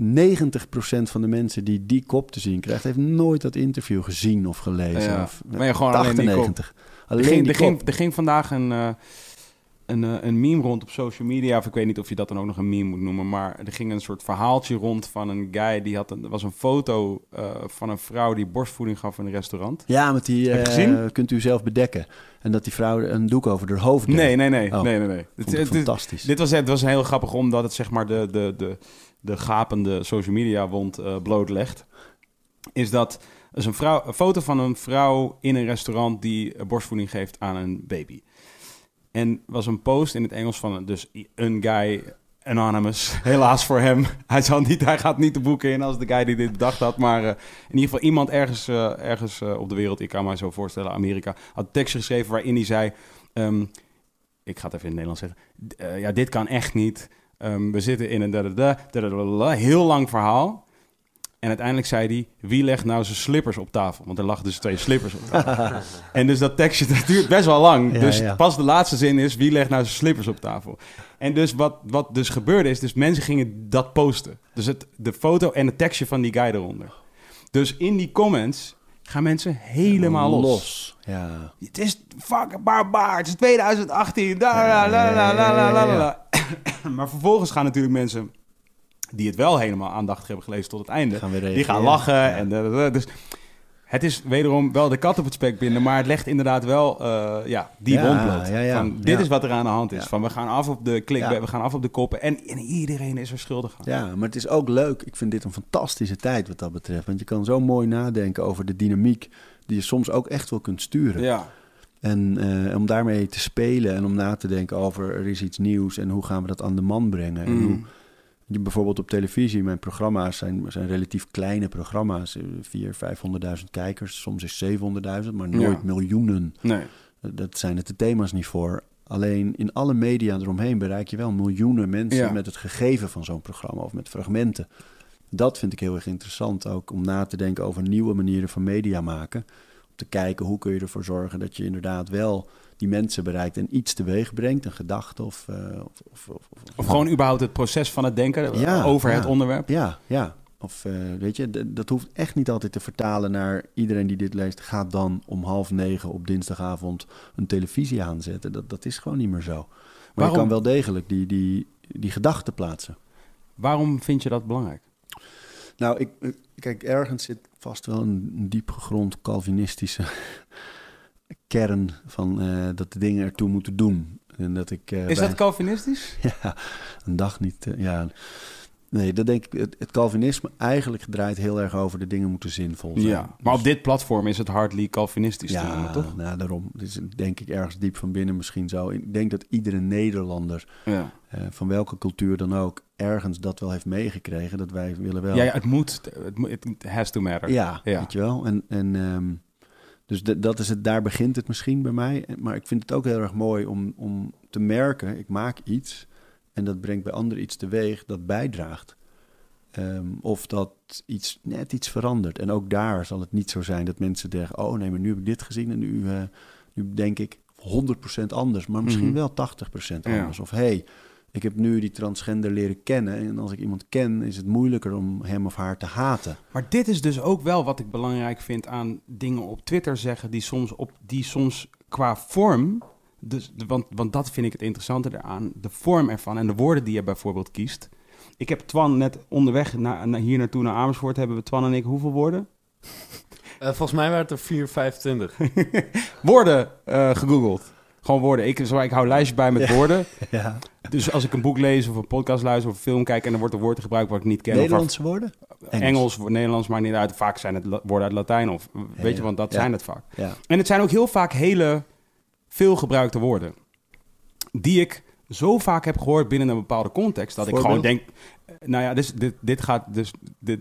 90% van de mensen die die kop te zien krijgt... heeft nooit dat interview gezien of gelezen. Of, Maar gewoon alleen die kop. 98. Er Alleen ging, die er, ging, kop. er ging vandaag een, eh, een, eh, een meme rond op social media. Of ik weet niet of je dat dan ook nog een meme moet noemen. Maar er ging een soort verhaaltje rond van een guy. Die had een, er was een foto eh, van een vrouw die borstvoeding gaf in een restaurant. Ja, met die eh, kunt u zelf bedekken. En dat die vrouw een doek over haar hoofd deed. Nee, nee, nee. Oh. nee, nee, nee. Het- fantastisch. dit was, het was heel grappig omdat het zeg maar de, de, de, de gapende social media wond blootlegt. Is dat is een, vrouw, een foto van een vrouw in een restaurant die borstvoeding geeft aan een baby. En was een post in het Engels van dus een guy anonymous. Helaas voor hem. Hij, zal niet, hij gaat niet de boeken in als de guy die dit bedacht had. Maar eh, in ieder geval iemand ergens, eh, ergens eh, op de wereld, ik kan mij zo voorstellen, Amerika, had een tekstje geschreven waarin hij zei... ehm, ik ga het even in het Nederlands zeggen. Ja, dit kan echt niet. Ehm, we zitten in een heel lang verhaal. En uiteindelijk zei hij, wie legt nou zijn slippers op tafel? Want er lag dus twee slippers op tafel. en dus dat tekstje, dat duurt best wel lang. Dus pas de laatste zin is, wie legt nou zijn slippers op tafel? En dus wat, wat dus gebeurde is, dus mensen gingen dat posten. Dus het, de foto en het tekstje van die guy eronder. Dus in die comments gaan mensen helemaal los. los. Ja. Het is fucking barbaar. Het is 2018. Maar vervolgens gaan natuurlijk mensen die het wel helemaal aandachtig hebben gelezen tot het einde, Gaan die gaan lachen. Ja. En da, da, da. dus het is wederom wel de kat op het spek binden, maar het legt inderdaad wel eh, ja, die Ja. Van, dit is wat er aan de hand is. Van, we gaan af op de klik, we gaan af op de koppen en, en iedereen is er schuldig aan. Ja, maar het is ook leuk. Ik vind dit een fantastische tijd wat dat betreft. Want je kan zo mooi nadenken over de dynamiek die je soms ook echt wel kunt sturen. Ja. En eh, om daarmee te spelen en om na te denken over er is iets nieuws en hoe gaan we dat aan de man brengen. En Mm. hoe, je bijvoorbeeld op televisie, mijn programma's zijn, zijn relatief kleine programma's. eh, 400.000, 500.000 kijkers, soms is 700.000, maar nooit Ja. miljoenen. Nee. Dat zijn het de thema's niet voor. Alleen in alle media eromheen bereik je wel miljoenen mensen Ja. met het gegeven van zo'n programma of met fragmenten. Dat vind ik heel erg interessant ook om na te denken over nieuwe manieren van media maken. Om te kijken hoe kun je ervoor zorgen dat je inderdaad wel die mensen bereikt en iets teweeg brengt, een gedachte of. eh, of, of, of, of- Of gewoon überhaupt het proces van het denken eh, Ja, over ja. het onderwerp. Ja, ja. Of eh, weet je, dat hoeft echt niet altijd te vertalen naar iedereen die dit leest. Gaat dan om half negen op dinsdagavond een televisie aanzetten. Dat, dat is gewoon niet meer zo. Maar Waarom? je kan wel degelijk die, die, die gedachten plaatsen. Waarom vind je dat belangrijk? Nou, ik, kijk, ergens zit vast wel een, een diep gegrond Calvinistische kern van eh, dat de dingen ertoe moeten doen. En dat ik, eh, Is bij- dat Calvinistisch? Ja, een dag niet. eh, ja. Nee, dat denk ik. Het, het Calvinisme eigenlijk draait heel erg over de dingen moeten zinvol zijn. Ja, maar op Dus- dit platform is het hardly Calvinistisch te noemen, ja, toch? nou, daarom. Het is denk ik ergens diep van binnen misschien zo. Ik denk dat iedere Nederlander, Ja. van welke cultuur dan ook, ergens dat wel heeft meegekregen. Dat wij willen wel. Ja, ja, het moet. Het has to matter. Ja, Ja. weet je wel. En, en ehm, dus dat is het, daar begint het misschien bij mij. Maar ik vind het ook heel erg mooi om, om te merken, ik maak iets en dat brengt bij anderen iets teweeg dat bijdraagt. Ehm, of dat iets net iets verandert. En ook daar zal het niet zo zijn dat mensen denken: oh nee, maar nu heb ik dit gezien en nu, eh, nu denk ik 100% anders, maar misschien Mhm. wel 80% Ja. anders. Of hey, ik heb nu die transgender leren kennen en als ik iemand ken, is het moeilijker om hem of haar te haten. Maar dit is dus ook wel wat ik belangrijk vind aan dingen op Twitter zeggen, die soms, op, die soms qua vorm. Dus, want, want dat vind ik het interessante eraan. De vorm ervan en de woorden die je bijvoorbeeld kiest. Ik heb Twan net onderweg naar, naar hier naartoe naar Amersfoort. Hebben we Twan en ik hoeveel woorden? Eh, volgens mij waren het er 4, 25. woorden eh, gegoogeld. Gewoon woorden. Ik, zo, ik hou een lijstje bij met woorden. Ja. Dus als ik een boek lees of een podcast luister of een film kijk en er wordt een woord gebruikt wat ik niet ken. of Nederlandse woorden? Engels, Engels Nederlands, maar niet uit. Vaak zijn het woorden uit Latijn of weet je, want dat zijn het vaak. Ja. En het zijn ook heel vaak hele veel gebruikte woorden. Die ik zo vaak heb gehoord binnen een bepaalde context dat ik gewoon denk, eh, nou ja, dus, dit, dit gaat dus dit,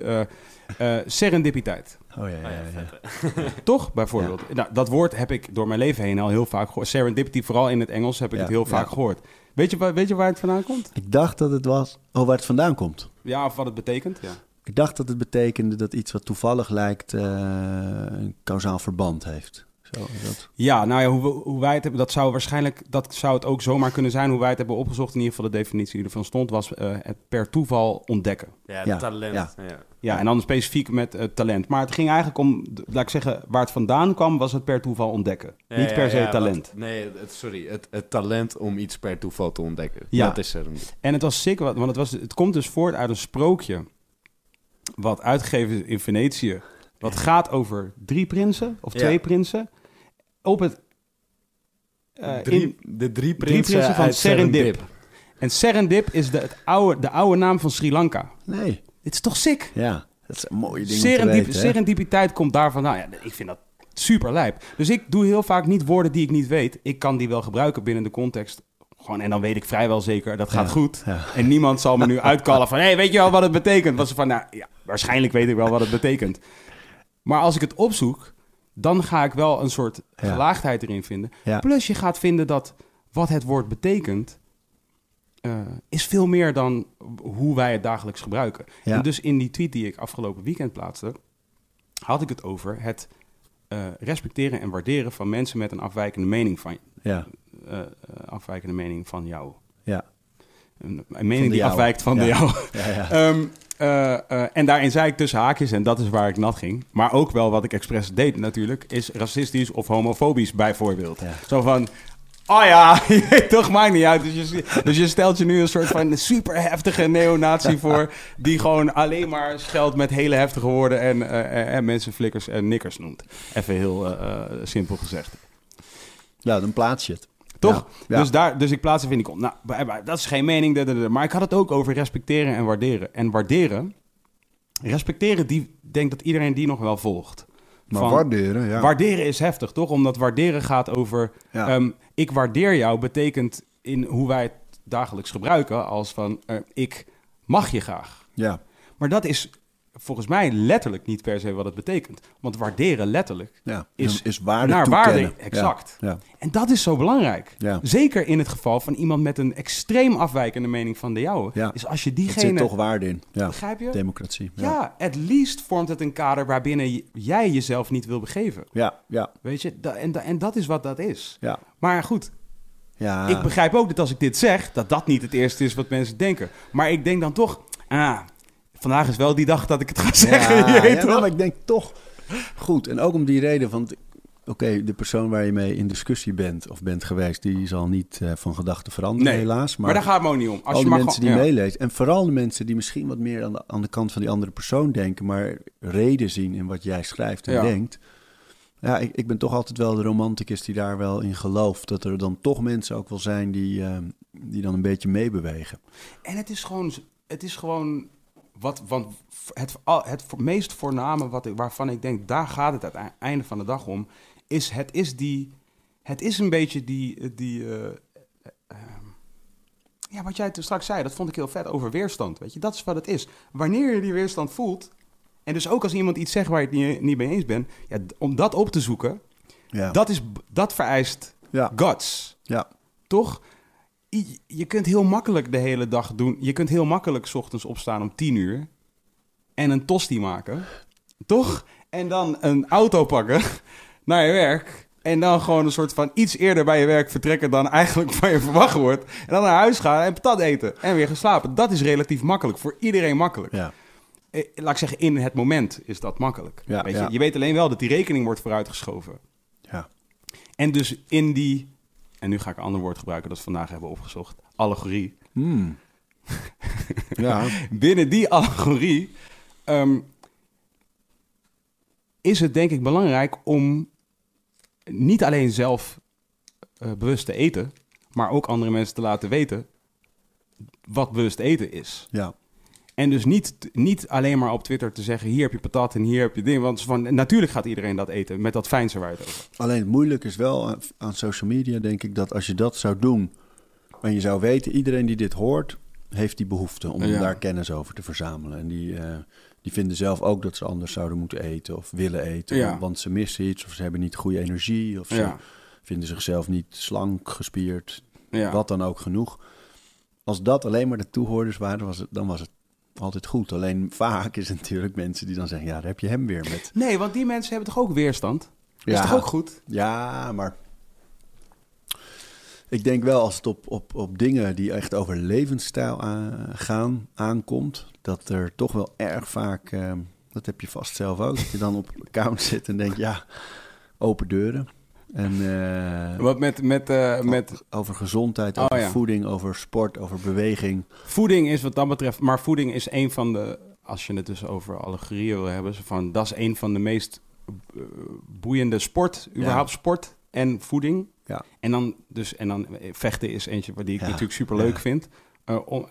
eh, eh, eh, serendipiteit. Oh ja, ja, ja. Toch, bijvoorbeeld. Nou, dat woord heb ik door mijn leven heen al heel vaak gehoord. Serendipity, vooral in het Engels, heb ik het heel vaak gehoord. Weet je, waar- weet je waar het vandaan komt? Ik dacht dat het was... Oh, waar het vandaan komt. Ja, of wat het betekent? Ja. Ik dacht dat het betekende dat iets wat toevallig lijkt eh, een kausaal verband heeft. Zo, is dat. Ja, nou ja, hoe, hoe wij het hebben, dat zou waarschijnlijk, dat zou het ook zomaar kunnen zijn. Hoe wij het hebben opgezocht, in ieder geval de definitie die ervan stond, was eh, het per toeval ontdekken. Ja, Ja, talent. ja. Ja. Ja, en dan specifiek met eh, talent. Maar het ging eigenlijk om, laat ik zeggen, waar het vandaan kwam, was het per toeval ontdekken. Ja, Niet ja, per se ja, talent. wat- nee, het, sorry. Het, het talent om iets per toeval te ontdekken. Ja. Dat is er. En het was sick, want want het, was, het komt dus voort uit een sprookje. Wat uitgegeven is in Venetië. Wat gaat over drie prinsen, of Ja. twee prinsen. Op het. eh, Drie- in- de drie prinsen prinsen, van uit Serendip. en Serendip is de, het oude, de oude naam van Sri Lanka. Nee, Dit is toch sick? ja. Dat is een mooie ding Serendip, weten, serendipiteit komt daarvan. Nou ja, ik vind dat super lijp. Dus ik doe heel vaak niet woorden die ik niet weet. Ik kan die wel gebruiken binnen de context. Gewoon, en dan weet ik vrijwel zeker, dat gaat Ja, goed. ja. En niemand zal me nu uitkallen van... hé, hey, weet je wel wat het betekent? Was ze van, nou ja, waarschijnlijk weet ik wel wat het betekent. Maar als ik het opzoek, dan ga ik wel een soort gelaagdheid erin vinden. Plus je gaat vinden dat wat het woord betekent... eh, is veel meer dan hoe wij het dagelijks gebruiken. Ja. En dus in die tweet die ik afgelopen weekend plaatste... had ik het over het eh, respecteren en waarderen... van mensen met een afwijkende mening van, Ja, eh, afwijkende mening van jou. ja, Een, een mening die afwijkt van de jou. ja, ja. Eh, eh, en daarin zei ik tussen haakjes, en dat is waar ik nat ging. Maar ook wel wat ik expres deed natuurlijk, is racistisch of homofobisch bijvoorbeeld. Ja. Zo van, oh ja, toch, maakt niet uit. Dus je, dus je stelt je nu een soort van super heftige neonazi voor, die gewoon alleen maar scheldt met hele heftige woorden en, eh, en mensen flikkers en nikkers noemt. Even heel simpel gezegd. Nou, dan plaats je het. Toch? Ja. Dus, daar, dus ik plaats vind ik, om. nou, dat is geen mening. Maar ik had het ook over respecteren en waarderen. En waarderen, respecteren, die denk dat iedereen die nog wel volgt. Maar Van- waarderen, ja. Waarderen is heftig, toch? Omdat waarderen gaat over, Ja. ehm, ik waardeer jou, betekent in hoe wij het dagelijks gebruiken, als van, eh, ik mag je graag. ja, Maar dat is volgens mij letterlijk niet per se wat het betekent. Want waarderen letterlijk ja. is is, waarde naar toekennen. waarde, exact. Ja, En dat is zo belangrijk. Zeker in het geval van iemand met een extreem afwijkende mening van de jouwe. Is als je ja. Er diegene... zit toch waarde in. Ja, Begrijp je? democratie. Ja, at least vormt het een kader waarbinnen jij jezelf niet wil begeven. ja, ja. Weet je? En, en dat is wat dat is. ja. Maar goed, ja. ik begrijp ook dat als ik dit zeg, dat dat niet het eerste is wat mensen denken. Maar ik denk dan toch, ah, vandaag is wel die dag dat ik het ga zeggen. Ja, nou, maar ik denk toch goed. En ook om die reden van... Oké, de persoon waar je mee in discussie bent of bent geweest... die zal niet eh, van gedachten veranderen, Nee, helaas. Maar, daar gaat het me ook niet om. Als al je maar mensen die ja. meelezen. En vooral de mensen die misschien wat meer aan de, aan de kant van die andere persoon denken... maar reden zien in wat jij schrijft en Ja. denkt. Ja, ik, ik ben toch altijd wel de romanticus die daar wel in gelooft... dat er dan toch mensen ook wel zijn die, eh, die dan een beetje meebewegen. En het is gewoon, het is gewoon wat, want het, het meest voorname wat ik, waarvan ik denk, daar gaat het aan het einde van de dag om, is het is die, het is een beetje die, die eh, eh, ehm, ja, wat jij toen straks zei, dat vond ik heel vet over weerstand, weet je, dat is wat het is. Wanneer je die weerstand voelt, en dus ook als iemand iets zegt waar je het niet, niet mee eens bent, ja, om dat op te zoeken, Ja, dat, is, dat vereist ja, guts. Ja, toch? Je kunt heel makkelijk de hele dag doen. Je kunt heel makkelijk 's ochtends opstaan om 10 uur en een tosti maken, toch? En dan een auto pakken naar je werk en dan gewoon een soort van iets eerder bij je werk vertrekken dan eigenlijk van je verwacht wordt. En dan naar huis gaan en patat eten en weer gaan slapen. Dat is relatief makkelijk, voor iedereen makkelijk. ja. Eh, Laat ik zeggen, in het moment is dat makkelijk. Ja, weet je? ja. je weet alleen wel dat die rekening wordt vooruitgeschoven. ja. En dus in die, en nu ga ik een ander woord gebruiken dat we vandaag hebben opgezocht, allegorie. Hmm. ja. Binnen die allegorie ehm, is het denk ik belangrijk om niet alleen zelf eh, bewust te eten, maar ook andere mensen te laten weten wat bewust eten is. ja. En dus niet, niet alleen maar op Twitter te zeggen: hier heb je patat en hier heb je ding. Want van, natuurlijk gaat iedereen dat eten met dat fijnse waar het over. Alleen het moeilijk is wel aan, social media, denk ik, dat als je dat zou doen en je zou weten, iedereen die dit hoort, heeft die behoefte om Ja. daar kennis over te verzamelen. En die, eh, die vinden zelf ook dat ze anders zouden moeten eten of willen eten, Ja. want ze missen iets of ze hebben niet goede energie of ze Ja, vinden zichzelf niet slank, gespierd, wat dan ook genoeg. Als dat alleen maar de toehoorders waren, was het, dan was het altijd goed. Alleen vaak is het natuurlijk mensen die dan zeggen, ja, daar heb je hem weer met. Nee, want die mensen hebben toch ook weerstand? Dat is Ja. toch ook goed? Ja, maar ik denk wel als het op, op, op dingen die echt over levensstijl aan- gaan aankomt, dat er toch wel erg vaak, eh, dat heb je vast zelf ook, dat je dan op account zit en denkt, ja, open deuren. En eh, Wat met, met, eh, met over gezondheid, Oh, over ja. voeding, over sport, over beweging. voeding is wat dat betreft... Maar voeding is een van de... Als je het dus over allegorieën wil hebben... Van, dat is een van de meest eh, boeiende sport. Überhaupt sport en voeding. Ja. En dan, dus, en dan vechten is eentje wat die ik Ja, natuurlijk super leuk vind. Om,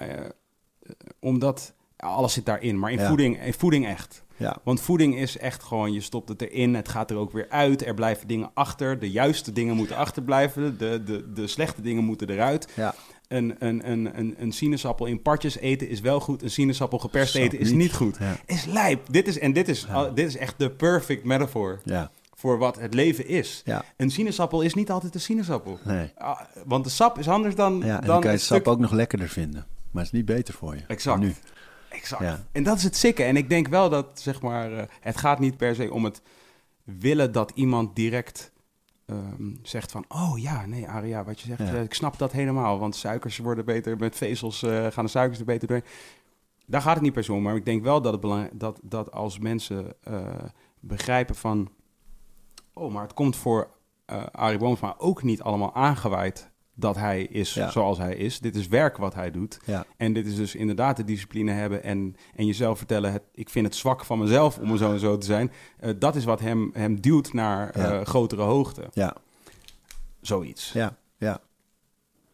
omdat alles zit daarin. Maar in, voeding, in voeding echt. Ja, Want voeding is echt gewoon, je stopt het erin, het gaat er ook weer uit. Er blijven dingen achter. De juiste dingen moeten achterblijven. De, de, de slechte dingen moeten eruit. ja. Een, een, een, een, een sinaasappel in partjes eten is wel goed. Een sinaasappel geperst Zo eten is niet. niet goed. Ja. Is lijp. Dit is, en dit is, dit is echt de perfect metafoor ja, voor wat het leven is. ja. Een sinaasappel is niet altijd een sinaasappel. Nee. Ah, want de sap is anders dan, Ja, en dan dan kan je het sap ook nog lekkerder vinden. Maar het is niet beter voor je. Exact. Nu. Exact. Ja. En dat is het sikke. En ik denk wel dat, zeg maar, eh, het gaat niet per se om het willen dat iemand direct ehm, zegt van... Oh ja, nee, Aria, wat je zegt, Ja. eh, ik snap dat helemaal. Want suikers worden beter, met vezels eh, gaan de suikers er beter doorheen. Daar gaat het niet per se om. Maar ik denk wel dat, het belang, dat, dat als mensen begrijpen van... Oh, maar het komt voor Arie Boomsma ook niet allemaal aangewaaid dat hij is Ja. zoals hij is. Dit is werk wat hij doet. Ja, En dit is dus inderdaad de discipline hebben en, en jezelf vertellen... Het, ik vind het zwak van mezelf om er zo en zo te zijn. Eh, dat is wat hem, hem duwt naar eh, grotere hoogte. ja, Zoiets. ja, ja.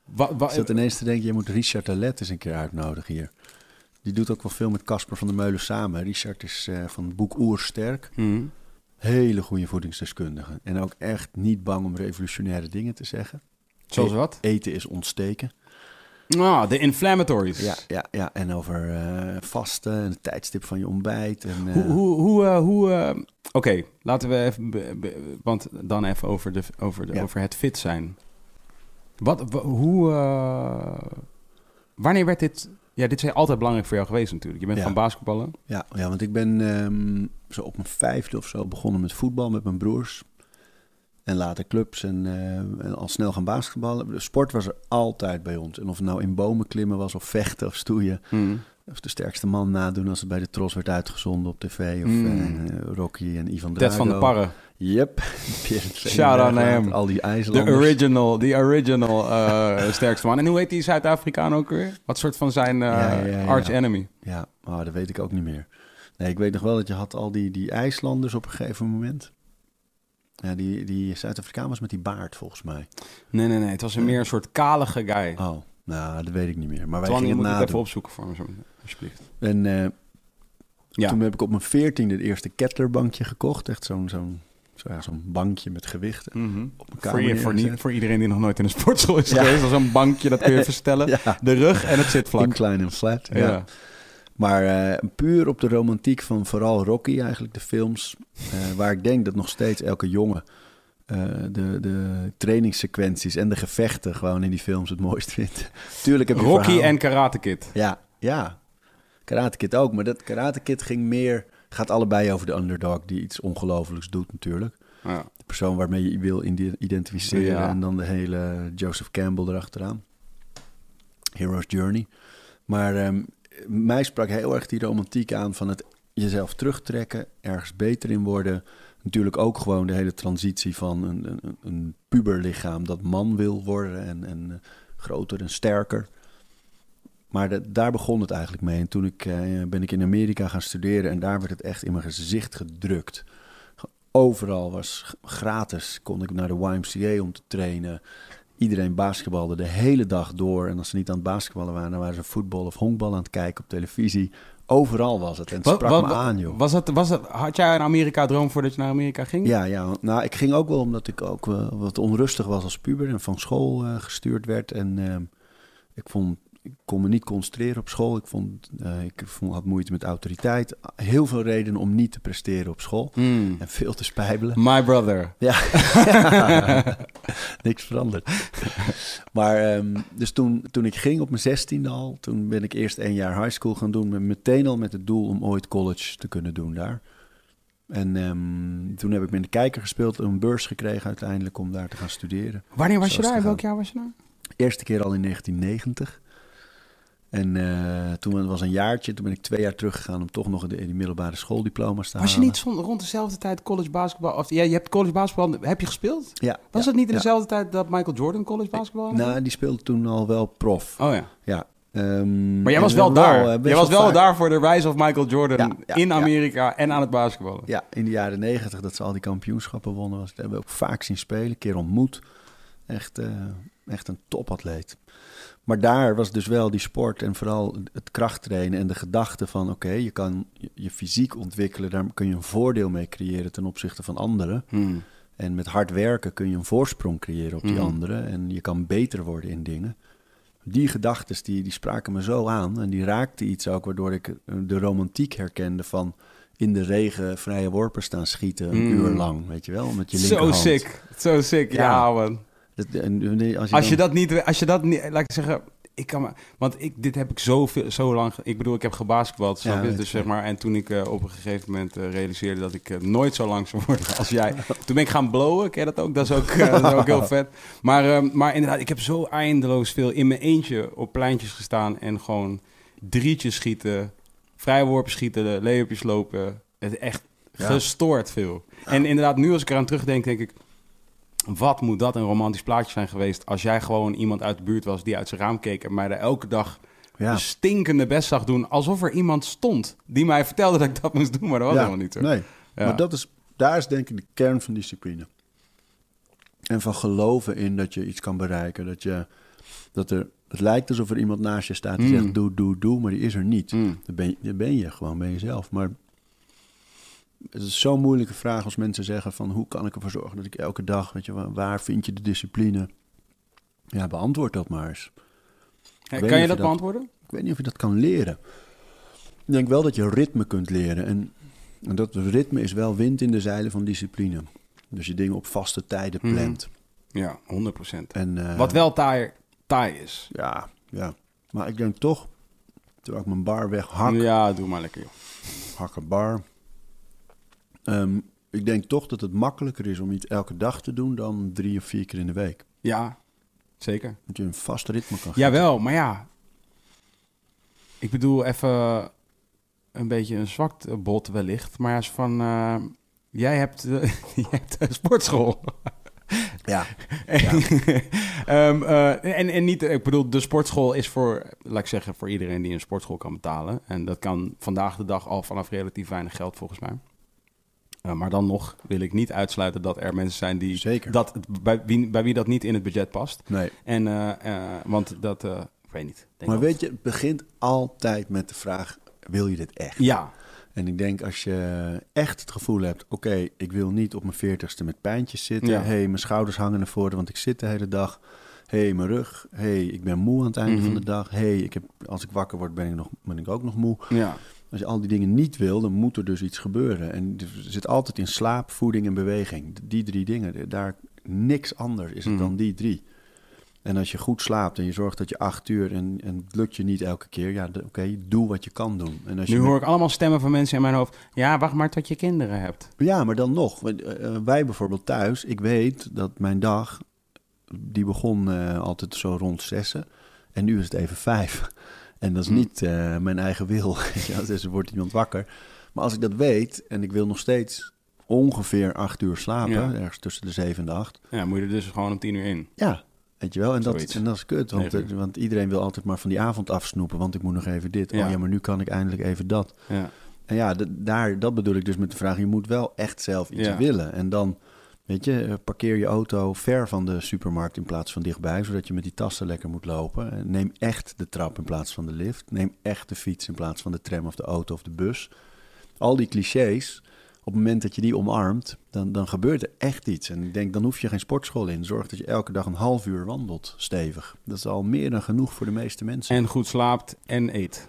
Wa- wa- Ik zat ineens te denken, je moet Richard Alet eens een keer uitnodigen hier. Die doet ook wel veel met Casper van der Meulen samen. Richard is eh, van het boek Oersterk. Mhm. Hele goede voedingsdeskundige. En ook echt niet bang om revolutionaire dingen te zeggen. Zoals E- wat? Eten is ontsteken. Ah, de inflammatories. Ja, ja, ja. En over eh, vasten en het tijdstip van je ontbijt. En, eh, Hoe, hoe, hoe, eh, hoe Oké, laten we even... be- be- want dan even over, de, over, de, Ja. over het fit zijn. Wat, wa- hoe... wanneer werd dit... Ja, dit is altijd belangrijk voor jou geweest natuurlijk. Je bent Ja. van basketballen. Ja, ja, want ik ben ehm, zo op mijn vijfde of zo begonnen met voetbal met mijn broers. En later clubs en, eh, en al snel gaan basketballen. De sport was er altijd bij ons. En of het nou in bomen klimmen was of vechten of stoeien. Mhm. Of de sterkste man nadoen als het bij de Tros werd uitgezonden op tv. Of Mm. eh, Rocky en Ivan Drago. Ted van de Parre. Yep. Shout out naar hem. Al die De IJslanders. original, die original eh, sterkste man. En hoe heet die Zuid-Afrikaan ook weer? Wat soort van zijn eh, Ja, ja, ja. arch enemy? Ja, oh, dat weet ik ook niet meer. Nee, ik weet nog wel dat je had al die, die IJslanders op een gegeven moment. Ja, die, die Zuid-Afrikaan was met die baard volgens mij. Nee, nee, nee. Het was een meer een soort kalige guy. Oh, nou, dat weet ik niet meer. Maar wij Twan, je gingen moet het even opzoeken voor me, zo, alsjeblieft. En eh, Ja. toen heb ik op mijn veertiende het eerste Kettlerbankje gekocht. Echt zo'n zo'n zo, ja, zo'n bankje met gewichten. Mhm. Op Voor, je- voor, iedereen die nog nooit in een sportschool is Ja. geweest, dat is een bankje, dat kun je verstellen. Ja, De rug en het zitvlak. incline en flat. Ja. Maar eh, puur op de romantiek van vooral Rocky eigenlijk, de films. eh, waar ik denk dat nog steeds elke jongen eh, de, de trainingssequenties en de gevechten gewoon in die films het mooist vindt. Tuurlijk heb je Rocky verhaal- en Karate Kid. Ja, ja. Karate Kid ook. Maar dat Karate Kid ging meer... Gaat allebei over de underdog die iets ongelofelijks doet natuurlijk. Ja. De persoon waarmee je je wil ide- identificeren. Ja. En dan de hele Joseph Campbell erachteraan. Hero's Journey. Maar ehm, mij sprak heel erg die romantiek aan van het jezelf terugtrekken. Ergens beter in worden. Natuurlijk ook gewoon de hele transitie van een, een, een puberlichaam dat man wil worden. En, en eh, groter en sterker. Maar daar begon het eigenlijk mee. En toen ik, eh, ben ik in Amerika gaan studeren en daar werd het echt in mijn gezicht gedrukt. Overal was gratis, kon ik naar de YMCA om te trainen. Iedereen basketbalde de hele dag door. En als ze niet aan het basketballen waren, dan waren ze voetbal of honkbal aan het kijken op televisie. Overal was het. En het Wat- sprak wat- me aan, joh. Was het, was het, had jij een Amerika-droom voordat je naar Amerika ging? Ja, ja, nou, ik ging ook wel omdat ik ook eh, wat onrustig was als puber en van school eh, gestuurd werd. En ehm, ik vond, ik kon me niet concentreren op school. Ik vond, eh, ik vond, had moeite met autoriteit. Heel veel redenen om niet te presteren op school. Hmm. En veel te spijbelen. My brother. Ja, niks veranderd. maar ehm, dus toen, toen ik ging op mijn zestiende al, toen ben ik eerst één jaar high school gaan doen. met- Meteen al met het doel om ooit college te kunnen doen daar. En ehm, toen heb ik met de kijker gespeeld, een beurs gekregen uiteindelijk om daar te gaan studeren. Wanneer was je daar? Welk jaar was je daar? Eerste keer al in 1990. En eh, toen het was een jaartje, toen ben ik twee jaar teruggegaan om toch nog in, die middelbare schooldiploma's te Was je halen. niet rond dezelfde tijd college basketbal? Of ja, je hebt college basketbal. Heb je gespeeld? Ja. Was ja, het niet in ja. dezelfde tijd dat Michael Jordan college basketbal? Nou, die speelde toen al wel prof. Oh ja. Ja. Ehm, Maar jij en was we wel daar. eh, jij was wel vaak- daar voor de rise of Michael Jordan Ja, in. Amerika en aan het basketballen. Ja, in de jaren negentig dat ze al die kampioenschappen wonnen. Was, dat hebben we ook vaak zien spelen. Een keer ontmoet. Echt, eh, echt een topatleet. Maar daar was dus wel die sport en vooral het krachttrainen en de gedachte van... oké, je kan je, je fysiek ontwikkelen. Daar kun je een voordeel mee creëren ten opzichte van anderen. Hmm. En met hard werken kun je een voorsprong creëren op die Mhm. anderen. En je kan beter worden in dingen. Die gedachten die, die spraken me zo aan. En die raakten iets ook waardoor ik eh, de romantiek herkende van... in de regen vrije worpen staan schieten een Mm. uur lang, weet je wel? Met je Zo linkerhand. sick. Zo sick. Ja, Ja. man. Dat- en als je, Als je dan- dat niet, als je dat niet, laat ik zeggen, ik kan want ik, dit heb ik zo, veel, zo lang, ik bedoel, ik heb gebasketbald, Ja, dus zeg maar, en toen ik eh, op een gegeven moment eh, realiseerde dat ik eh, nooit zo lang zou worden als jij, toen ben ik gaan blowen, ken je dat ook? Dat is ook, eh, dat is ook heel vet. Maar, eh, maar inderdaad, ik heb zo eindeloos veel in mijn eentje op pleintjes gestaan en gewoon drietjes schieten, vrijworpen schieten, leeuwpjes lopen, het echt Ja. gestoord veel. En inderdaad, nu als ik eraan terugdenk, denk ik, wat moet dat een romantisch plaatje zijn geweest als jij gewoon iemand uit de buurt was die uit zijn raam keek en mij daar elke dag ja. stinkende best zag doen alsof er iemand stond die mij vertelde dat ik dat moest doen, maar dat was Ja, helemaal niet zo. Nee, Ja. maar dat is, daar is denk ik de kern van discipline. En van geloven in dat je iets kan bereiken. Dat, je, dat er, het lijkt alsof er iemand naast je staat die Mm. zegt doe, doe, doe, maar die is er niet. Mm. Dan ben, je, dan ben je gewoon, ben jezelf. Maar het is zo'n moeilijke vraag als mensen zeggen van... hoe kan ik ervoor zorgen dat ik elke dag... Weet je, waar, vind je de discipline? Ja, beantwoord dat maar eens. Kan je dat beantwoorden? Ik weet niet of je dat kan leren. Ik denk wel dat je ritme kunt leren. En, en dat ritme is wel wind in de zeilen van discipline. Dus je dingen op vaste tijden Mhm. plant. Ja, 100%. En, eh, Wat wel taai, taai is. Ja, ja. Maar ik denk toch... Terwijl ik mijn bar weg hak, Ja, doe maar lekker joh. hakken bar. Ehm, ik denk toch dat het makkelijker is om iets elke dag te doen... dan drie of vier keer in de week. Ja, zeker. Dat je een vast ritme kan Jawel, maar ja. Ik bedoel even een beetje een zwakt bot wellicht, maar als van... eh, jij hebt, eh, jij hebt een sportschool. Ja, Ehm, eh, en, en niet, ik bedoel, de sportschool is voor, laat ik zeggen, voor iedereen die een sportschool kan betalen. En dat kan vandaag de dag al vanaf relatief weinig geld volgens mij. Eh, maar dan nog wil ik niet uitsluiten dat er mensen zijn die Zeker. dat bij wie, bij wie dat niet in het budget past. nee. En eh, eh, want dat, ik weet niet. Denk Maar dat- weet je, het begint altijd met de vraag... wil je dit echt? Ja, En ik denk als je echt het gevoel hebt, oké, ik wil niet op mijn veertigste met pijntjes zitten. Ja. hey, mijn schouders hangen naar voren, want ik zit de hele dag. hey, mijn rug. hey, ik ben moe aan het einde Mhm. van de dag. hey, ik heb, als ik wakker word, ben ik, nog, ben ik ook nog moe. ja. Als je al die dingen niet wil, dan moet er dus iets gebeuren. En er zit altijd in slaap, voeding en beweging. Die drie dingen, daar niks anders is het Mhm. dan die drie. En als je goed slaapt en je zorgt dat je acht uur en, en het lukt je niet elke keer, ja, oké, doe wat je kan doen. En als Nu je hoor ik allemaal stemmen van mensen in mijn hoofd. Ja, wacht maar tot je kinderen hebt. Ja, maar dan nog. Want, eh, wij bijvoorbeeld thuis, ik weet dat mijn dag, die begon eh, altijd zo rond zessen. En nu is het even vijf. En dat is Hm. niet eh, mijn eigen wil. wel. dus er wordt iemand wakker. Maar als ik dat weet en ik wil nog steeds ongeveer acht uur slapen, Ja. ergens tussen de zeven en de acht. Ja, moet je er dus gewoon om tien uur in. Ja, weet je wel. En dat, en dat is kut, want, eh, want iedereen wil altijd maar van die avond afsnoepen, want ik moet nog even dit. Ja. Oh ja, maar nu kan ik eindelijk even dat. Ja. En ja, daar, dat bedoel ik dus met de vraag. Je moet wel echt zelf iets Ja. willen. En dan Weet je, eh, parkeer je auto ver van de supermarkt in plaats van dichtbij, zodat je met die tassen lekker moet lopen. En Neem echt de trap in plaats van de lift. Neem echt de fiets in plaats van de tram of de auto of de bus. Al die clichés, op het moment dat je die omarmt, dan, dan gebeurt er echt iets. En ik denk, dan hoef je geen sportschool in. Zorg dat je elke dag een half uur wandelt, stevig. Dat is al meer dan genoeg voor de meeste mensen. En goed slaapt en eet.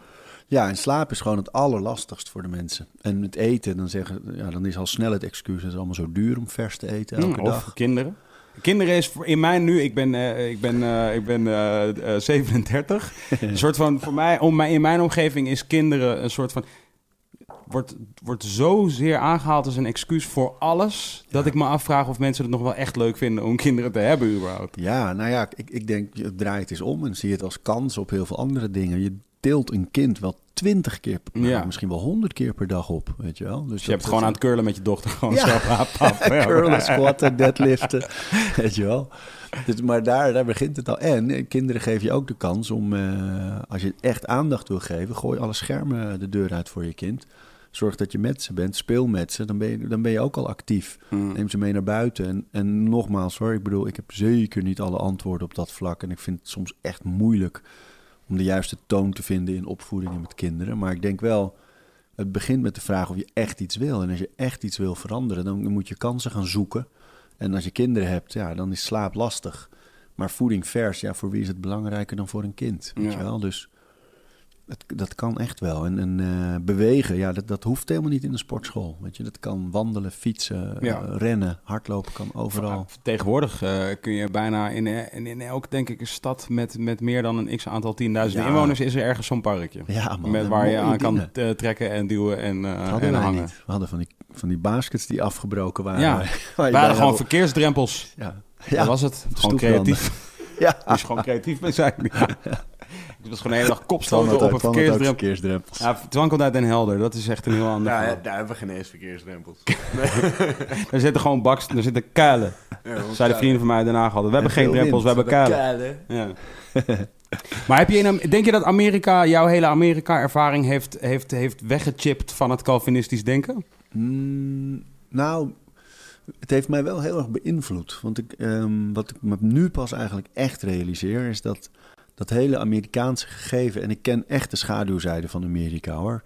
Ja, en slaap is gewoon het allerlastigst voor de mensen. En met eten, dan, zeggen, ja, dan is al snel het excuus... het is allemaal zo duur om vers te eten elke Mm, of dag. kinderen. Kinderen is voor, in mij nu, ik ben, eh, ik ben, eh, ik ben eh, eh, 37. een soort van, voor mij, om mij, in mijn omgeving is kinderen een soort van... Wordt, wordt zozeer aangehaald als een excuus voor alles... dat ik me afvraag of mensen het nog wel echt leuk vinden om kinderen te hebben überhaupt. Ja, nou ja, ik, ik denk, je draait het eens om en zie het als kans op heel veel andere dingen. Je tilt een kind wel twintig keer, nou, Ja. misschien wel honderd keer per dag op, weet je wel. Dus Dus je hebt gewoon aan het curlen met je dochter. Gewoon Ja. zo, pap, pap. Ja. curlen, squatten, deadliften, weet je wel. Dus, maar daar, daar begint het al. En eh, kinderen geven je ook de kans om, eh, als je echt aandacht wil geven, gooi alle schermen de deur uit voor je kind. Zorg dat je met ze bent, speel met ze, dan ben je, dan ben je ook al actief. Mm. Neem ze mee naar buiten. En, en nogmaals hoor, ik bedoel, ik heb zeker niet alle antwoorden op dat vlak. En ik vind het soms echt moeilijk om de juiste toon te vinden in opvoedingen met kinderen. Maar ik denk wel, het begint met de vraag of je echt iets wil. En als je echt iets wil veranderen, dan moet je kansen gaan zoeken. En als je kinderen hebt, ja, dan is slaap lastig. Maar voeding vers, ja, voor wie is het belangrijker dan voor een kind? Weet Ja. je wel? Dus het, dat kan echt wel. En, en eh, bewegen, ja, dat, dat hoeft helemaal niet in een sportschool. Weet je, dat kan wandelen, fietsen, Ja. eh, rennen, hardlopen kan overal. Tegenwoordig eh, kun je bijna in, in, in elk, denk ik, een stad met, met meer dan een x aantal tienduizenden Ja. inwoners is er ergens zo'n parkje. Ja, man. met waar je aan kan dingen. trekken en duwen en, hangen. niet. We hadden van die, van die baskets die afgebroken waren. Ja. waren gewoon op- verkeersdrempels. Ja, Dat ja. was het. Gewoon creatief. ja. Je gewoon creatief mee zijn. Ik was gewoon de hele dag kopstoten op een verkeersdrempel. verkeersdrempels. Ja, Twan komt uit Den Helder. Dat is echt een heel ander Daar, verhaal. daar hebben we geen eens verkeersdrempels. Er zitten gewoon baks, er zitten kuilen. Zeiden vrienden van mij uit Den Haag hadden. We hebben En geen drempels, we hebben kuilen. Ja. maar heb je in, denk je dat Amerika, jouw hele Amerika-ervaring heeft, heeft, heeft weggechipt van het Calvinistisch denken? Mm, nou, het heeft mij wel heel erg beïnvloed. Want ik, ehm, wat ik me nu pas eigenlijk echt realiseer, is dat dat hele Amerikaanse gegeven. En ik ken echt de schaduwzijde van Amerika hoor.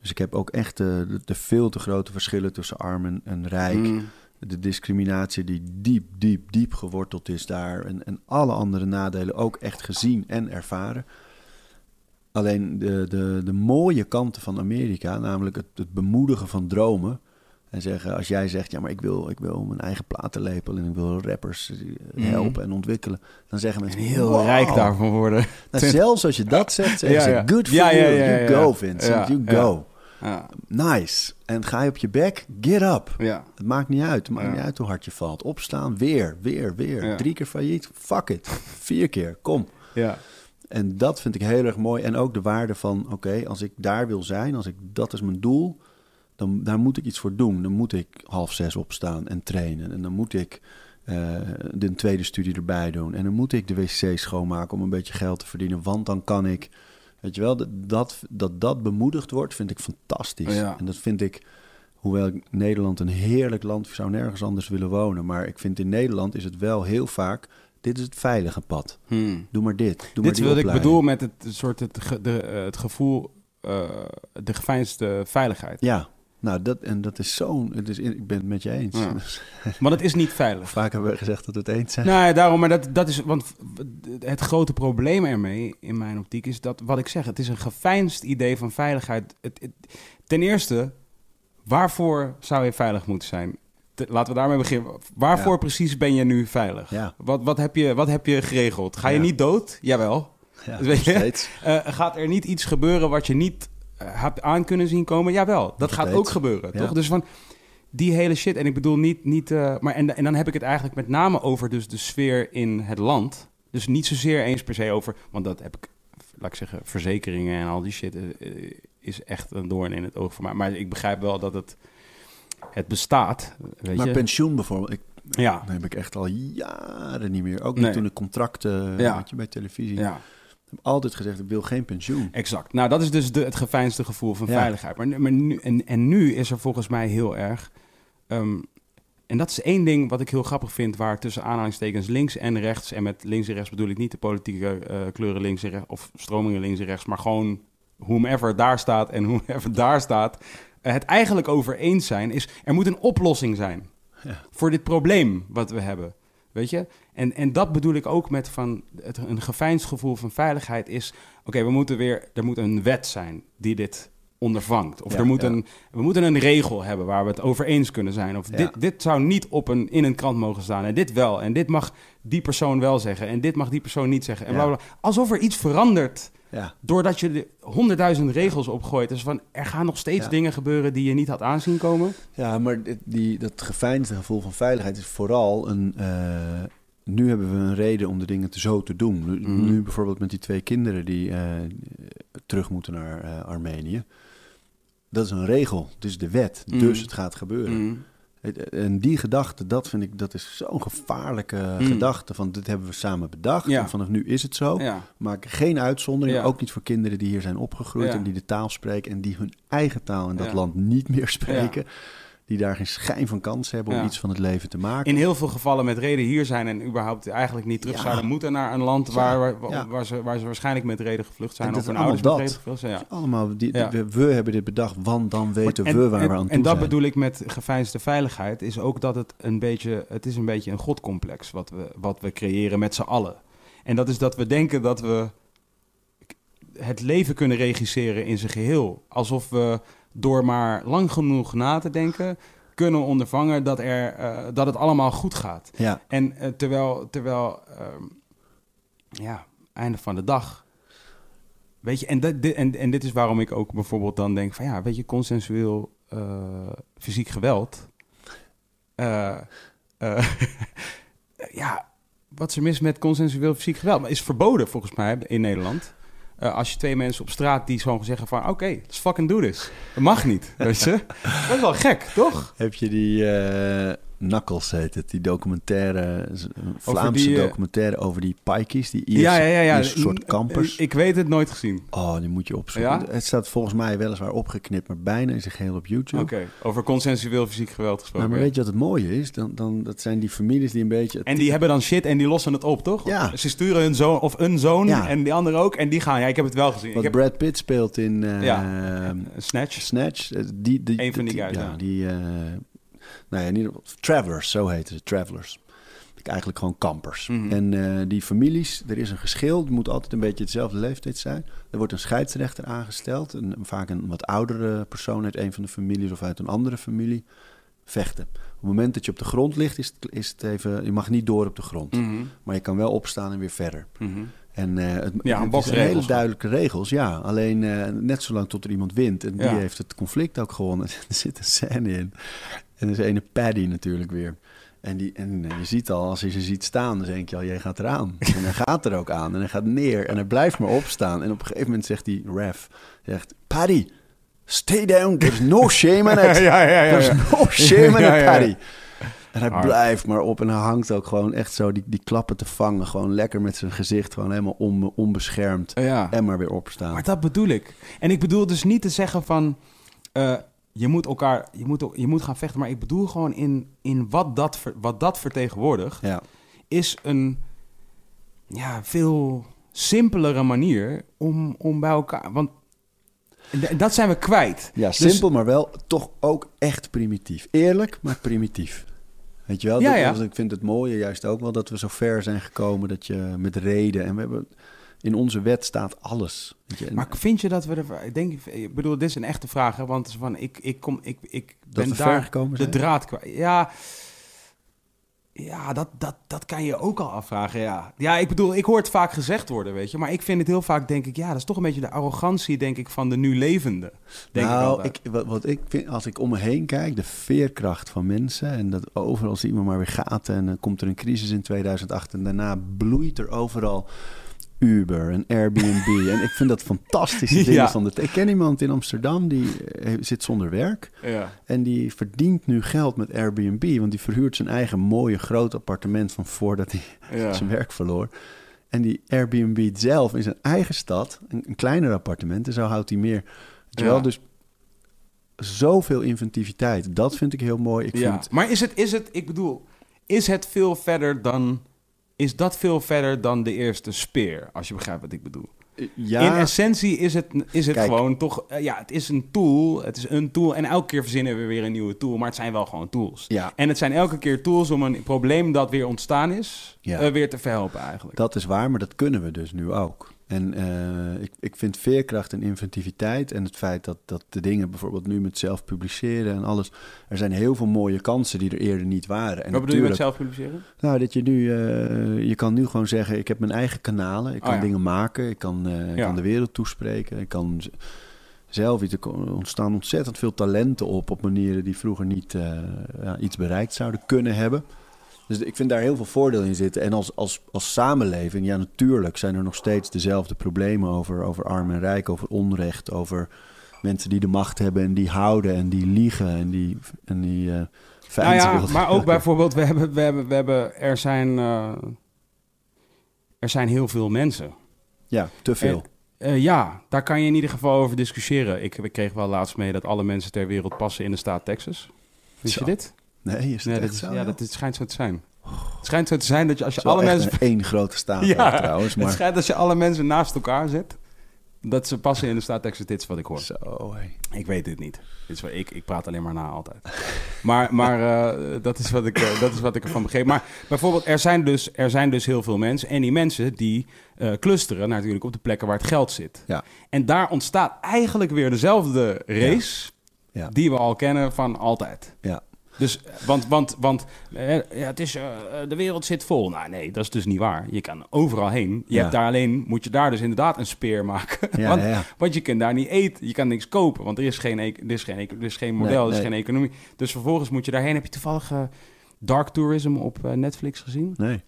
Dus ik heb ook echt de, de, veel te grote verschillen tussen arm en, en rijk. Mm. De discriminatie die diep, diep, diep geworteld is daar. En, en alle andere nadelen ook echt gezien en ervaren. Alleen de, de, de mooie kanten van Amerika, namelijk het, het bemoedigen van dromen. En zeggen, als jij zegt, ja, maar ik wil, ik wil mijn eigen platenlepel en ik wil rappers eh, Mhm. helpen en ontwikkelen. Dan zeggen En mensen, heel wow. rijk daarvan worden. Nou, zelfs als je dat zegt, zeggen Ja, ze, good for Ja, you, you go Vincent, you go. Nice. En ga je op je bek, get up. ja. Het maakt niet uit. Het maakt niet uit hoe hard je valt. Opstaan, weer, weer, weer. Drie keer failliet, fuck it. Vier keer, kom. ja. En dat vind ik heel erg mooi. En ook de waarde van, oké, als ik daar wil zijn, als ik dat is mijn doel, dan daar moet ik iets voor doen. Dan moet ik half zes opstaan en trainen. En dan moet ik eh, de tweede studie erbij doen. En dan moet ik de wc schoonmaken om een beetje geld te verdienen. Want dan kan ik, weet je wel, dat dat, dat, dat bemoedigd wordt, vind ik fantastisch. Ja. En dat vind ik, hoewel ik Nederland een heerlijk land, zou nergens anders willen wonen. Maar ik vind in Nederland is het wel heel vaak, dit is het veilige pad. Hmm. Doe maar dit. Doe Dit wat ik bedoel met het soort het, ge- de, eh, het gevoel, eh, de geveinsde veiligheid. Ja, nou dat en dat is zo'n. Het is, ik ben het met je eens. Ja. Want het is niet veilig. Vaak hebben we gezegd dat we het eens zijn. Nou ja, daarom, maar dat, dat is, want het grote probleem ermee, in mijn optiek, is dat, wat ik zeg, het is een geveinsd idee van veiligheid. Het, het- ten eerste, waarvoor zou je veilig moeten zijn? Te- laten we daarmee beginnen. Waarvoor Ja. precies ben je nu veilig? Ja. Wat, wat, heb je, wat heb je geregeld? Ga je Ja. niet dood? Jawel. Ja, Weet je? Eh, gaat er niet iets gebeuren wat je niet hebt aan kunnen zien komen? Jawel, dat Nog gaat ook gebeuren, Ja. toch? Dus van die hele shit. En ik bedoel niet... niet eh, maar en, en dan heb ik het eigenlijk met name over dus de sfeer in het land. Dus niet zozeer eens per se over... Want dat heb ik, laat ik zeggen, verzekeringen en al die shit... eh, eh, is echt een doorn in het oog voor mij. Maar ik begrijp wel dat het, het bestaat, weet Maar je. pensioen bijvoorbeeld, ik, ja, dat heb ik echt al jaren niet meer. Ook niet Nee. toen ik contracten Ja. je bij televisie. ja. Altijd gezegd, ik wil geen pensioen. Exact. Nou, dat is dus de, het geveinsde gevoel van Ja. veiligheid. Maar, maar nu, en, en nu is er volgens mij heel erg... ehm, en dat is één ding wat ik heel grappig vind, waar tussen aanhalingstekens links en rechts, en met links en rechts bedoel ik niet de politieke eh, kleuren links en rechts, of stromingen links en rechts, maar gewoon whomever daar staat en whomever daar staat, eh, het eigenlijk over eens zijn, is er moet een oplossing zijn Ja. voor dit probleem wat we hebben. Weet je? En, en dat bedoel ik ook met van het, een geveinsd gevoel van veiligheid is... oké, we moeten weer... er moet een wet zijn die dit ondervangt. Of Ja, er moet ja. een, we moeten een regel hebben waar we het over eens kunnen zijn. Of Ja. dit, dit zou niet op een, in een krant mogen staan en dit wel. En dit mag die persoon wel zeggen en dit mag die persoon niet zeggen. En bla, bla. Alsof er iets verandert Ja, doordat je de honderdduizend regels opgooit. Dus van, er gaan nog steeds Ja. dingen gebeuren die je niet had aanzien komen. ja maar dit- die, dat geveinsde gevoel van veiligheid is vooral een... eh, nu hebben we een reden om de dingen te zo te doen. Nu, Mhm. nu bijvoorbeeld met die twee kinderen die eh, terug moeten naar eh, Armenië. Dat is een regel, het is de wet, Mhm. dus het gaat gebeuren. Mm. En die gedachte, dat vind ik, dat is zo'n gevaarlijke Mm. gedachte. Van dit hebben we samen bedacht Ja. en vanaf nu is het zo. Ja. Maak geen uitzondering, Ja. ook niet voor kinderen die hier zijn opgegroeid en die de taal spreken en die hun eigen taal in dat land niet meer spreken. Die daar geen schijn van kans hebben om Ja. iets van het leven te maken. in heel veel gevallen met reden hier zijn en überhaupt eigenlijk niet terug Ja. zouden moeten naar een land waar, waar, ze, waar ze waarschijnlijk met reden gevlucht zijn En of dat hun is ouders met allemaal reden dat. gevlucht zijn. Allemaal, die, we, we hebben dit bedacht, want dan weten en, we waar en, we aan toe En dat zijn. bedoel ik met geveinsde veiligheid, is ook dat het een beetje, het is een beetje een godcomplex wat we, wat we creëren met z'n allen. En dat is dat we denken dat we het leven kunnen regisseren in zijn geheel. Alsof we door maar lang genoeg na te denken, kunnen ondervangen dat, er, eh, dat het allemaal goed gaat. Ja, En eh, terwijl, terwijl ehm, ja, einde van de dag. Weet je, en, dat, dit, en, en dit is waarom ik ook bijvoorbeeld dan denk van ja, weet je, consensueel eh, fysiek geweld. ja, wat is er mis met consensueel fysiek geweld? Maar is verboden volgens mij in Nederland. Eh, als je twee mensen op straat die gewoon zeggen van... oké, let's fucking do this. Dat mag niet, weet je? Dat is wel gek, toch? heb je die eh Knuckles heet het, die documentaire, Vlaamse die, eh, documentaire over die pikeys, die Ierse, ja, ja, ja. soort kampers. Ik weet het nooit gezien. Oh, die moet je opzoeken. Het staat volgens mij weliswaar opgeknipt, maar bijna in zijn geheel op YouTube. Oké, over consensueel fysiek geweld gesproken. Nou, maar weet je wat het mooie is? Dan, dan, dat zijn die families die een beetje... En die hebben dan shit en die lossen het op, toch? Ja. Ze sturen hun zoon of een zoon en die andere ook. En die gaan, ja, ik heb het wel gezien. Ik Wat heb Brad Pitt speelt in eh, Ja. Snatch. Snatch. eh, Die, die, Eén van die guys, Ja, die... eh nou ja, in ieder geval... Travelers, zo heten ze. Travelers. Eigenlijk gewoon kampers. Mhm. En eh, die families, er is een geschil. Het moet altijd een beetje hetzelfde leeftijd zijn. Er wordt een scheidsrechter aangesteld. Een, vaak een wat oudere persoon uit een van de families of uit een andere familie. Vechten. Op het moment dat je op de grond ligt, is het, is het even... Je mag niet door op de grond. Mhm, Maar je kan wel opstaan en weer verder. mhm. En eh, het, Ja, het zijn hele duidelijke regels, ja. Alleen eh, net zolang tot er iemand wint. En die Ja. heeft het conflict ook gewonnen. er zit een scène in. En er is ene Paddy natuurlijk weer. En, die, en je ziet al, als je ze ziet staan, dan denk je al, jij gaat eraan. En hij gaat er ook aan. En hij gaat neer. En hij blijft maar opstaan. En op een gegeven moment zegt die ref, zegt, Paddy, stay down. There's no shame in it. ja, ja, ja, There's no shame in it. Paddy. En hij Hard. blijft maar op en hij hangt ook gewoon echt zo die, die klappen te vangen. Gewoon lekker met zijn gezicht, gewoon helemaal on, onbeschermd. Ja. En maar weer opstaan. Maar dat bedoel ik. En ik bedoel dus niet te zeggen van... eh, je moet elkaar... Je moet, je moet gaan vechten. Maar ik bedoel gewoon in, in wat, dat wat dat vertegenwoordigt... Ja, is een ja, veel simpelere manier om, om bij elkaar... Want dat zijn we kwijt. ja Dus- simpel, maar wel toch ook echt primitief. Eerlijk, maar primitief. Weet je wel? Ja, Dat- ja. Ik vind het mooie juist ook wel dat we zo ver zijn gekomen dat je met reden... En we hebben... In onze wet staat alles. Je, Maar vind je dat we er... Ik, denk, ik bedoel, dit is een echte vraag. Hè, want van, ik, ik, kom, ik, ik ben we daar gekomen de zijn. draad kwijt. Ja, ja dat, dat, dat kan je ook al afvragen, ja. Ja, ik bedoel, ik hoor het vaak gezegd worden, weet je. Maar ik vind het heel vaak, denk ik... Ja, dat is toch een beetje de arrogantie, denk ik, van de nu levende. Denk nou, ik, wat, wat ik vind, als ik om me heen kijk, de veerkracht van mensen en dat overal zie je maar weer gaat en dan komt er een crisis in 2008 en daarna bloeit er overal Uber en Airbnb en ik vind dat fantastische dingen Ja. van de. Ik ken iemand in Amsterdam die eh, zit zonder werk Ja. en die verdient nu geld met Airbnb, want die verhuurt zijn eigen mooie groot appartement van voordat hij Ja. zijn werk verloor. En die Airbnb zelf in zijn eigen stad, een, een kleiner appartement, en zo houdt hij meer. Wel, dus zoveel inventiviteit. Dat vind ik heel mooi. Ik ja. vind, Maar is het, is het, ik bedoel, is het veel verder dan, is dat veel verder dan de eerste speer, als je begrijpt wat ik bedoel? ja, In essentie is het, is het Kijk. gewoon toch, eh, ja, het is een tool, het is een tool en elke keer verzinnen we weer een nieuwe tool, maar het zijn wel gewoon tools. ja, En het zijn elke keer tools om een probleem dat weer ontstaan is, Ja. eh, weer te verhelpen eigenlijk. dat is waar, maar dat kunnen we dus nu ook. En eh, ik, ik vind veerkracht en inventiviteit en het feit dat, dat de dingen bijvoorbeeld nu met zelf publiceren en alles. Er zijn heel veel mooie kansen die er eerder niet waren. En wat bedoel je met zelf publiceren? Nou, dat je nu, eh, je kan nu gewoon zeggen, ik heb mijn eigen kanalen, ik kan Oh ja. dingen maken, ik kan, eh, ik Ja. kan de wereld toespreken, ik kan zelf iets, er ontstaan ontzettend veel talenten op, op manieren die vroeger niet ja, iets bereikt zouden kunnen hebben. Dus ik vind daar heel veel voordeel in zitten. En als, als, als samenleving, ja natuurlijk zijn er nog steeds dezelfde problemen over, over arm en rijk, over onrecht, over mensen die de macht hebben en die houden en die liegen en die, en die Nou vijand ja, wilden. maar ook bijvoorbeeld, we hebben, we hebben, we hebben, er zijn, eh, er zijn heel veel mensen. Ja, te veel. Eh, ja, daar kan je in ieder geval over discussiëren. Ik, ik kreeg wel laatst mee dat alle mensen ter wereld passen in de staat Texas. Wist je dit? Nee, is het Nee, echt is, zo? ja, dat het schijnt zo te zijn. Het schijnt zo te zijn dat je als je Het alle mensen... één grote staat Ja, trouwens. Het Maar schijnt dat je alle mensen naast elkaar zet, dat ze passen in de staat. Dit is wat ik hoor. zo. Ik weet dit niet. Dit is wat, ik, ik praat alleen maar na altijd. Maar, maar eh, dat, is wat ik, eh, dat is wat ik ervan begreep. Maar bijvoorbeeld, er zijn dus, er zijn dus heel veel mensen. En die mensen die eh, clusteren natuurlijk op de plekken waar het geld zit. Ja. En daar ontstaat eigenlijk weer dezelfde race Ja. die we al kennen van altijd. Ja. Dus, want, want, want eh, ja, het is, eh, de wereld zit vol. Nou nee, dat is dus niet waar. Je kan overal heen. Je Ja. hebt daar alleen, moet je daar dus inderdaad een speer maken. Ja, want, ja, ja. want je kunt daar niet eten. Je kan niks kopen, want er is geen, e- er is geen, e- er is geen model, Nee, er is nee. geen economie. Dus vervolgens moet je daarheen. Heb je toevallig eh, Dark Tourism op eh, Netflix gezien? Nee.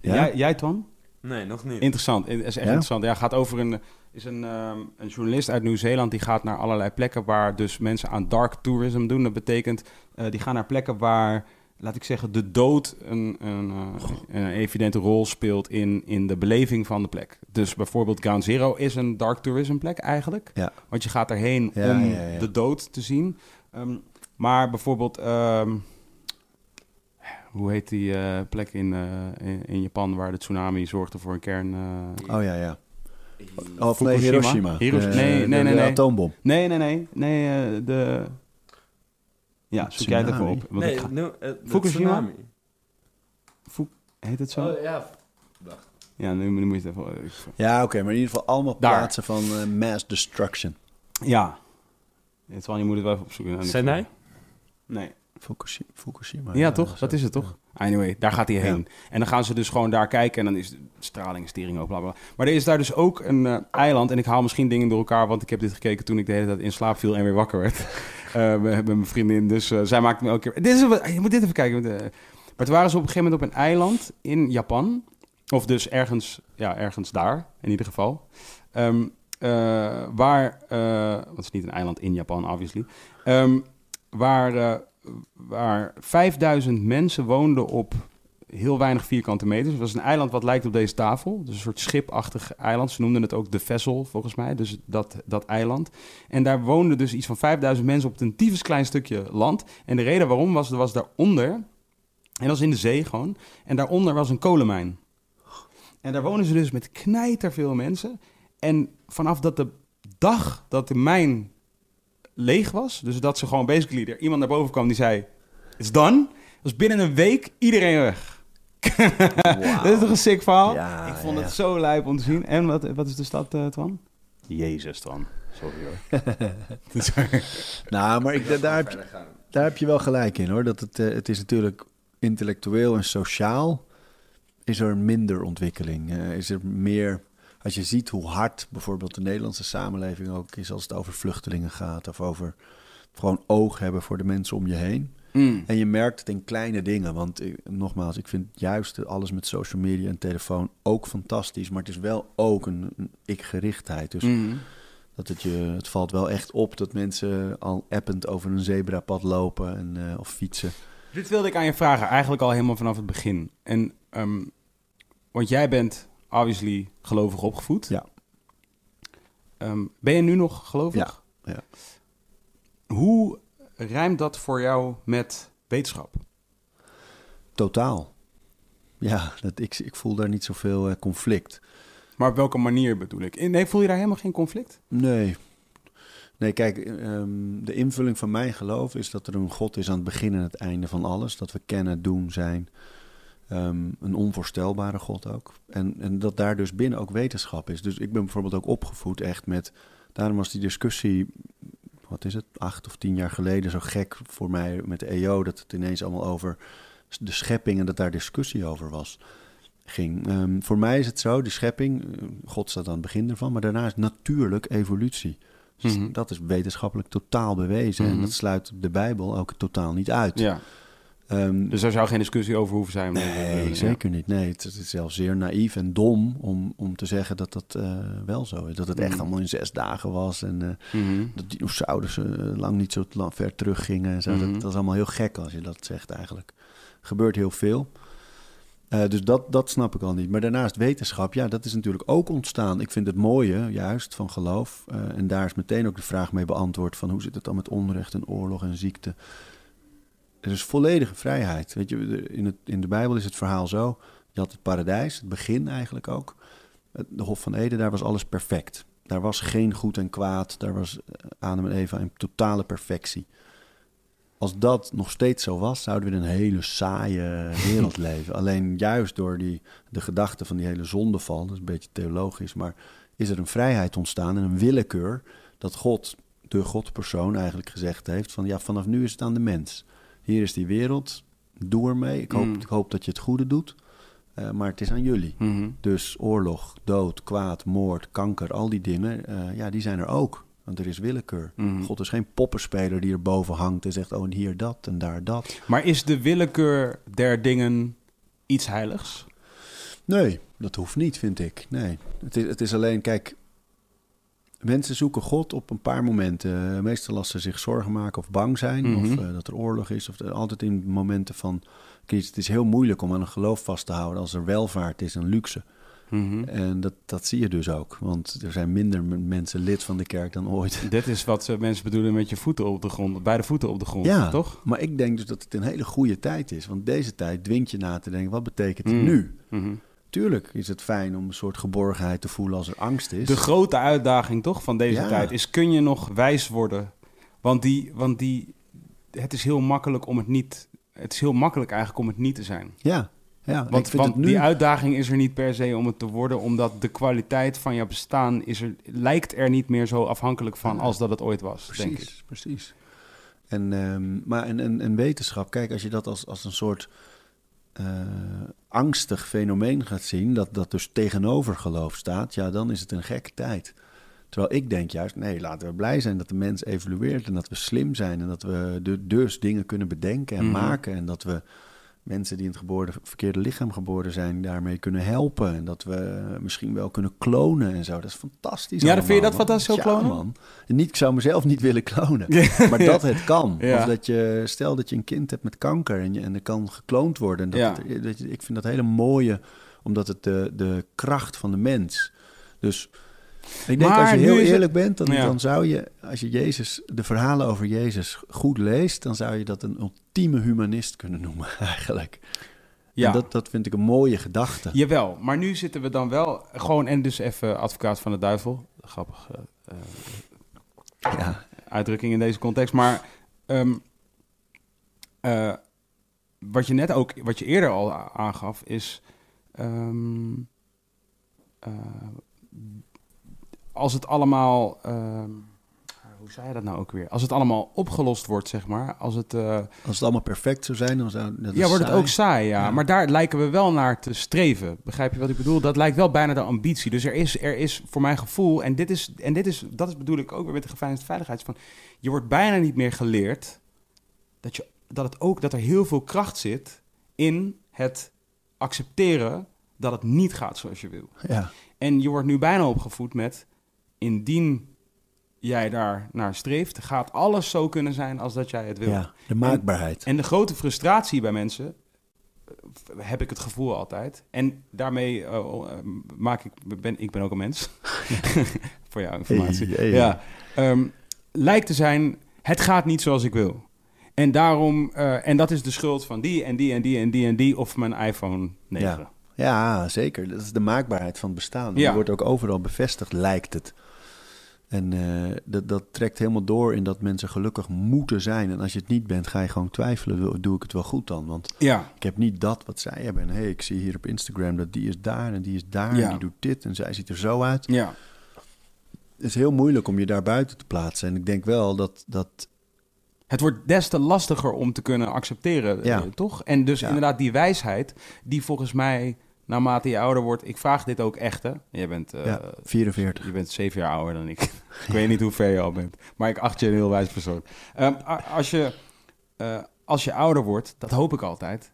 Ja? Jij, jij Twan? Nee, nog niet. Interessant. Het is echt Ja? interessant. Ja, gaat over een, is een, ehm, een journalist uit Nieuw-Zeeland die gaat naar allerlei plekken waar dus mensen aan dark tourism doen. Dat betekent, eh, die gaan naar plekken waar, laat ik zeggen, de dood een, een, eh, een evidente rol speelt in, in de beleving van de plek. Dus bijvoorbeeld Ground Zero is een dark tourism plek eigenlijk. Ja. Want je gaat erheen Ja, om ja, de dood te zien. Ehm, maar bijvoorbeeld, ehm, hoe heet die eh, plek in, in, in Japan waar de tsunami zorgde voor een kern... Oh ja, ja. Of nee? Hiroshima. Hiroshima. De- Nee, nee, nee, de nee. atoombom. Nee, nee, nee. Nee, eh, de... Ja, zoek jij het even op. Want ik Nee, ga- no, eh, Fukushima? tsunami. Heet het zo? Oh, ja. Ja, nu, nu moet je het even... Ja, oké, maar in ieder geval allemaal Daar. plaatsen van eh, mass destruction. Ja. Het wel, je moet het wel even opzoeken. Sendai? Nee. Fukushima. Fukushima Ja, toch? Dat is het, toch? Anyway, daar gaat hij heen. En dan gaan ze dus gewoon daar kijken en dan is de straling, stering ook, bla, bla. Maar er is daar dus ook een eh, eiland en ik haal misschien dingen door elkaar, want ik heb dit gekeken toen ik de hele tijd in slaap viel en weer wakker werd. Eh, met mijn vriendin, dus eh, zij maakte me elke keer... Dit is, een- je moet dit even kijken. Maar toen waren ze op een gegeven moment op een eiland in Japan. Of dus ergens, ja, ergens daar, in ieder geval. Eh, waar, want het is niet een eiland in Japan, obviously. Ehm, waar, waar 5000 mensen woonden op heel weinig vierkante meters. Het was een eiland wat lijkt op deze tafel. Dus een soort schipachtig eiland. Ze noemden het ook de Vessel, volgens mij. Dus dat, dat eiland. En daar woonden dus iets van 5000 mensen op een tyfus klein stukje land. En de reden waarom was, er was daaronder... En dat was in de zee gewoon. En daaronder was een kolenmijn. En daar wonen ze dus met knijterveel mensen. En vanaf dat de dag dat de mijn leeg was... dus dat ze gewoon basically... er iemand naar boven kwam die zei... It's done. Was binnen een week iedereen weg. Wauw. Dat is toch een sick verhaal? Ja, ik vond ja, het ja. zo lijp om te zien. En wat, wat is de stad, eh Twan? Jezus, Twan. Sorry hoor. Nou, maar ik, daar, heb je, daar heb je wel gelijk in hoor. Dat het, eh, het is natuurlijk intellectueel en sociaal is er minder ontwikkeling. Eh, is er meer, als je ziet hoe hard bijvoorbeeld de Nederlandse samenleving ook is als het over vluchtelingen gaat of over gewoon oog hebben voor de mensen om je heen. Mm. En je merkt het in kleine dingen. Want ik- nogmaals, ik vind juist alles met social media en telefoon ook fantastisch. Maar het is wel ook een, een ik-gerichtheid. Dus Mm. dat het, je, het valt wel echt op dat mensen al append over een zebrapad lopen en, eh, of fietsen. Dit wilde ik aan je vragen, eigenlijk al helemaal vanaf het begin. En, ehm, want jij bent obviously gelovig opgevoed. Ja. Ehm, ben je nu nog gelovig? Ja, ja. Hoe rijmt dat voor jou met wetenschap? Totaal. Ja, dat, ik, ik voel daar niet zoveel eh, conflict. Maar op welke manier bedoel ik? Nee, voel je daar helemaal geen conflict? Nee. Nee, kijk, ehm, de invulling van mijn geloof is dat er een God is aan het begin en het einde van alles. Dat we kennen, doen, zijn. Ehm, een onvoorstelbare God ook. En, en dat daar dus binnen ook wetenschap is. Dus ik ben bijvoorbeeld ook opgevoed echt met... Daarom was die discussie, wat is het, acht of tien jaar geleden... zo gek voor mij met de EO, dat het ineens allemaal over de schepping... en dat daar discussie over was ging. Ehm, voor mij is het zo, de schepping, eh, God staat aan het begin ervan, maar daarna is natuurlijk evolutie. Dus Mhm. Dat is wetenschappelijk totaal bewezen en Mhm. dat sluit de Bijbel ook totaal niet uit. Ja. Ehm, Dus daar zou geen discussie over hoeven zijn. nee, zeker niet. Nee, het, is zelfs zeer naïef en dom om, om te zeggen dat dat eh, wel zo is. Dat het echt Mhm. allemaal in zes dagen was en eh, Mhm. dat dinosaurussen eh, lang niet zo lang ver teruggingen. En zo. Mhm. dat, dat is allemaal heel gek als je dat zegt eigenlijk. gebeurt heel veel. Dus dat, dat snap ik al niet. Maar daarnaast wetenschap, ja, dat is natuurlijk ook ontstaan. Ik vind het mooie, juist, van geloof. en daar is meteen ook de vraag mee beantwoord van hoe zit het dan met onrecht en oorlog en ziekte. Er is volledige vrijheid. Weet je, in, het, in de Bijbel is het verhaal zo. Je had het paradijs, het begin eigenlijk ook. Het- De Hof van Eden, daar was alles perfect. Daar was geen goed en kwaad. Daar was eh, Adam en Eva in totale perfectie. Als dat nog steeds zo was, zouden we in een hele saaie wereld leven. Alleen juist door die, de gedachte van die hele zondeval, dat is een beetje theologisch, maar is er een vrijheid ontstaan en een willekeur dat God, de Godpersoon eigenlijk gezegd heeft van ja, vanaf nu is het aan de mens. Hier is die wereld, doe ermee. Ik hoop, Mm. ik hoop dat je het goede doet, eh, maar het is aan jullie. Mhm. Dus oorlog, dood, kwaad, moord, kanker, al die dingen, eh, ja, die zijn er ook. Want er is willekeur. Mhm. God is geen poppenspeler die erboven hangt en zegt, oh, en hier dat en daar dat. Maar is de willekeur der dingen iets heiligs? Nee, dat hoeft niet, vind ik. Nee, het is, het is alleen, kijk, mensen zoeken God op een paar momenten. Meestal als ze zich zorgen maken of bang zijn, Mhm. of eh, dat er oorlog is, of altijd in momenten van crisis. Het is heel moeilijk om aan een geloof vast te houden als er welvaart is en luxe. Mhm. En dat, dat zie je dus ook, want er zijn minder mensen lid van de kerk dan ooit. Dit is wat eh, mensen bedoelen met je voeten op de grond, beide voeten op de grond, Ja, toch? maar ik denk dus dat het een hele goede tijd is. Want deze tijd dwingt je na te denken, wat betekent het Mm. nu? Tuurlijk is het fijn om een soort geborgenheid te voelen als er angst is. De grote uitdaging toch van deze Ja. tijd is: kun je nog wijs worden? Want die, want die, het is heel makkelijk om het niet. Het is heel makkelijk eigenlijk om het niet te zijn. Ja, ja. Want, nu... die uitdaging is er niet per se om het te worden, omdat de kwaliteit van jouw bestaan is er, lijkt er niet meer zo afhankelijk van als dat het ooit was, denk ik. Precies, precies. En, ehm, maar en, en, en wetenschap, kijk, als je dat als, als een soort eh, angstig fenomeen gaat zien, dat, dat dus tegenover geloof staat, ja, dan is het een gekke tijd. Terwijl ik denk juist, nee, laten we blij zijn dat de mens evolueert en dat we slim zijn en dat we dus dingen kunnen bedenken en Mhm. maken en dat we mensen die in het geboren, verkeerde lichaam geboren zijn daarmee kunnen helpen en dat we misschien wel kunnen klonen en zo. Dat is fantastisch. Ja, dan vind je dat fantastisch, zo klonen? Man. En niet, ik zou mezelf niet willen klonen. Maar dat het kan. Ja. Of dat je, stel dat je een kind hebt met kanker en, je, en er kan gekloond worden. En dat Ja. het- dat je- ik vind dat hele mooie, omdat het de, de kracht van de mens. Dus ik denk Maar als je heel het- eerlijk bent, dan, dan zou je, als je Jezus, de verhalen over Jezus goed leest, dan zou je dat een ultieme humanist kunnen noemen eigenlijk. Ja. En dat, dat vind ik een mooie gedachte. Jawel, maar nu zitten we dan wel gewoon en dus even advocaat van de duivel. Grappig eh, eh, Ja. uitdrukking in deze context. Maar ehm, eh, wat je net ook, wat je eerder al aangaf, is ehm, eh, als het allemaal, ehm, hoe zei je dat nou ook weer? Als het allemaal opgelost wordt, zeg maar, als het eh, Als het allemaal perfect zou zijn, dan zou dat ja, wordt het ook saai, ja. Ja. Maar daar lijken we wel naar te streven. Begrijp je wat ik bedoel? Dat lijkt wel bijna de ambitie. Dus er is, er is voor mijn gevoel, en, dit is, en dit is, dat is bedoel ik ook weer met de geveiligde veiligheid, van, je wordt bijna niet meer geleerd dat, je, dat, het ook, dat er heel veel kracht zit in het accepteren dat het niet gaat zoals je wil. Ja, En je wordt nu bijna opgevoed met, indien jij daar naar streeft, gaat alles zo kunnen zijn als dat jij het wil. ja, de maakbaarheid. En de grote frustratie bij mensen, eh, heb ik het gevoel altijd. En daarmee eh, eh, maak ik, ben, ik ben ook een mens. Voor jouw informatie. Hey, hey. Ja, ehm, lijkt te zijn, het gaat niet zoals ik wil. En daarom, en dat is de schuld van die en die en die en die en die of mijn iPhone 9. Ja. Ja, zeker. Dat is de maakbaarheid van het bestaan. Ja. Die wordt ook overal bevestigd, lijkt het. En eh, dat, dat trekt helemaal door in dat mensen gelukkig moeten zijn. En als je het niet bent, ga je gewoon twijfelen, doe- doe ik het wel goed dan? Want Ja, ik heb niet dat wat zij hebben. En hey, ik zie hier op Instagram dat die is daar en die is daar Ja. en die doet dit en zij ziet er zo uit. ja. Het is heel moeilijk om je daar buiten te plaatsen. En ik denk wel dat, dat Het wordt des te lastiger om te kunnen accepteren, Ja. eh, toch? En dus inderdaad die wijsheid, die volgens mij, naarmate je ouder wordt... Ik vraag dit ook echt, hè? Jij bent, eh, ja, 44. je bent zeven jaar ouder dan ik. ik weet niet hoe ver je al bent, maar ik acht je een heel wijs persoon. A- als, je, eh, als je ouder wordt, dat hoop ik altijd...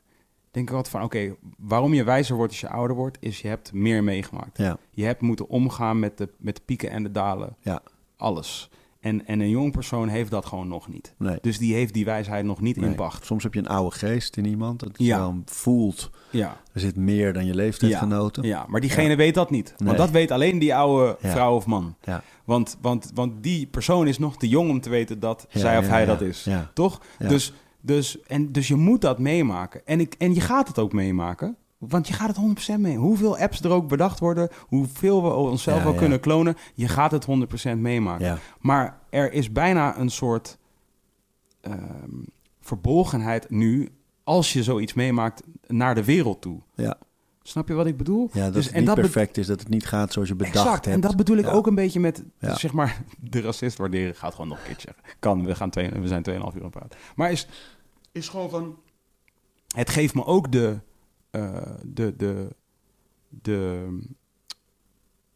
denk ik altijd van, oké, waarom je wijzer wordt als je ouder wordt... is je hebt meer meegemaakt. Ja, Je hebt moeten omgaan met de, met de pieken en de dalen. Ja. Alles. En, en een jong persoon heeft dat gewoon nog niet. nee. Dus die heeft die wijsheid nog niet nee. in pacht. Soms heb je een oude geest in iemand. Dat je Ja. wel voelt, Ja, er zit meer dan je leeftijdgenoten. ja, maar diegene weet dat niet. Want Nee. dat weet alleen die oude Ja. vrouw of man. Ja. Want, want, want die persoon is nog te jong om te weten dat Ja, zij of ja, hij ja. dat is. Ja. Toch? Ja. Dus, dus, en, dus je moet dat meemaken. En, ik, en je gaat het ook meemaken. Want je gaat het 100% mee. Hoeveel apps er ook bedacht worden, hoeveel we onszelf Ja, wel ja. kunnen klonen, je gaat het 100% meemaken. Ja. Maar er is bijna een soort ehm, verbolgenheid nu, als je zoiets meemaakt, naar de wereld toe. Ja. Snap je wat ik bedoel? Ja, dat Dus- het en niet dat perfect is, dat het niet gaat zoals je bedacht exact. hebt. En dat bedoel ik Ja. ook een beetje met, Ja. zeg maar, de racist waarderen. Gaat gewoon nog een keertje zeggen. Kan, we, gaan twee, we zijn 2,5 uur aan het praten. Maar is, is gewoon van... Het geeft me ook de... eh, de, de, de,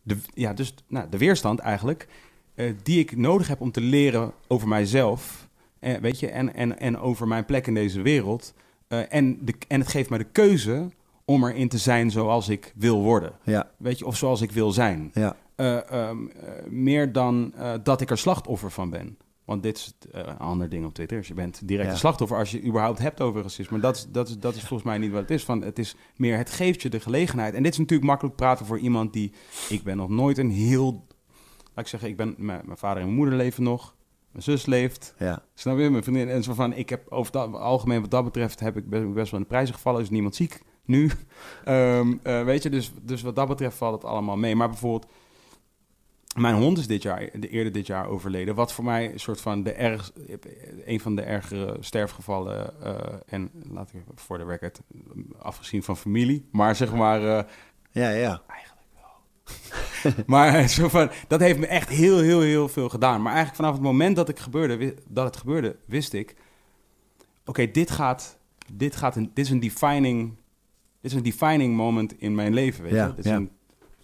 de, ja, dus, nou, de weerstand eigenlijk... eh, die ik nodig heb om te leren over mijzelf... Eh, weet je, en, en, en over mijn plek in deze wereld. En, de, en het geeft mij de keuze om erin te zijn zoals ik wil worden. Ja, Weet je, of zoals ik wil zijn. ja, Eh, ehm, eh, meer dan dat ik er slachtoffer van ben. Want dit is het, eh, een ander ding op Twitter. Dus je bent direct Ja. een slachtoffer als je überhaupt hebt over racisme. Dat is, dat, is, dat is volgens mij niet wat het is. Van, het is meer, het geeft je de gelegenheid. En dit is natuurlijk makkelijk praten voor iemand die... Ik ben nog nooit een heel... Laat ik zeggen, ik ben, mijn, mijn vader en mijn moeder leven nog. Mijn zus leeft. ja. Snap je? Mijn vriendin. En zo van, ik heb over het al- algemeen wat dat betreft... heb ik best, best wel in de prijzen gevallen. Is niemand ziek nu. Ehm, eh, weet je, dus, dus wat dat betreft valt het allemaal mee. Maar bijvoorbeeld... Mijn hond is dit jaar, de, eerder dit jaar overleden. Wat voor mij een soort van de erg, een van de ergere sterfgevallen. eh, en laat ik voor de record, afgezien van familie. Maar zeg maar, eh, Ja, ja. maar zo van, dat heeft me echt heel, heel, heel veel gedaan. Maar eigenlijk vanaf het moment dat, ik gebeurde, dat het gebeurde, wist ik... Oké, dit gaat... Dit, gaat een, dit is een defining... Dit is een defining moment in mijn leven, weet Ja, je? Dit is ja. een,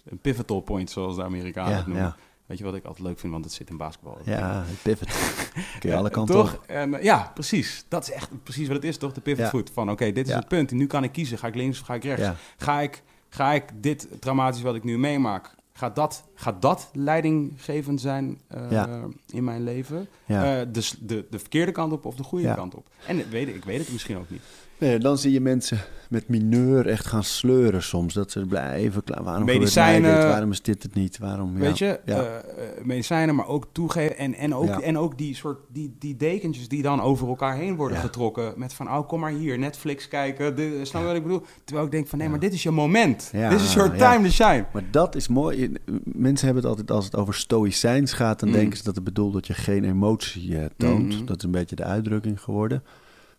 een pivotal point, zoals de Amerikanen Ja, het noemen. ja. Weet je wat ik altijd leuk vind, want het zit in basketbal. Ja, het pivot. Kun je alle kanten toch? op. En, eh, ja, precies. Dat is echt precies wat het is, toch? De pivot foot. Van oké, dit is het punt. Nu kan ik kiezen. Ga ik links of ga ik rechts? Ga, ik, ga ik dit traumatisch wat ik nu meemaak... Gaat dat, gaat dat leidinggevend zijn eh, Ja. in mijn leven? ja. Eh, de, de, de verkeerde kant op of de goede Ja. kant op? En ik weet, ik weet het misschien ook niet. Nee, dan zie je mensen met mineur echt gaan sleuren soms. Dat ze blijven klaar. Waarom Medicijnen- dit? Waarom is dit het niet? Waarom, ja. Weet je, Ja. eh, eh, medicijnen, maar ook toegeven. En, en, ook, Ja. en ook die soort die, die dekentjes die dan over elkaar heen worden getrokken. Met van, oh, kom maar hier, Netflix kijken. Dit, snap je wat ik bedoel? Terwijl ik denk van, nee, maar dit is je moment. Dit is your time to shine. Maar dat is mooi. Mensen hebben het altijd als het over stoïcijns gaat, dan Mm. denken ze dat het bedoelt dat je geen emotie eh, toont. Mhm. Dat is een beetje de uitdrukking geworden.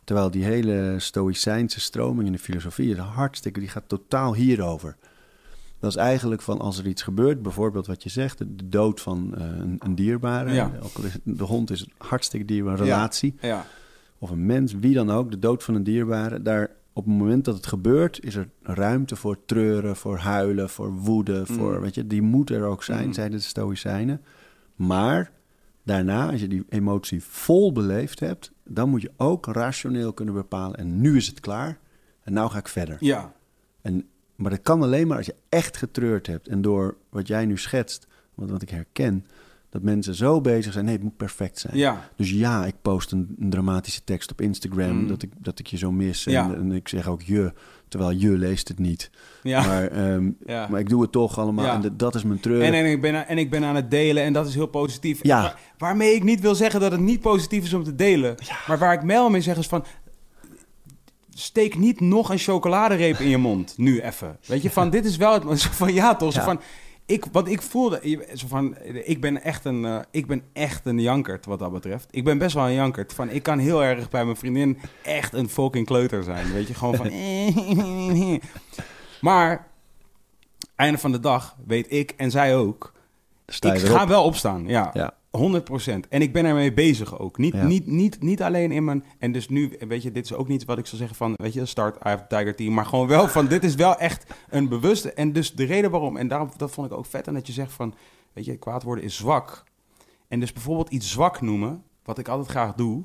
Terwijl die hele stoïcijnse stroming in de filosofie is hartstikke, die gaat totaal hierover. Dat is eigenlijk van als er iets gebeurt, bijvoorbeeld wat je zegt, de de dood van eh, een, een dierbare. Ja. De hond is een hartstikke dierbare relatie. Ja, Of een mens, wie dan ook, de dood van een dierbare. Daar, op het moment dat het gebeurt, is er ruimte voor treuren, voor huilen, voor woede. Voor, Mm. weet je, die moet er ook zijn, Mm. zeiden de Stoïcijnen. Maar daarna, als je die emotie vol beleefd hebt, dan moet je ook rationeel kunnen bepalen. En nu is het klaar. En nou ga ik verder. ja. En, maar dat kan alleen maar als je echt getreurd hebt. En door wat jij nu schetst, wat, wat ik herken, Dat mensen zo bezig zijn, nee, het moet perfect zijn. Ja, Dus ja, ik post een, een dramatische tekst op Instagram Mm. dat, ik, dat ik je zo mis. En, Ja. en ik zeg ook je, terwijl je leest het niet. ja. Maar, ehm, ja. maar ik doe het toch allemaal Ja. en dat- dat is mijn treur. En, en, ik ben, aan- en ik ben aan het delen en dat is heel positief. Ja. Waar- waarmee ik niet wil zeggen dat het niet positief is om te delen. Maar waar ik wel mee zeg is van... Steek niet nog een chocoladereep in je mond, nu even. Weet je, van dit is wel het... Van, ja toch, van... Ik, wat ik voelde, zo van, ik ben echt een, eh, ik ben echt een jankert wat dat betreft. Ik ben best wel een jankert. Van, ik kan heel erg bij mijn vriendin echt een fucking kleuter zijn. Weet je, gewoon van. maar einde van de dag weet ik en zij ook. Ik ga wel opstaan, ja. Ja. 100%. En ik ben ermee bezig ook. Niet, Ja. niet, niet, niet alleen in mijn... En dus nu, weet je, dit is ook niet wat ik zou zeggen van... Weet je, start, I have Tiger Team. Maar gewoon wel van, dit is wel echt een bewuste... En dus de reden waarom... En daarom, dat vond ik ook vet. En dat je zegt van, weet je, kwaad worden is zwak. En dus bijvoorbeeld iets zwak noemen... Wat ik altijd graag doe...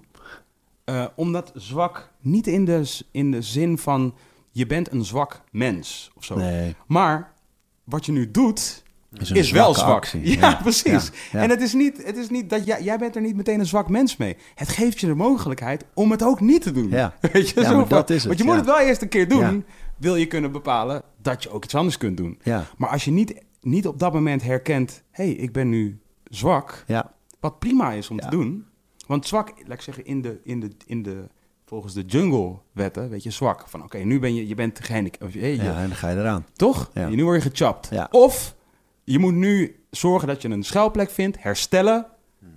eh, omdat zwak niet in de, in de zin van... Je bent een zwak mens of zo. Nee, Maar wat je nu doet is, wel zwak. actie. Ja, precies. Ja, ja. En het is niet, het is niet dat jij, jij bent er niet meteen een zwak mens mee. Het geeft je de mogelijkheid om het ook niet te doen. Ja. Weet je, zo dat is het, Want je moet het wel eerst een keer doen. Wil je kunnen bepalen dat je ook iets anders kunt doen. Ja, Maar als je niet, niet op dat moment herkent... hé, hey, ik ben nu zwak. ja, Wat prima is om te doen. Want zwak, laat ik zeggen, in de, in de, in de, volgens de jungle-wetten... weet je, zwak. Van oké, nu ben je, je bent of, hey, je- ja, en dan ga je eraan. toch? Ja. Nu word je gechapt. Ja. Of je moet nu zorgen dat je een schuilplek vindt, herstellen.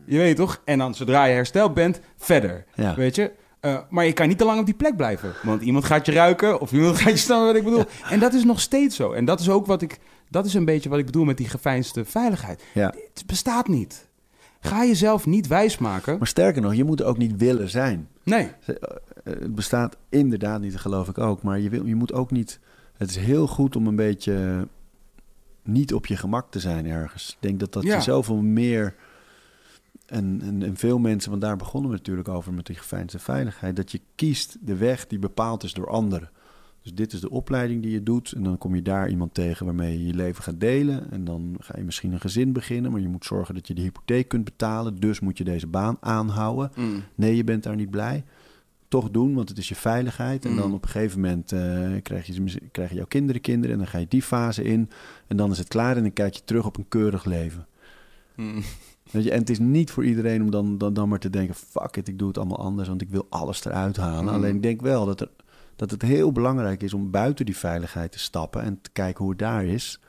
Je weet toch? En dan zodra je hersteld bent, verder. Ja. Weet je? Eh, maar je kan niet te lang op die plek blijven. Want iemand gaat je ruiken of iemand gaat je staan wat ik bedoel. En dat is nog steeds zo. En dat is ook wat ik... Dat is een beetje wat ik bedoel met die geveinsde veiligheid. Ja. Het bestaat niet. Ga jezelf niet wijsmaken. Maar sterker nog, je moet er ook niet willen zijn. Nee. Eh, Het bestaat inderdaad niet, geloof ik ook. Maar je, wil, je moet ook niet... Het is heel goed om een beetje niet op je gemak te zijn ergens. Ik denk dat dat Ja. je zoveel meer... En, en, en veel mensen, want daar begonnen we natuurlijk over met die geveinsde veiligheid... dat je kiest de weg die bepaald is door anderen. Dus dit is de opleiding die je doet. En dan kom je daar iemand tegen waarmee je je leven gaat delen. En dan ga je misschien een gezin beginnen. Maar je moet zorgen dat je de hypotheek kunt betalen. Dus moet je deze baan aanhouden. Mm. Nee, je bent daar niet blij. Toch doen, want het is je veiligheid. En Mm. dan op een gegeven moment eh, krijg, je, krijg je jouw kinderen kinderen. En dan ga je die fase in. En dan is het klaar en dan kijk je terug op een keurig leven. Mm. Weet je, en het is niet voor iedereen om dan, dan, dan maar te denken... fuck it, ik doe het allemaal anders, want ik wil alles eruit halen. Mm. Alleen ik denk wel dat, er, dat het heel belangrijk is om buiten die veiligheid te stappen... en te kijken hoe het daar is.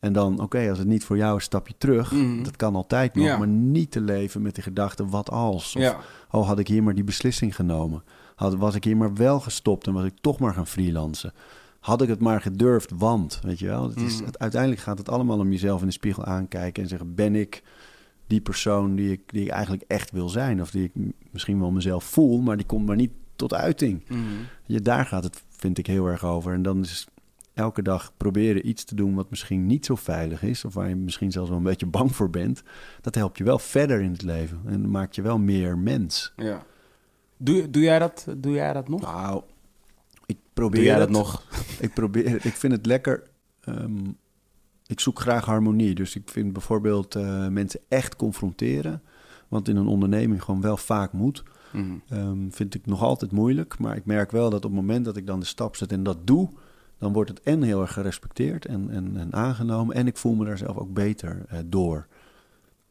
En dan, oké, als het niet voor jou is, stap je terug. Mm. Dat kan altijd nog, Ja. maar niet te leven met de gedachte... wat als? Of, Ja. oh, had ik hier maar die beslissing genomen? Had, was ik hier maar wel gestopt en was ik toch maar gaan freelancen? Had ik het maar gedurfd, want, weet je wel? Het is, Mm. het, uiteindelijk gaat het allemaal om jezelf in de spiegel aankijken en zeggen... ben ik die persoon die ik, die ik eigenlijk echt wil zijn? Of die ik misschien wel mezelf voel, maar die komt maar niet tot uiting. Mm. Je, daar gaat het, vind ik, heel erg over. En dan is elke dag proberen iets te doen wat misschien niet zo veilig is... of waar je misschien zelfs wel een beetje bang voor bent... dat helpt je wel verder in het leven en maakt je wel meer mens. Ja. Doe, doe, jij dat, doe jij dat nog? Nou, ik probeer Doe jij dat nog? Ik probeer. Ik vind het lekker. ehm, ik zoek graag harmonie. Dus ik vind bijvoorbeeld eh, mensen echt confronteren. Want in een onderneming gewoon wel vaak moet. Mm. ehm, vind ik nog altijd moeilijk. Maar ik merk wel dat op het moment dat ik dan de stap zet en dat doe. Dan wordt het en heel erg gerespecteerd en, en, en aangenomen. En ik voel me daar zelf ook beter eh, door.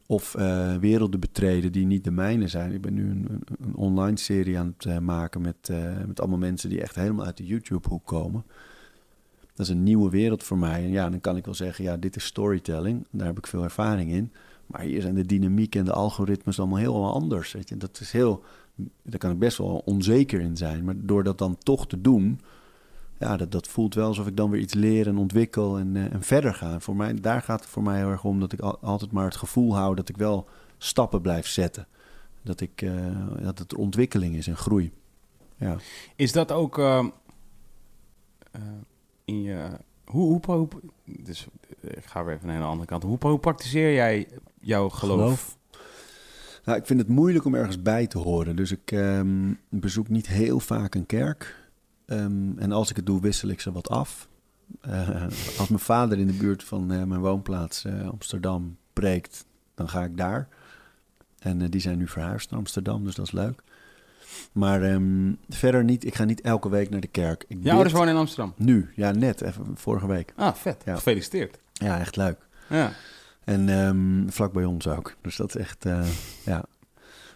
Of eh, werelden betreden die niet de mijne zijn. Ik ben nu een, een, online serie aan het eh, maken met, met allemaal mensen die echt helemaal uit de YouTube-hoek komen. Dat is een nieuwe wereld voor mij. En ja, dan kan ik wel zeggen, ja, dit is storytelling. Daar heb ik veel ervaring in. Maar hier zijn de dynamiek en de algoritmes allemaal heel anders. Weet je? Dat is heel, daar kan ik best wel onzeker in zijn. Maar door dat dan toch te doen, ja, dat, dat voelt wel alsof ik dan weer iets leer en ontwikkel en, eh, en verder ga. Voor mij, daar gaat het voor mij heel erg om dat ik al- altijd maar het gevoel hou dat ik wel stappen blijf zetten. Dat, ik, eh, dat het ontwikkeling is en groei. Ja. Is dat ook ehm, eh, in je... Hoe, hoe, hoe, dus ik ga weer even naar de andere kant. Hoe, hoe praktiseer jij jouw geloof? Geloof? Nou, ik vind het moeilijk om ergens bij te horen. Dus ik ehm, bezoek niet heel vaak een kerk. Ehm, en als ik het doe, wissel ik ze wat af. Eh, als mijn vader in de buurt van eh, mijn woonplaats eh, Amsterdam preekt, dan ga ik daar. En die zijn nu verhuisd naar Amsterdam, dus dat is leuk. Maar ehm, verder niet, ik ga niet elke week naar de kerk. Ik Ja, bid ouders wonen in Amsterdam. Nu, ja, net, even vorige week. Ah, vet. Ja. Gefeliciteerd. Ja, echt leuk. Ja. En ehm, vlak bij ons ook. Dus dat is echt, ja.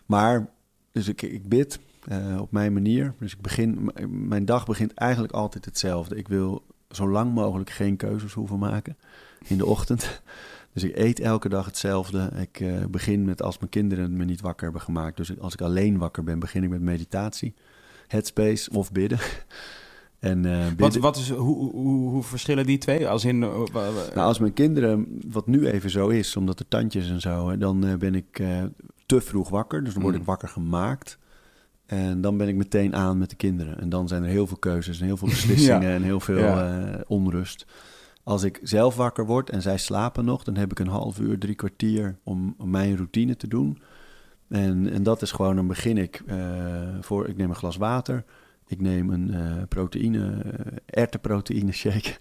Maar, dus ik, ik bid eh, op mijn manier. Dus ik begin, mijn dag begint eigenlijk altijd hetzelfde. Ik wil zo lang mogelijk geen keuzes hoeven maken in de ochtend. Dus ik eet elke dag hetzelfde. Ik eh, begin met als mijn kinderen me niet wakker hebben gemaakt. Dus als ik alleen wakker ben, begin ik met meditatie, headspace of bidden. En eh, Wat, wat is, hoe, hoe, hoe verschillen die twee? Als in... nou, als mijn kinderen, wat nu even zo is, omdat er tandjes en zo, dan ben ik te vroeg wakker. Dus dan word Mm. ik wakker gemaakt. En dan ben ik meteen aan met de kinderen. En dan zijn er heel veel keuzes en heel veel beslissingen en heel veel Ja. eh, onrust. Als ik zelf wakker word en zij slapen nog, dan heb ik een half uur, drie kwartier om om mijn routine te doen. En, en dat is gewoon, dan begin ik eh, voor, ik neem een glas water. Ik neem een eh proteïne, erwtenproteïne shake.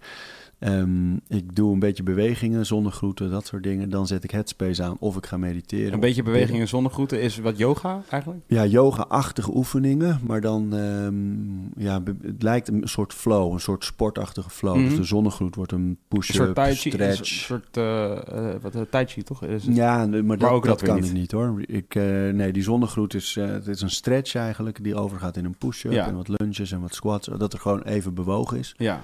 Ehm, ik doe een beetje bewegingen, zonnegroeten, dat soort dingen. Dan zet ik headspace aan of ik ga mediteren. een beetje of beweging bidden. en zonnegroeten is wat yoga eigenlijk? Ja, yoga-achtige oefeningen, maar dan, ehm, ja, het lijkt een soort flow, een soort sportachtige flow. Mhm. Dus de zonnegroet wordt een Een push-up, chi, een stretch. soort eh, wat, eh, tai chi toch? Is het? Ja, maar dat, ook dat dat weer kan niet. ik niet hoor. Ik, nee, die zonnegroet is, het is een stretch eigenlijk, die overgaat in een push-up Ja. en wat lunges en wat squats, dat er gewoon even bewogen is. Ja.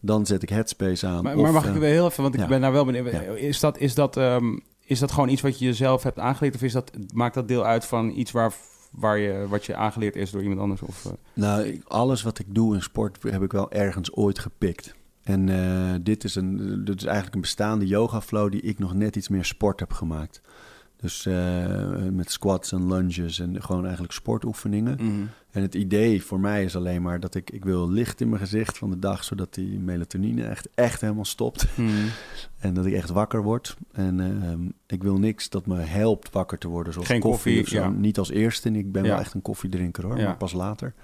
Dan zet ik headspace aan. Maar, of, maar mag ik eh, weer heel even, want ik ja. ben daar wel benieuwd. Ja. Is, dat, is, dat, ehm, is dat gewoon iets wat je jezelf hebt aangeleerd? Of is dat, maakt dat deel uit van iets waar, waar je, wat je aangeleerd is door iemand anders? Of, eh? Nou, alles wat ik doe in sport heb ik wel ergens ooit gepikt. En eh, dit, is een, dit is eigenlijk een bestaande yoga flow die ik nog net iets meer sport heb gemaakt. Dus eh, met squats en lunges en gewoon eigenlijk sportoefeningen. Mhm. En het idee voor mij is alleen maar dat ik, ik wil licht in mijn gezicht van de dag, zodat die melatonine echt, echt helemaal stopt. Mhm. En dat ik echt wakker word. En ehm, ik wil niks dat me helpt wakker te worden. Zoals Geen koffie, ja. Niet als eerste. En ik ben Ja. wel echt een koffiedrinker hoor, Ja. maar pas later.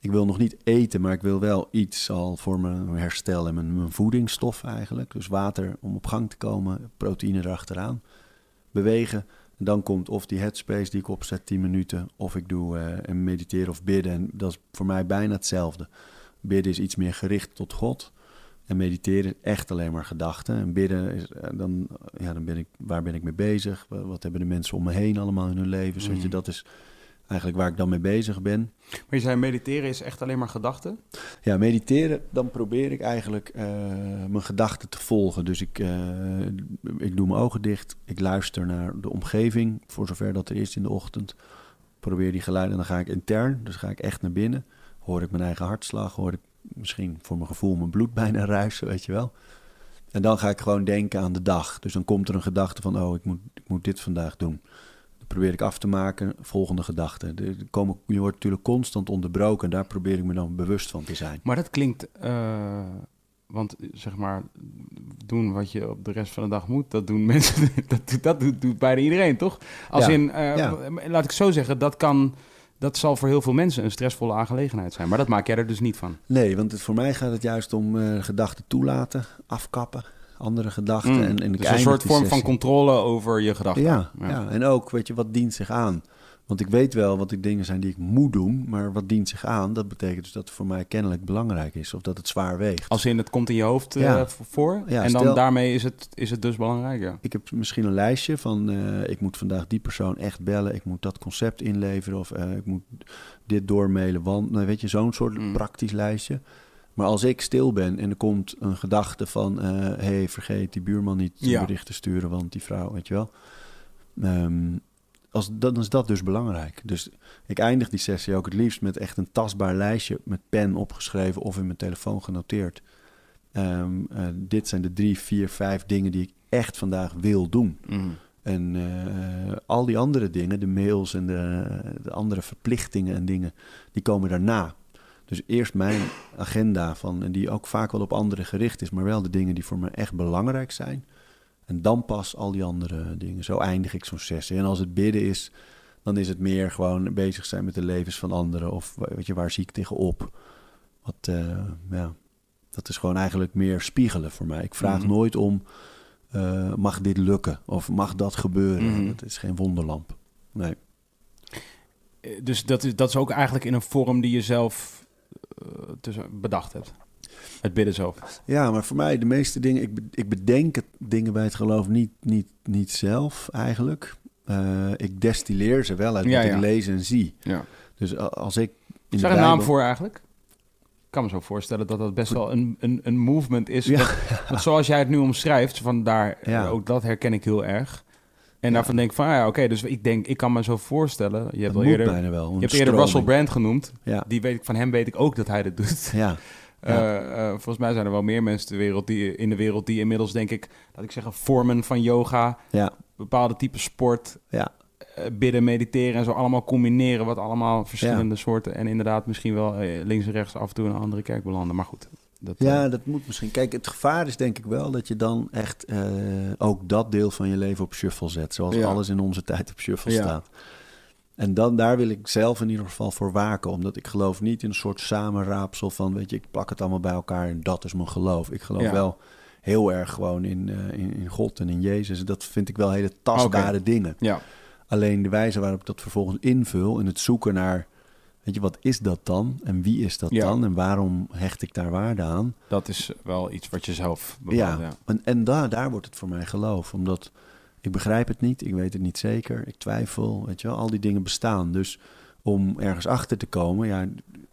Ik wil nog niet eten, maar ik wil wel iets al voor mijn herstel en mijn, mijn voedingsstof eigenlijk. Dus water om op gang te komen, proteïne erachteraan. Bewegen. En dan komt of die headspace die ik opzet, 10 minuten. Of ik doe eh en mediteren of bidden. En dat is voor mij bijna hetzelfde. Bidden is iets meer gericht tot God. En mediteren is echt alleen maar gedachten. En bidden is eh, dan, ja, dan ben ik, waar ben ik mee bezig? Wa- Wat hebben de mensen om me heen allemaal in hun leven? Weet je, Mhm. dat is eigenlijk waar ik dan mee bezig ben. Maar je zei mediteren is echt alleen maar gedachten? Ja, mediteren, dan probeer ik eigenlijk eh, mijn gedachten te volgen. Dus ik, eh, ik doe mijn ogen dicht. Ik luister naar de omgeving, voor zover dat er is in de ochtend. Probeer die geluiden, en dan ga ik intern, dus ga ik echt naar binnen. Hoor ik mijn eigen hartslag, hoor ik misschien voor mijn gevoel mijn bloed bijna ruisen, weet je wel. En dan ga ik gewoon denken aan de dag. Dus dan komt er een gedachte van, oh, ik moet, ik moet dit vandaag doen. Probeer ik af te maken, volgende gedachte. Komen, je wordt natuurlijk constant onderbroken en daar probeer ik me dan bewust van te zijn. Maar dat klinkt... eh, want zeg maar, doen wat je op de rest van de dag moet, dat doen mensen, dat, doet- dat doet, doet bijna iedereen, toch? Als Ja, in, eh, ja. laat ik zo zeggen, dat kan, dat zal voor heel veel mensen een stressvolle aangelegenheid zijn. Maar dat maak jij er dus niet van. Nee, want het, voor mij gaat het juist om eh, gedachten toelaten, afkappen, andere gedachten. Mm. En, en ik dus een soort vorm van controle over je gedachten. Ja, ja. en ook, weet je, wat dient zich aan? Want ik weet wel wat die dingen zijn die ik moet doen, maar wat dient zich aan? Dat betekent dus dat het voor mij kennelijk belangrijk is of dat het zwaar weegt. Als in het komt in je hoofd eh, voor. Ja, en dan stel- daarmee is het, is het dus belangrijk, ja. Ik heb misschien een lijstje van eh, ik moet vandaag die persoon echt bellen, ik moet dat concept inleveren of eh, ik moet dit doormailen, want nou, weet je, zo'n soort Mm. praktisch lijstje. Maar als ik stil ben en er komt een gedachte van, eh hey, vergeet die buurman niet een Ja. bericht te sturen, want die vrouw, weet je wel. Ehm, als, dan is dat dus belangrijk. Dus ik eindig die sessie ook het liefst met echt een tastbaar lijstje met pen opgeschreven of in mijn telefoon genoteerd. Ehm, eh, dit zijn de drie, vier, vijf dingen die ik echt vandaag wil doen. Mhm. En eh, al die andere dingen, de mails en de, de andere verplichtingen en dingen, die komen daarna. Dus eerst mijn agenda van, en die ook vaak wel op anderen gericht is, maar wel de dingen die voor me echt belangrijk zijn. En dan pas al die andere dingen. Zo eindig ik zo'n sessie. En als het bidden is, dan is het meer gewoon bezig zijn met de levens van anderen. Of weet je, waar zie ik tegenop? Wat, eh, ja, dat is gewoon eigenlijk meer spiegelen voor mij. Ik vraag Mhm. nooit om eh, mag dit lukken of mag dat gebeuren. Mhm. Het is geen wonderlamp. Nee. Eh, Dus dat is, dat is ook eigenlijk in een vorm die je zelf tussen bedacht hebt. Het bidden zelf. Ja, maar voor mij de meeste dingen, ik, ik bedenk het, dingen bij het geloof niet, niet, niet zelf eigenlijk. Eh, ik destilleer ze wel uit Ja, wat ja. ik lees en zie. Ja. Dus als ik in Is daar een naam voor eigenlijk? Ik kan me zo voorstellen dat dat best wel een, een, een movement is. Ja. Dat- zoals jij het nu omschrijft, van daar, Ja. ook dat herken ik heel erg. En daarvan denk ik van, ah ja, oké, dus ik denk, ik kan me zo voorstellen. Je hebt, al eerder, bijna wel. je hebt eerder Russell Brand genoemd. Ja, Die weet ik, van hem weet ik ook dat hij dit doet. ja. Eh, eh, volgens mij zijn er wel meer mensen wereld die, in de wereld die inmiddels, denk ik, laat ik zeggen, vormen van yoga, ja, bepaalde type sport, ja. eh, bidden, mediteren en zo allemaal combineren, wat allemaal verschillende soorten en inderdaad misschien wel links en rechts af en toe in een andere kerk belanden. Maar goed, dat, Ja, eh, dat moet misschien. Kijk, het gevaar is denk ik wel dat je dan echt eh, ook dat deel van je leven op shuffle zet. Zoals Ja. alles in onze tijd op shuffle Ja. staat. En dan, daar wil ik zelf in ieder geval voor waken. Omdat ik geloof niet in een soort samenraapsel van... weet je, ik plak het allemaal bij elkaar en dat is mijn geloof. Ik geloof Ja. wel heel erg gewoon in, eh, in, in God en in Jezus. Dat vind ik wel hele tastbare dingen. ja. Alleen de wijze waarop ik dat vervolgens invul... en het zoeken naar... weet je, wat is dat dan? En wie is dat Ja. dan? En waarom hecht ik daar waarde aan? dat is wel iets wat je zelf bepaalt. Ja, Ja. en, en daar, daar wordt het voor mij geloof. Omdat ik begrijp het niet, ik weet het niet zeker, ik twijfel, weet je wel, al die dingen bestaan. Dus om ergens achter te komen, ja,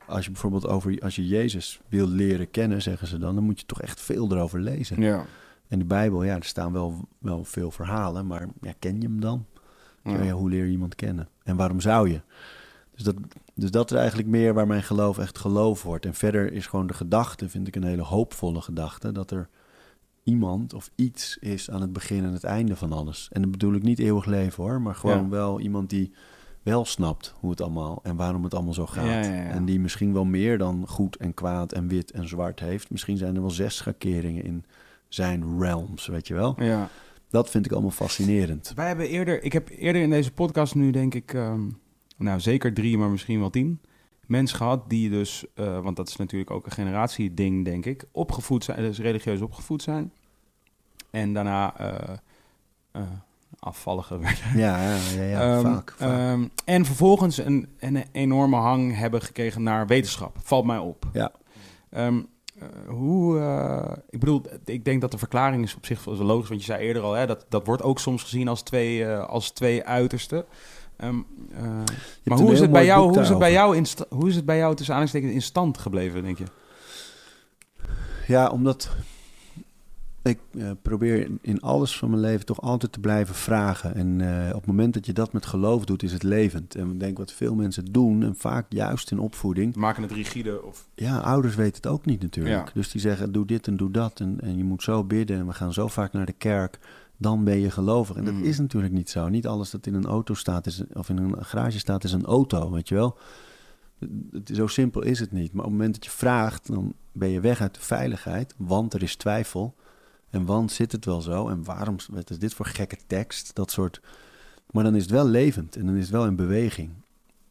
als je bijvoorbeeld over, als je Jezus wil leren kennen, zeggen ze dan, dan moet je toch echt veel erover lezen. Ja. En de Bijbel, ja, er staan wel, wel veel verhalen, maar ja, ken je hem dan? Ja. Hoe leer je iemand kennen? En waarom zou je? Dus dat, dus dat is eigenlijk meer waar mijn geloof echt geloof wordt. En verder is gewoon de gedachte, vind ik een hele hoopvolle gedachte, dat er iemand of iets is aan het begin en het einde van alles. En dan bedoel ik niet eeuwig leven hoor, maar gewoon Ja. wel iemand die wel snapt hoe het allemaal en waarom het allemaal zo gaat. Ja, ja, ja. En die misschien wel meer dan goed en kwaad en wit en zwart heeft. Misschien zijn er wel zes schakeringen in zijn realms, weet je wel. ja. Dat vind ik allemaal fascinerend. Wij hebben eerder, ik heb eerder in deze podcast nu denk ik, ehm, nou zeker drie, maar misschien wel tien mensen gehad die dus, eh, want dat is natuurlijk ook een generatieding denk ik, opgevoed zijn, dus religieus opgevoed zijn. En daarna eh eh, afvalligen werden. Ja, ja, ja, ja Ehm, vaak. vaak. ehm, en vervolgens een, een enorme hang hebben gekregen naar wetenschap. Valt mij op. Ja. Ehm, eh, hoe, ik bedoel, ik denk dat de verklaring is op zich wel logisch, want je zei eerder al, hè, dat, dat wordt ook soms gezien als twee, als twee uitersten. Ehm, eh, maar hoe is, het bij jou, hoe, is het bij jou in hoe is het bij jou tussen aanhalingstekens in stand gebleven, denk je? Ja, omdat ik eh, probeer in- in alles van mijn leven toch altijd te blijven vragen. En eh, op het moment dat je dat met geloof doet, is het levend. En ik denk wat veel mensen doen, en vaak juist in opvoeding. Maken het rigide of... Ja, ouders weten het ook niet natuurlijk. Ja. Dus die zeggen, doe dit en doe dat. En, en je moet zo bidden en we gaan zo vaak naar de kerk. Dan ben je gelovig. En dat Mm. is natuurlijk niet zo. Niet alles dat in een auto staat, is, of in een garage staat, is een auto, weet je wel. Zo simpel is het niet. Maar op het moment dat je vraagt, dan ben je weg uit de veiligheid. Want er is twijfel. En want zit het wel zo? En waarom, wat is dit voor gekke tekst? Dat soort... Maar dan is het wel levend en dan is het wel in beweging.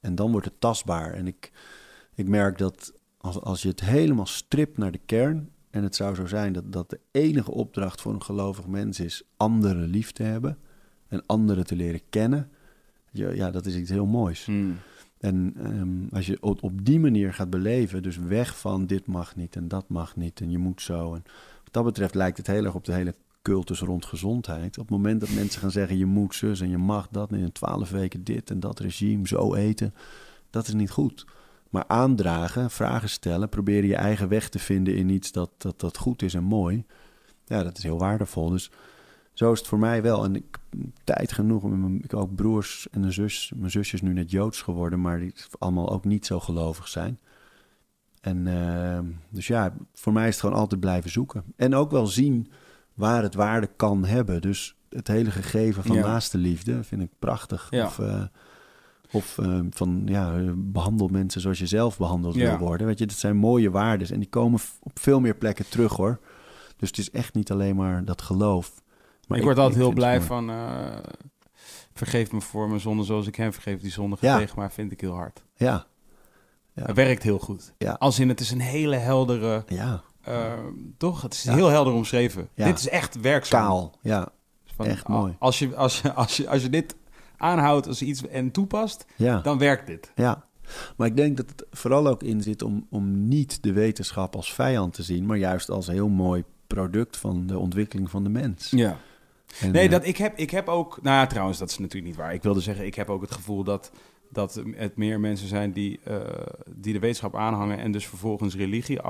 En dan wordt het tastbaar. En ik, ik merk dat als, als je het helemaal stript naar de kern... en het zou zo zijn dat, dat de enige opdracht voor een gelovig mens is... anderen lief te hebben en anderen te leren kennen... Ja, ja dat is iets heel moois. Hmm. En ehm, als je op, op die manier gaat beleven, dus weg van dit mag niet en dat mag niet en je moet zo. En wat dat betreft lijkt het heel erg op de hele cultus rond gezondheid. Op het moment dat mensen gaan zeggen je moet zus en je mag dat en in twaalf weken dit en dat regime zo eten, dat is niet goed. Maar aandragen, vragen stellen, proberen je eigen weg te vinden in iets dat, dat, dat goed is en mooi. Ja, dat is heel waardevol. Dus zo is het voor mij wel. En ik tijd genoeg. met mijn- Ik heb ook broers en een zus. Mijn zusje is nu net Joods geworden, maar die allemaal ook niet zo gelovig zijn. En eh, dus ja, voor mij is het gewoon altijd blijven zoeken. En ook wel zien waar het waarde kan hebben. Dus het hele gegeven van Ja. naaste liefde vind ik prachtig. Ja. Of, eh, of eh, van ja, eh, behandel mensen zoals je zelf behandeld Ja. wil worden. Weet je, dat zijn mooie waarden. En die komen op veel meer plekken terug hoor. Dus het is echt niet alleen maar dat geloof. Maar ik word altijd heel blij van... eh, vergeef me voor mijn zonde zoals ik hem vergeef die zonde Ja. tegen mij, vind ik heel hard. Ja, Ja. Het werkt heel goed. Ja. Als in, het is een hele heldere ja. eh, toch? Het is heel helder omschreven. Dit is echt werkzaam. Kaal, ja. Van, Echt mooi. Als je, als, je, als, je, als je dit aanhoudt als iets en toepast, Ja. dan werkt dit. Ja, maar ik denk dat het vooral ook in zit om, om niet de wetenschap als vijand te zien, maar juist als heel mooi product van de ontwikkeling van de mens. Ja. En, Nee, eh, dat, ik, heb, ik heb ook... Nou ja, trouwens, dat is natuurlijk niet waar. Ik wilde zeggen, ik heb ook het gevoel dat, dat het meer mensen zijn die, eh, die de wetenschap aanhangen... en dus vervolgens religie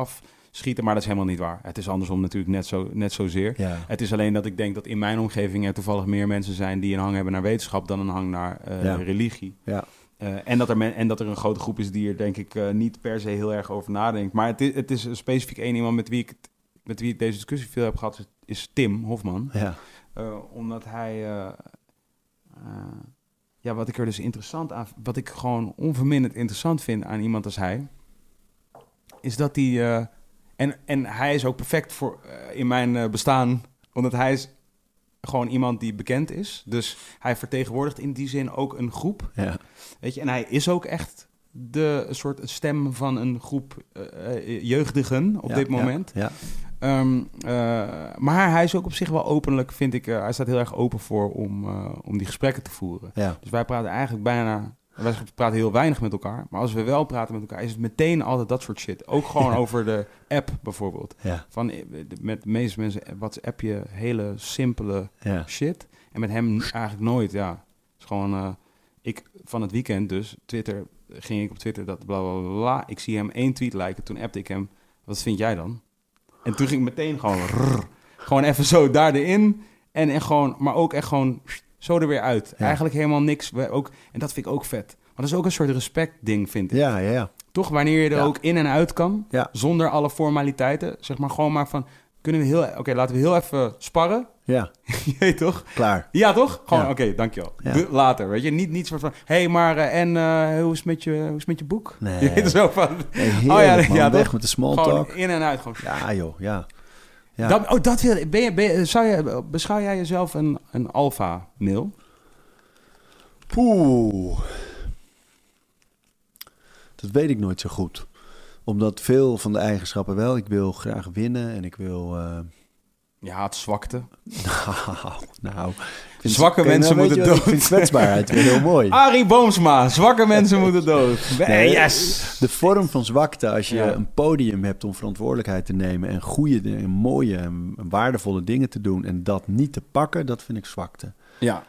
afschieten. Maar dat is helemaal niet waar. Het is andersom natuurlijk net, zo, net zozeer. Ja, Het is alleen dat ik denk dat in mijn omgeving er toevallig meer mensen zijn... die een hang hebben naar wetenschap dan een hang naar eh, Ja. religie. ja, Eh, en, dat er men, en dat er een grote groep is die er denk ik eh, niet per se heel erg over nadenkt. Maar het is, het is specifiek één iemand met wie, ik, met wie ik deze discussie veel heb gehad, is Tim Hofman. ja, omdat hij. ja, wat ik er dus interessant aan. Wat ik gewoon onverminderd interessant vind aan iemand als hij. Is dat hij. En, en hij is ook perfect voor eh, in mijn eh, bestaan. Omdat hij is gewoon iemand die bekend is. Dus hij vertegenwoordigt in die zin ook een groep. ja, Weet je, en hij is ook echt de soort stem van een groep eh, jeugdigen op ja, dit moment. Ja, Ehm, eh, maar hij is ook op zich wel openlijk, vind ik. hij staat heel erg open voor om, om die gesprekken te voeren. ja, Dus wij praten eigenlijk bijna. Wij praten heel weinig met elkaar. Maar als we wel praten met elkaar, is het meteen altijd dat soort shit. Ook gewoon Ja. over de app bijvoorbeeld. ja, Van, eh, met de meeste mensen WhatsApp je hele simpele ja, shit. En met hem eigenlijk nooit, ja. Het is gewoon, eh, ik van het weekend dus, Twitter, ging ik op Twitter dat bla bla bla, bla. Ik zie hem één tweet liken, toen appte ik hem, wat vind jij dan? En toen ging ik meteen gewoon, rrr, gewoon even zo daar erin. En, en gewoon, maar ook echt gewoon zo er weer uit. Ja. Eigenlijk helemaal niks. We Ook, en dat vind ik ook vet. Maar dat is ook een soort respect ding, vind ik. ja, ja, ja, Toch wanneer je er Ja. ook in en uit kan, Ja. zonder alle formaliteiten. Zeg maar gewoon maar van, kunnen we heel, oké, laten we heel even sparren. ja, Je weet toch? klaar. Ja, toch? Gewoon, oké, dankjewel. De- later, weet je? Niet, niet soort van, hé, hey, maar eh, en eh, hoe, is het met je, hoe is het met je boek? Nee. Je zo van, Nee, Oh ja, man. ja, weg toch? met de small gewoon talk. in en uit. Gewoon. Ja, joh, ja. Ja. Dat, oh, dat wil ben je, ben je, zou je, beschouw jij jezelf een, een alfa-mail? Poeh. Dat weet ik nooit zo goed. Omdat veel van de eigenschappen wel. Ik wil graag winnen en ik wil... eh, Je haat zwakte. nou, nou. Vind- Zwakke mensen nou, weet moeten dood. Ik vind kwetsbaarheid weer heel mooi. Arie Boomsma, zwakke mensen moeten dood. Nee, yes! De vorm van zwakte, als je Ja. een podium hebt om verantwoordelijkheid te nemen en goede, en mooie en waardevolle dingen te doen en dat niet te pakken, dat vind ik zwakte. Ja,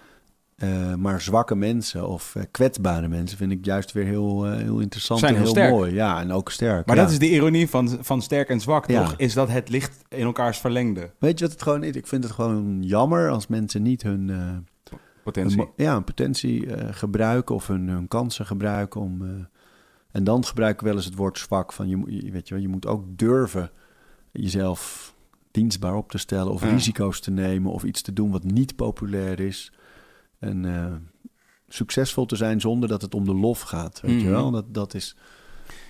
Eh, maar zwakke mensen of eh, kwetsbare mensen vind ik juist weer heel, eh, heel interessant Zijn en heel sterk. mooi. Ja, en ook sterk. maar ja. dat is de ironie van, van sterk en zwak, Ja. toch? Is dat het ligt in elkaars verlengde Weet je wat het gewoon is? Ik vind het gewoon jammer als mensen niet hun, potentie. ja, hun potentie gebruiken of hun, hun kansen gebruiken om. en dan gebruik ik wel eens het woord zwak van je, weet je wel, je moet ook durven jezelf dienstbaar op te stellen of Ja. risico's te nemen of iets te doen wat niet populair is. En eh, succesvol te zijn zonder dat het om de lof gaat. Weet je Mhm. wel? Dat, dat is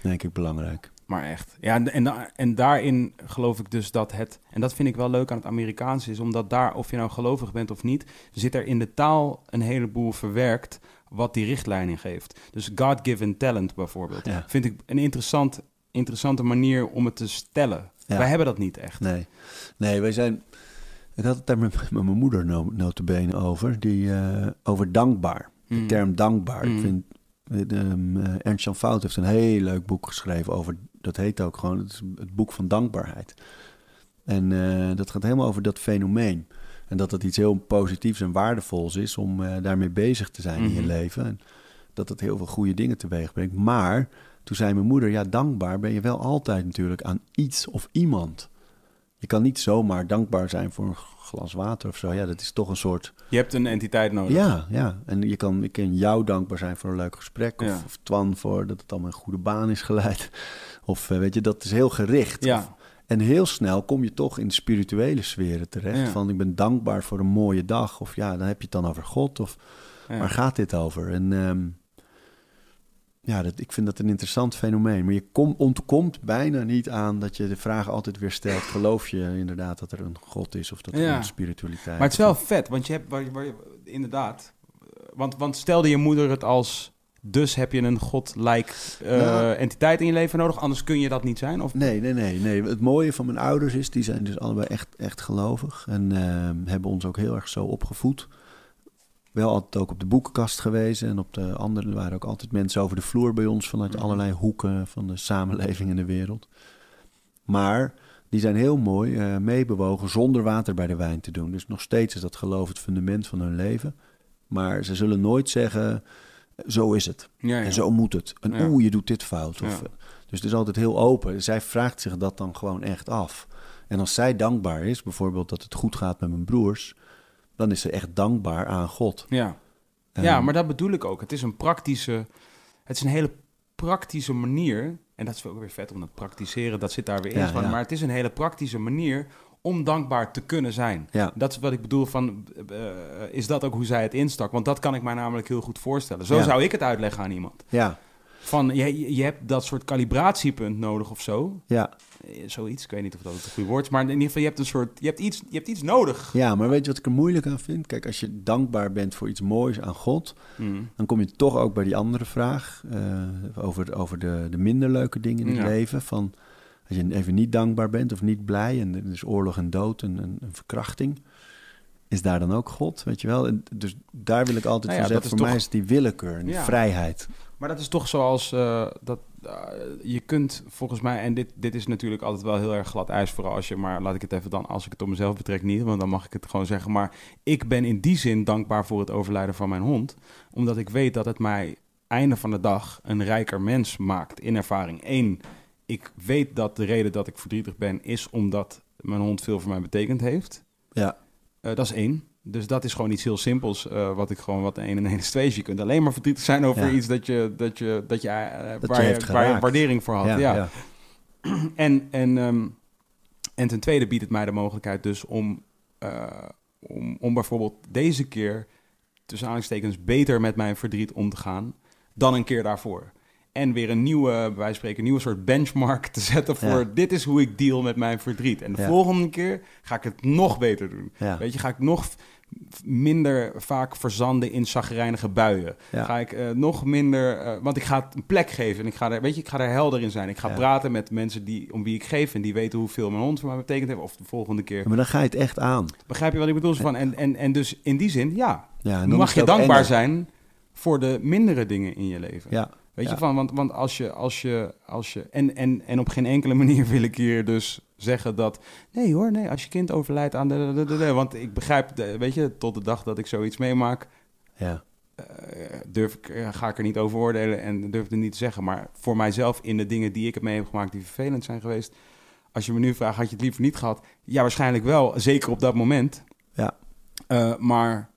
denk ik belangrijk. Maar echt. Ja, en, en, en daarin geloof ik dus dat het... En dat vind ik wel leuk aan het Amerikaanse is... omdat daar, of je nou gelovig bent of niet... zit er in de taal een heleboel verwerkt... wat die richtlijn in geeft. Dus God-given talent bijvoorbeeld. Ja. Vind ik een interessant, interessante manier om het te stellen. Ja. Wij hebben dat niet echt. Nee, nee wij zijn... Ik had het daar met, met mijn moeder no, notabene over. Die, eh, over dankbaar. De Mm. term dankbaar. Mm. Ik vind... eh, ehm, eh, Ernst-Jan Fout heeft een heel leuk boek geschreven over... Dat heet ook gewoon het, het boek van dankbaarheid. En dat gaat helemaal over dat fenomeen. En dat het iets heel positiefs en waardevols is om daarmee bezig te zijn in je Mhm. leven. En dat het heel veel goede dingen teweeg brengt. Maar toen zei mijn moeder, ja, dankbaar ben je wel altijd natuurlijk aan iets of iemand. Je kan niet zomaar dankbaar zijn voor een glas water of zo. Ja, dat is toch een soort... Je hebt een entiteit nodig. Ja, ja. En je kan, ik kan jou dankbaar zijn voor een leuk gesprek. Of, Ja. of Twan voor dat het allemaal een goede baan is geleid. Of eh, weet je, dat is heel gericht. Ja. Of- en heel snel kom je toch in de spirituele sferen terecht. Ja. Van ik ben dankbaar voor een mooie dag. Of ja, dan heb je het dan over God. Of waar gaat dit over? En ehm, ja, dat, ik vind dat een interessant fenomeen. Maar je kom, ontkomt bijna niet aan dat je de vraag altijd weer stelt: geloof je inderdaad dat er een God is of dat er Ja. een spiritualiteit Maar het is wel vet, want je hebt, waar, inderdaad, want, want stelde je moeder het als dus heb je een godlike eh, Nou. entiteit in je leven nodig, anders kun je dat niet zijn? Of... Nee, nee, nee, nee. Het mooie van mijn ouders is, die zijn dus allebei echt, echt gelovig. En ehm, hebben ons ook heel erg zo opgevoed. Wel altijd ook op de boekenkast gewezen. En op de andere er waren ook altijd mensen over de vloer bij ons... vanuit Mhm. allerlei hoeken van de samenleving en de wereld. Maar die zijn heel mooi eh, meebewogen zonder water bij de wijn te doen. Dus nog steeds is dat geloof het fundament van hun leven. Maar ze zullen nooit zeggen, zo is het. Ja, ja. En zo moet het. En Ja. oeh, je doet dit fout. Of, eh, Dus het is altijd heel open. Zij vraagt zich dat dan gewoon echt af. En als zij dankbaar is, bijvoorbeeld dat het goed gaat met mijn broers, dan is ze echt dankbaar aan God. Ja. Ja, maar dat bedoel ik ook. Het is een praktische, het is een hele praktische manier. En dat is ook weer vet om dat praktiseren, dat zit daar weer in. Ja, van, ja. Maar het is een hele praktische manier om dankbaar te kunnen zijn. Ja, Dat is wat ik bedoel van, eh, is dat ook hoe zij het instak? Want dat kan ik mij namelijk heel goed voorstellen. Zo zou ik het uitleggen aan iemand. ja, Van, je, je hebt dat soort calibratiepunt nodig of zo. ja. Eh, Zoiets, ik weet niet of dat het goede woord is. Maar in ieder geval, je hebt een soort, je hebt iets, je hebt iets nodig. ja, maar weet je wat ik er moeilijk aan vind? Kijk, als je dankbaar bent voor iets moois aan God, Mm. dan kom je toch ook bij die andere vraag eh, over, over de, de minder leuke dingen in het Ja. leven. Van als je even niet dankbaar bent of niet blij en er is oorlog en dood en een, een verkrachting. Is daar dan ook God, weet je wel? En dus daar wil ik altijd Nou ja, dat zeggen, voor toch- mij is die willekeur en die Ja. vrijheid. Maar dat is toch zoals eh, dat eh, je kunt volgens mij, en dit, dit is natuurlijk altijd wel heel erg glad ijs, vooral als je, maar laat ik het even dan, als ik het op mezelf betrek niet, want dan mag ik het gewoon zeggen. Maar ik ben in die zin dankbaar voor het overlijden van mijn hond, omdat ik weet dat het mij einde van de dag een rijker mens maakt in ervaring. Eén, ik weet dat de reden dat ik verdrietig ben is omdat mijn hond veel voor mij betekend heeft. Ja, Eh, dat is één. Dus dat is gewoon iets heel simpels, eh, wat ik gewoon wat een en een is twee. Je kunt alleen maar verdrietig zijn over Ja. iets dat je, dat je, dat je, eh, waar, je, waar je waardering voor had. ja. En, en, ehm, en ten tweede biedt het mij de mogelijkheid dus om, eh, om, om bijvoorbeeld deze keer, tussen aanhalingstekens, beter met mijn verdriet om te gaan dan een keer daarvoor. En weer een nieuwe, van spreken, een nieuwe soort benchmark te zetten voor Ja. dit is hoe ik deal met mijn verdriet. En de Ja. volgende keer ga ik het nog beter doen. ja. Weet je, ga ik nog minder vaak verzanden in zagrijnige buien. Ja. Ga ik eh, nog minder, eh, want ik ga het een plek geven en ik ga er, weet je, ik ga er helder in zijn. Ik ga Ja. praten met mensen die, om wie ik geef en die weten hoeveel mijn hond voor mij betekend heeft. Of de volgende keer. Maar dan ga je het echt aan. Begrijp je wat ik bedoel? Van, en, en, en dus in die zin, ja, mag je dankbaar zijn voor de mindere dingen in je leven. Ja, Weet je van, want, want als je, als je, als je, en, en, en op geen enkele manier wil ik hier dus zeggen dat, nee hoor, nee, als je kind overlijdt aan de, de, de, de- want ik begrijp, de- weet je, tot de dag dat ik zoiets meemaak, ja, eh, durf ik, eh, ga ik er niet over oordelen en durf het niet te zeggen. Maar voor mijzelf in de dingen die ik heb mee heb gemaakt die vervelend zijn geweest, als je me nu vraagt, had je het liever niet gehad? Ja, waarschijnlijk wel, zeker op dat moment. Ja. Eh, maar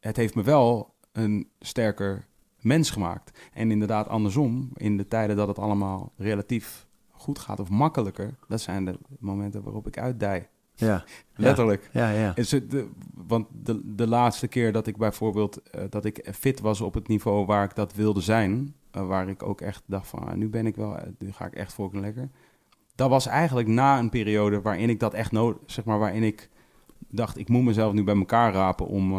het heeft me wel een sterker mens gemaakt. En inderdaad andersom, in de tijden dat het allemaal relatief goed gaat of makkelijker, dat zijn de momenten waarop ik uitdij. ja. Letterlijk. Ja, ja. Is het de, want de, de laatste keer dat ik bijvoorbeeld eh, dat ik fit was op het niveau waar ik dat wilde zijn, eh, waar ik ook echt dacht van ah, nu ben ik wel, eh, nu ga ik echt voor lekker. Dat was eigenlijk na een periode waarin ik dat echt nodig, zeg maar, waarin ik dacht ik moet mezelf nu bij elkaar rapen om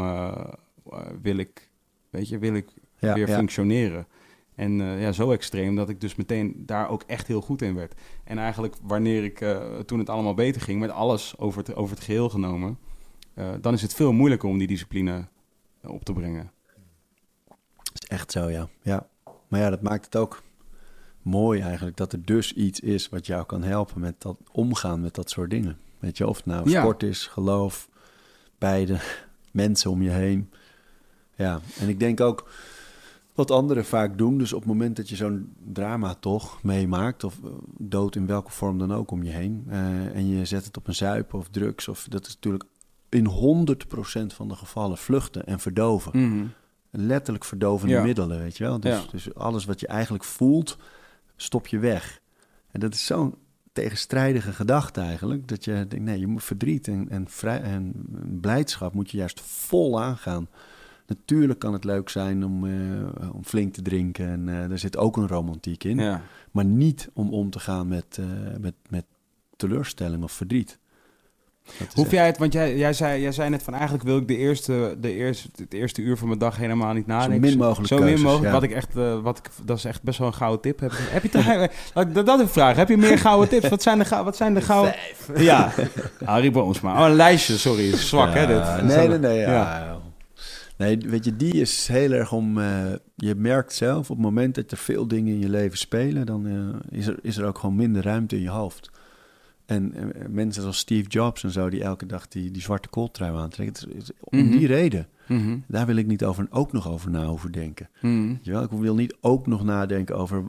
wil ik, weet je, wil ik ja, weer ja. functioneren. En eh, ja, zo extreem dat ik dus meteen daar ook echt heel goed in werd. En eigenlijk wanneer ik, eh, toen het allemaal beter ging, met alles over het, over het geheel genomen, eh, dan is het veel moeilijker om die discipline op te brengen. Dat is echt zo, ja. ja. Maar ja, dat maakt het ook mooi eigenlijk dat er dus iets is wat jou kan helpen met dat omgaan met dat soort dingen. Weet je, of het nou Ja. sport is, geloof, beide, mensen om je heen. Ja, en ik denk ook wat anderen vaak doen, dus op het moment dat je zo'n drama toch meemaakt, of eh, dood in welke vorm dan ook om je heen, eh, en je zet het op een zuipen of drugs, of dat is natuurlijk in 100% van de gevallen vluchten en verdoven letterlijk verdovende Ja. middelen, weet je wel. Dus, Ja. dus alles wat je eigenlijk voelt, stop je weg. En dat is zo'n tegenstrijdige gedachte eigenlijk, dat je denkt, nee, je moet verdriet en, en, vrij, en blijdschap moet je juist vol aangaan. Natuurlijk kan het leuk zijn om, eh, om flink te drinken en eh daar zit ook een romantiek in. Ja. Maar niet om om te gaan met, eh, met, met teleurstelling of verdriet. Is Hoef echt- jij het, want jij, jij, zei, jij zei net van eigenlijk wil ik de eerste, de eerste, het eerste uur van mijn dag helemaal niet nadenken. min mogelijk Zo min keuzes, mogelijk. ja. Wat ik echt, wat ik, dat is echt best wel een gouden tip. Heb, heb je ik dat, dat een vraag. Heb je meer gouden tips? Wat zijn de, wat zijn de gouden... Ja, Harry Boomsma. Oh, een lijstje, sorry. is Zwak, hè, dit. Nee, nee, nee. Ja. Nee, weet je, die is heel erg om... eh, je merkt zelf, op het moment dat er veel dingen in je leven spelen... dan eh, is, er, is er ook gewoon minder ruimte in je hoofd. En mensen zoals Steve Jobs en zo... die elke dag die, die zwarte kooltrui aantrekken... het is- het is om Mhm. die reden. Mhm, Daar wil ik niet over, ook nog over na hoeven denken. mhm. Ik wil niet ook nog nadenken over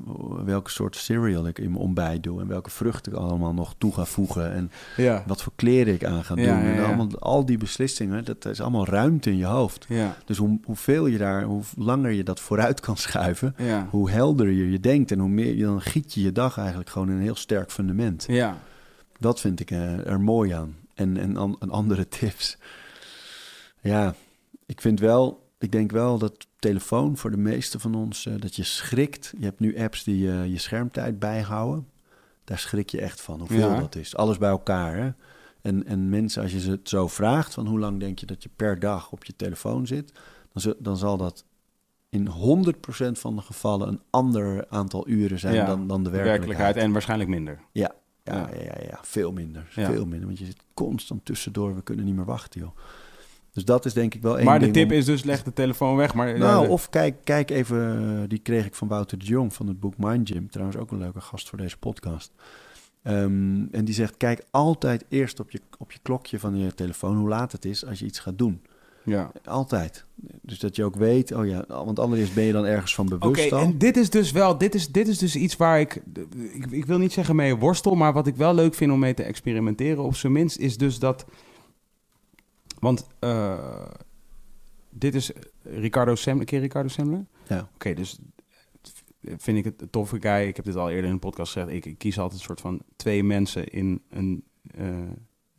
welke soort cereal ik in mijn ontbijt doe... en welke vruchten ik allemaal nog toe ga voegen... en Ja, wat voor kleren ik aan ga doen. Ja, ja, En allemaal, al die beslissingen, dat is allemaal ruimte in je hoofd. Dus hoe, hoeveel je daar, hoe langer je dat vooruit kan schuiven, hoe helder je je denkt en hoe meer je dan giet je je dag eigenlijk gewoon in een heel sterk fundament. Ja, Dat vind ik eh, er mooi aan. En, en, en andere tips. Ja, ik vind wel, ik denk wel dat telefoon voor de meeste van ons, eh, dat je schrikt. Je hebt nu apps die eh, je schermtijd bijhouden. Daar schrik je echt van, hoeveel Ja. dat is. Alles bij elkaar, hè. En, en mensen, als je ze het zo vraagt, van hoe lang denk je dat je per dag op je telefoon zit, dan, dan zal dat in 100% van de gevallen een ander aantal uren zijn Ja, dan, dan de de werkelijkheid. werkelijkheid en waarschijnlijk minder. Ja, ja, Ja. ja, veel minder. Ja. Veel minder, want je zit constant tussendoor. We kunnen niet meer wachten, joh. Dus dat is denk ik wel één Maar de tip om- is dus leg de telefoon weg. Maar, Nou, ja, of kijk, kijk even, eh, die kreeg ik van Wouter de Jong van het boek Mind Gym. Trouwens ook een leuke gast voor deze podcast. Ehm, en die zegt, kijk altijd eerst op je, op je klokje van je telefoon hoe laat het is als je iets gaat doen. Ja. Altijd. Dus dat je ook weet, oh ja, want anders ben je dan ergens van Oké, bewust al. en dit is dus wel, dit is, dit is dus iets waar ik, ik, ik wil niet zeggen mee worstel, maar wat ik wel leuk vind om mee te experimenteren, op zijn minst, is dus dat, want eh, dit is Ricardo Semler, je Ricardo Semler? Ja. Oké, dus vind ik het een toffe guy. Ik heb dit al eerder in een podcast gezegd. Ik, ik kies altijd een soort van twee mensen in een eh,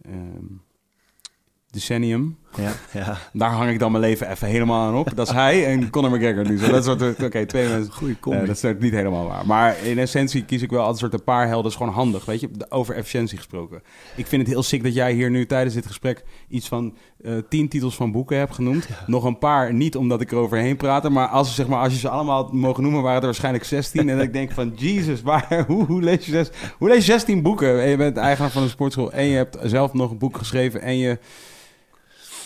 ehm, decennium. Ja, ja. Daar hang ik dan mijn leven even helemaal aan op. Dat is hij en Conor McGregor nu. Zo, dat soort, oké, twee mensen. Goeie combi. Eh, dat is niet helemaal waar. Maar in essentie kies ik wel altijd soort een paar helden. Dat is gewoon handig, weet je. Over efficiëntie gesproken. Ik vind het heel sick dat jij hier nu tijdens dit gesprek... iets van eh, tien titels van boeken hebt genoemd. Nog een paar, niet omdat ik er overheen praat... maar als, zeg maar als je ze allemaal had mogen noemen... waren er waarschijnlijk 16. en ik denk van... Jesus, waar, hoe, hoe, lees je zes, hoe lees je 16 boeken? En je bent eigenaar van een sportschool... en je hebt zelf nog een boek geschreven... en je...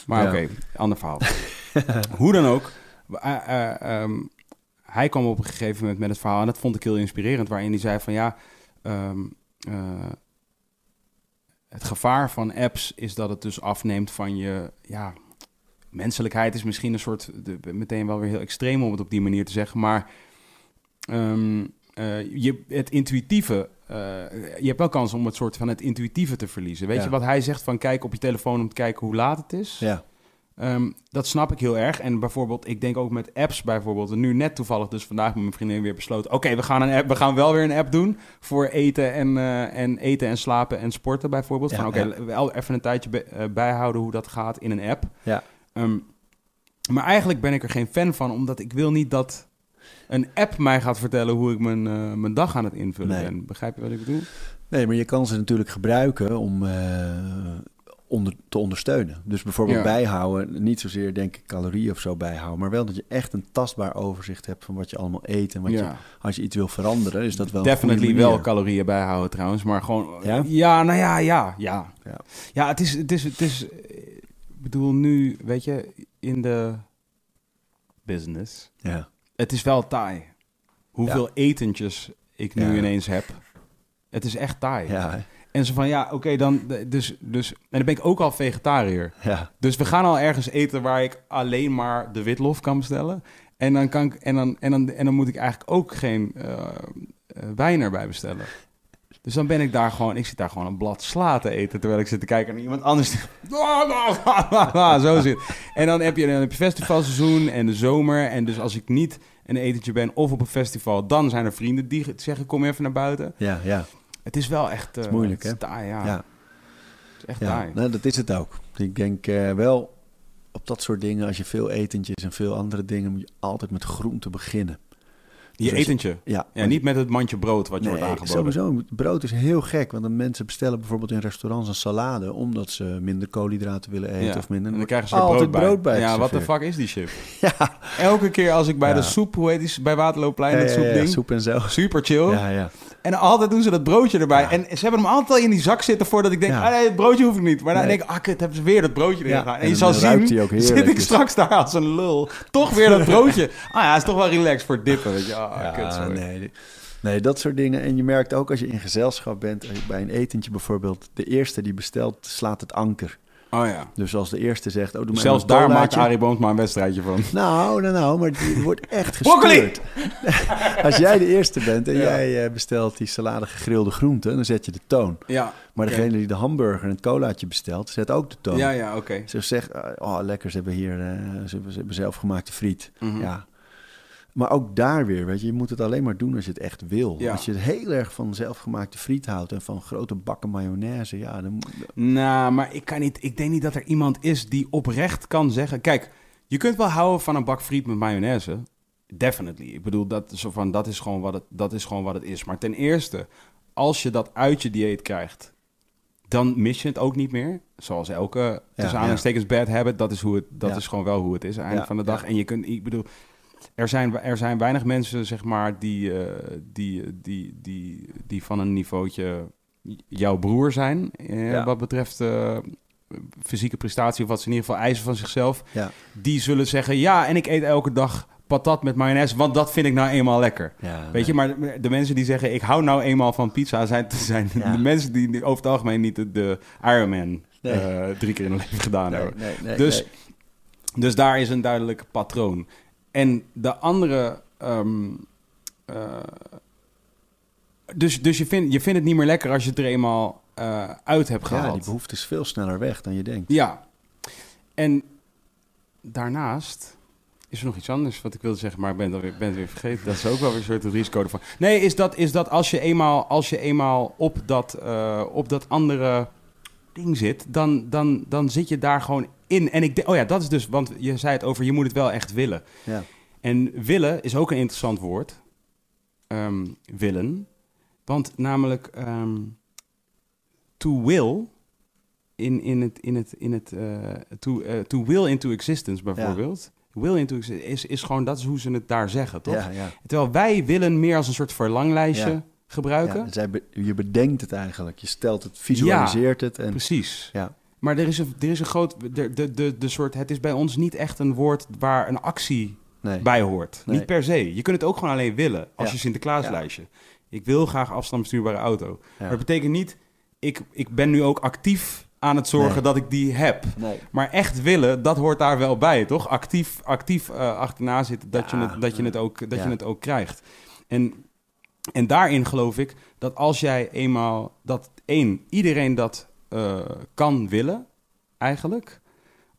Maar Ja. oké, ander verhaal. Hoe dan ook... eh, eh, ehm, hij kwam op een gegeven moment met het verhaal... en dat vond ik heel inspirerend... waarin hij zei van ja... ehm, eh, het gevaar van apps is dat het dus afneemt van je... Ja, menselijkheid is misschien een soort... De, meteen wel weer heel extreem om het op die manier te zeggen... maar ehm, eh, je, het intuïtieve... eh, je hebt wel kans om het soort van het intuïtieve te verliezen. Weet Ja. je wat hij zegt van kijk op je telefoon om te kijken hoe laat het is? Ja, Ehm, dat snap ik heel erg. En bijvoorbeeld, ik denk ook met apps bijvoorbeeld. En nu net toevallig dus vandaag met mijn vriendin weer besloten... oké, we gaan een app, we gaan wel weer een app doen... voor eten en, eh, en eten en slapen en sporten bijvoorbeeld. Ja, van oké, ja. wel even een tijdje eh, bijhouden hoe dat gaat in een app. ja. Ehm, maar eigenlijk ben ik er geen fan van... omdat ik wil niet dat een app mij gaat vertellen... hoe ik mijn, eh, mijn dag aan het invullen Nee. ben. Begrijp je wat ik bedoel? Nee, maar je kan ze natuurlijk gebruiken om eh, onder, te ondersteunen. Dus bijvoorbeeld Ja. bijhouden, niet zozeer denk ik calorieën of zo bijhouden, maar wel dat je echt een tastbaar overzicht hebt van wat je allemaal eet en wat je, als je iets wil veranderen, is dat wel Definitely wel calorieën bijhouden trouwens, maar gewoon... Ja? Ja, nou ja, ja, ja. Ja. Ja, het is, het is, het is... Ik bedoel, nu, weet je, in de business... Ja, Het is wel taai. Hoeveel etentjes ik nu Ja. ineens heb. Het is echt taai. ja? En zo van, ja, oké, dan... Dus, dus... En dan ben ik ook al vegetariër. ja, Dus we gaan al ergens eten waar ik alleen maar de witlof kan bestellen. En dan, kan ik, en dan, en dan, en dan moet ik eigenlijk ook geen eh, eh, wijn erbij bestellen. Dus dan ben ik daar gewoon, ik zit daar gewoon een blad sla te eten terwijl ik zit te kijken naar iemand anders. Zo zit. En dan heb je, dan heb je festivalseizoen en de zomer. En dus als ik niet een etentje ben of op een festival, dan zijn er vrienden die zeggen: kom even naar buiten. ja, ja. Het is wel echt. eh, moeilijk, hè? taai, ja. ja. Het is echt Ja, taai. nou, dat is het ook. Ik denk eh, wel op dat soort dingen, als je veel etentjes en veel andere dingen, moet je altijd met groente beginnen. Je Dus als etentje. Ja, Ja, niet met het mandje brood wat je wordt aangeboden. sowieso. Brood is heel gek, want mensen bestellen bijvoorbeeld in restaurants een salade omdat ze minder koolhydraten willen eten Ja, of minder. En dan krijgen ze er altijd brood bij. bij. ja, wat de fuck is die shit? Ja, Elke keer als ik bij de soep, hoe heet die, bij Waterloopplein, dat soepding. soep en zo. Super chill. Ja, ja. En altijd doen ze dat broodje erbij. Ja. En ze hebben hem altijd al in die zak zitten voordat ik denk, Ja. ah nee, het broodje hoef ik niet. Maar dan Nee. denk ik, ah kut, hebben ze weer dat broodje erin Ja, gedaan. En, en je zal zien, zit ik straks daar als een lul. Toch weer dat broodje. Ah ja, is toch wel relaxed voor dippen, weet je. Ah, kut, Ja, sorry. nee. Nee, dat soort dingen. En je merkt ook als je in gezelschap bent, bij een etentje bijvoorbeeld, de eerste die bestelt slaat het anker. Oh ja. Dus als de eerste zegt, oh doe maar Zelfs daar maakt. Arie Boomsma een wedstrijdje van. Nou, nou, nou, maar die wordt echt gestuurd. Als jij de eerste bent en Ja. jij eh, bestelt die salade gegrilde groenten, dan zet je de toon. Ja, Maar degene die de hamburger en het colaatje bestelt, zet ook de toon. ja, ja oké. Ze zegt, oh lekker, ze hebben hier ze, hebben, ze hebben zelfgemaakte friet. Mhm. Ja. Maar ook daar weer, weet je, je moet het alleen maar doen als je het echt wil. Ja. Als je heel erg van zelfgemaakte friet houdt en van grote bakken mayonaise, ja, dan... Nou, maar ik, kan niet, ik denk niet dat er iemand is die oprecht kan zeggen... Kijk, je kunt wel houden van een bak friet met mayonaise. Definitely. Ik bedoel, dat, is van, dat, is gewoon wat het, dat is gewoon wat het is. Maar ten eerste, als je dat uit je dieet krijgt... dan mis je het ook niet meer. Zoals elke, tussen ja. aanhalingstekens, bad habit. Dat, is, hoe het, dat Ja. is gewoon wel hoe het is, aan het einde Ja, van de dag. ja. En je kunt, ik bedoel... Er zijn, er zijn weinig mensen, zeg maar, die, eh, die, die, die, die van een niveautje jouw broer zijn. eh, Ja. Wat betreft eh, fysieke prestatie, of wat ze in ieder geval eisen van zichzelf. Ja, Die zullen zeggen, ja, en ik eet elke dag patat met mayonaise, want dat vind ik nou eenmaal lekker. ja, Weet je, maar de mensen die zeggen, ik hou nou eenmaal van pizza, zijn, zijn de mensen die over het algemeen niet de, de Ironman Nee. drie keer in hun leven gedaan nee, hebben. Dus-. Dus daar is een duidelijk patroon. En de andere. ehm, eh, dus dus je, vindt je vindt het niet meer lekker als je het er eenmaal eh, uit hebt gehaald. Ja, die behoefte is veel sneller weg dan je denkt. Ja. En daarnaast is er nog iets anders wat ik wilde zeggen, maar ik ben het, alweer, ben het weer vergeten. Dat is ook wel weer een soort risico ervan. Nee, is dat, is dat als je eenmaal, als je eenmaal op, dat, eh, op dat andere ding zit, dan, dan, dan zit je daar gewoon in. En ik denk, oh ja, dat is dus, want je zei het over, je moet het wel echt willen. Ja, En willen is ook een interessant woord. Ehm, willen. Want namelijk ehm, to will in, in het, in het, in het eh, to, eh, to will into existence bijvoorbeeld. Will into existence is, is gewoon, dat is hoe ze het daar zeggen, toch? ja, ja. Terwijl wij willen meer als een soort verlanglijstje gebruiken. Ja, zij be- je bedenkt het eigenlijk. Je stelt het, visualiseert het. En, Precies. ja, Maar er is een, er is een groot, de, de, de, de soort, het is bij ons niet echt een woord waar een actie nee. bij hoort. Nee. Niet per se. Je kunt het ook gewoon alleen willen als Ja. je Sinterklaaslijstje. Ik wil graag afstandsbestuurbare auto. Maar dat betekent niet, ik, ik ben nu ook actief aan het zorgen Nee. dat ik die heb. Nee. Maar echt willen, dat hoort daar wel bij, toch? Actief, actief eh, achterna zitten, dat, Ja, je, het, dat, je, het ook, dat ja. je het ook krijgt. En, en daarin geloof ik dat als jij eenmaal, dat één, iedereen dat eh, kan willen, eigenlijk.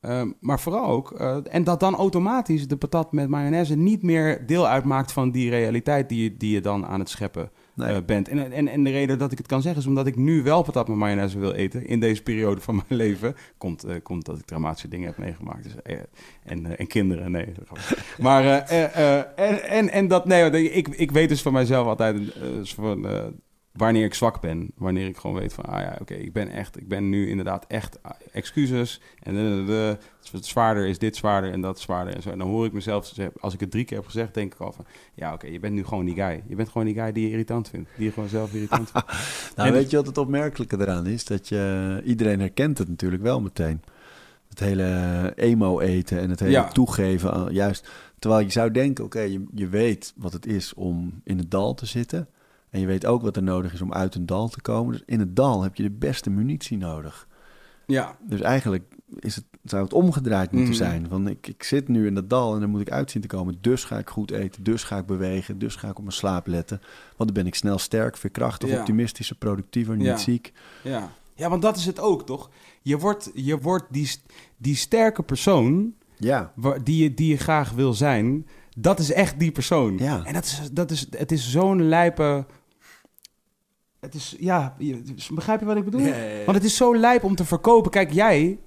Ehm, maar vooral ook, eh, en dat dan automatisch de patat met mayonaise niet meer deel uitmaakt van die realiteit die je, die je dan aan het scheppen Nee. eh, bent. En, en, en de reden dat ik het kan zeggen is omdat ik nu wel patat met mayonaise wil eten in deze periode van mijn leven. Komt, komt dat ik traumatische dingen heb meegemaakt. Dus, en, en kinderen, nee. maar en, en, en dat, nee, ik, ik weet dus van mijzelf altijd van, wanneer ik zwak ben. Wanneer ik gewoon weet van, ah ja, oké, ik ben echt, ik ben nu inderdaad echt ah, excuses. En de, de, zwaarder is dit zwaarder en dat zwaarder en zo. En dan hoor ik mezelf, als ik het drie keer heb gezegd, denk ik al van, ja, oké, je bent nu gewoon die guy. Je bent gewoon die guy die je irritant vindt. Die je gewoon zelf irritant vindt. Nou, En- weet je wat het opmerkelijke eraan is? Dat je, iedereen herkent het natuurlijk wel meteen. Het hele emo eten en het hele Ja. toegeven. juist, terwijl je zou denken, oké, je, je weet wat het is om in het dal te zitten. En je weet ook wat er nodig is om uit een dal te komen. Dus in het dal heb je de beste munitie nodig. Ja, Dus eigenlijk is het, zou het omgedraaid moeten Mhm. zijn. Van ik, ik zit nu in dat dal en dan moet ik uit zien te komen. Dus ga ik goed eten, dus ga ik bewegen, dus ga ik op mijn slaap letten. Want dan ben ik snel sterk, veerkrachtig, Ja. optimistischer, productiever, niet Ja. ziek. ja. Ja, want dat is het ook, toch? Je wordt, je wordt die, die sterke persoon Ja, waar- die, je, die je graag wil zijn, dat is echt die persoon. Ja. En dat is, dat is, het is zo'n lijpe... Het is, ja, begrijp je wat ik bedoel? Want het is zo lijp om te verkopen. Kijk, jij,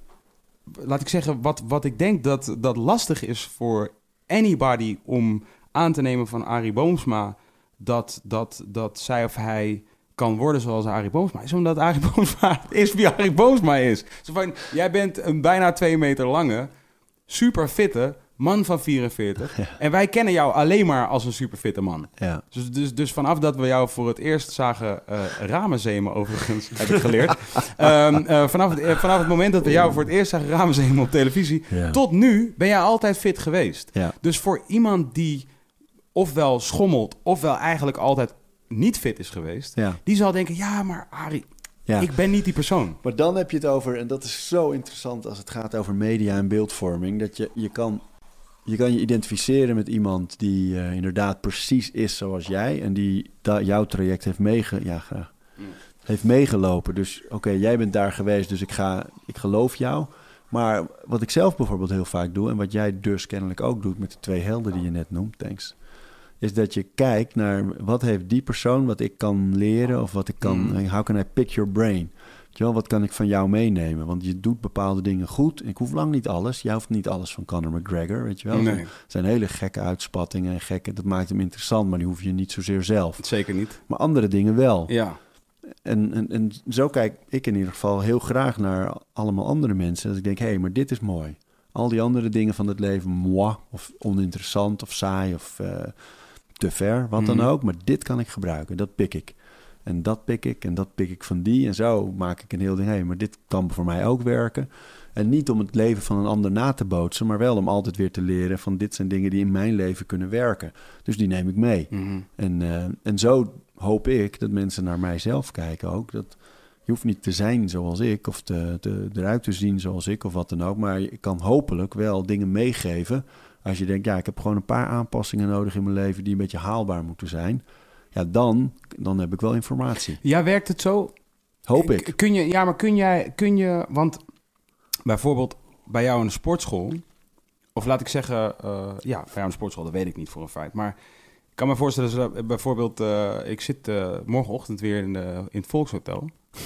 laat ik zeggen, wat, wat ik denk dat, dat lastig is voor anybody om aan te nemen van Arie Boomsma dat, dat, dat zij of hij kan worden zoals Arie Boomsma is, omdat Arie Boomsma is wie Arie Boomsma is. Zo van, jij bent een bijna twee meter lange, super fitte man van 44 en wij kennen jou alleen maar als een super fitte man. Ja. Dus, dus, dus vanaf dat we jou voor het eerst zagen eh ramenzemen, overigens, heb ik geleerd. Ehm, eh, vanaf, het, eh, vanaf het moment dat we jou voor het eerst zagen ramenzemen op televisie, Ja. tot nu ben jij altijd fit geweest. Ja. Dus voor iemand die ofwel schommelt, ofwel eigenlijk altijd niet fit is geweest, Ja. die zal denken, ja, maar Arie, Ja. ik ben niet die persoon. Maar dan heb je het over, en dat is zo interessant als het gaat over media en beeldvorming, dat je je kan je, kan je identificeren met iemand die eh, inderdaad precies is zoals jij en die jouw traject heeft, meege, ja, graag, heeft meegelopen. Dus oké, jij bent daar geweest, dus ik, ga, ik geloof jou. Maar wat ik zelf bijvoorbeeld heel vaak doe, en wat jij dus kennelijk ook doet met de twee helden die je net noemt, thanks, is dat je kijkt naar wat heeft die persoon wat ik kan leren of wat ik kan, Mm. how can I pick your brain? Wel, wat kan ik van jou meenemen? Want je doet bepaalde dingen goed. Ik hoef lang niet alles. Jij hoeft niet alles van Conor McGregor, weet je wel. Nee. Het zijn hele gekke uitspattingen en gekke... Dat maakt hem interessant, maar die hoef je niet zozeer zelf. Zeker niet. Maar andere dingen wel. Ja. En, en, en zo kijk ik in ieder geval heel graag naar allemaal andere mensen. Dat ik denk, hé, hey, maar dit is mooi. Al die andere dingen van het leven, moi, of oninteressant, of saai, of eh, te ver, wat dan Mhm. ook. Maar dit kan ik gebruiken, dat pik ik. En dat pik ik, en dat pik ik van die. En zo maak ik een heel ding, hé, hey, maar dit kan voor mij ook werken. En niet om het leven van een ander na te bootsen, maar wel om altijd weer te leren van dit zijn dingen die in mijn leven kunnen werken. Dus die neem ik mee. Mhm. En, eh, en zo hoop ik dat mensen naar mijzelf kijken ook. Dat je hoeft niet te zijn zoals ik of te, te, eruit te zien zoals ik of wat dan ook. Maar ik kan hopelijk wel dingen meegeven. Als je denkt, ja, ik heb gewoon een paar aanpassingen nodig in mijn leven die een beetje haalbaar moeten zijn. Ja, dan, dan heb ik wel informatie. Ja, werkt het zo? Hoop ik. Kun je, ja, maar kun jij, kun je, want bijvoorbeeld bij jou in de sportschool, of laat ik zeggen, eh, ja, bij jou in de sportschool, dat weet ik niet voor een feit, maar ik kan me voorstellen, dat bijvoorbeeld, eh, ik zit eh, morgenochtend weer in, de, in het Volkshotel.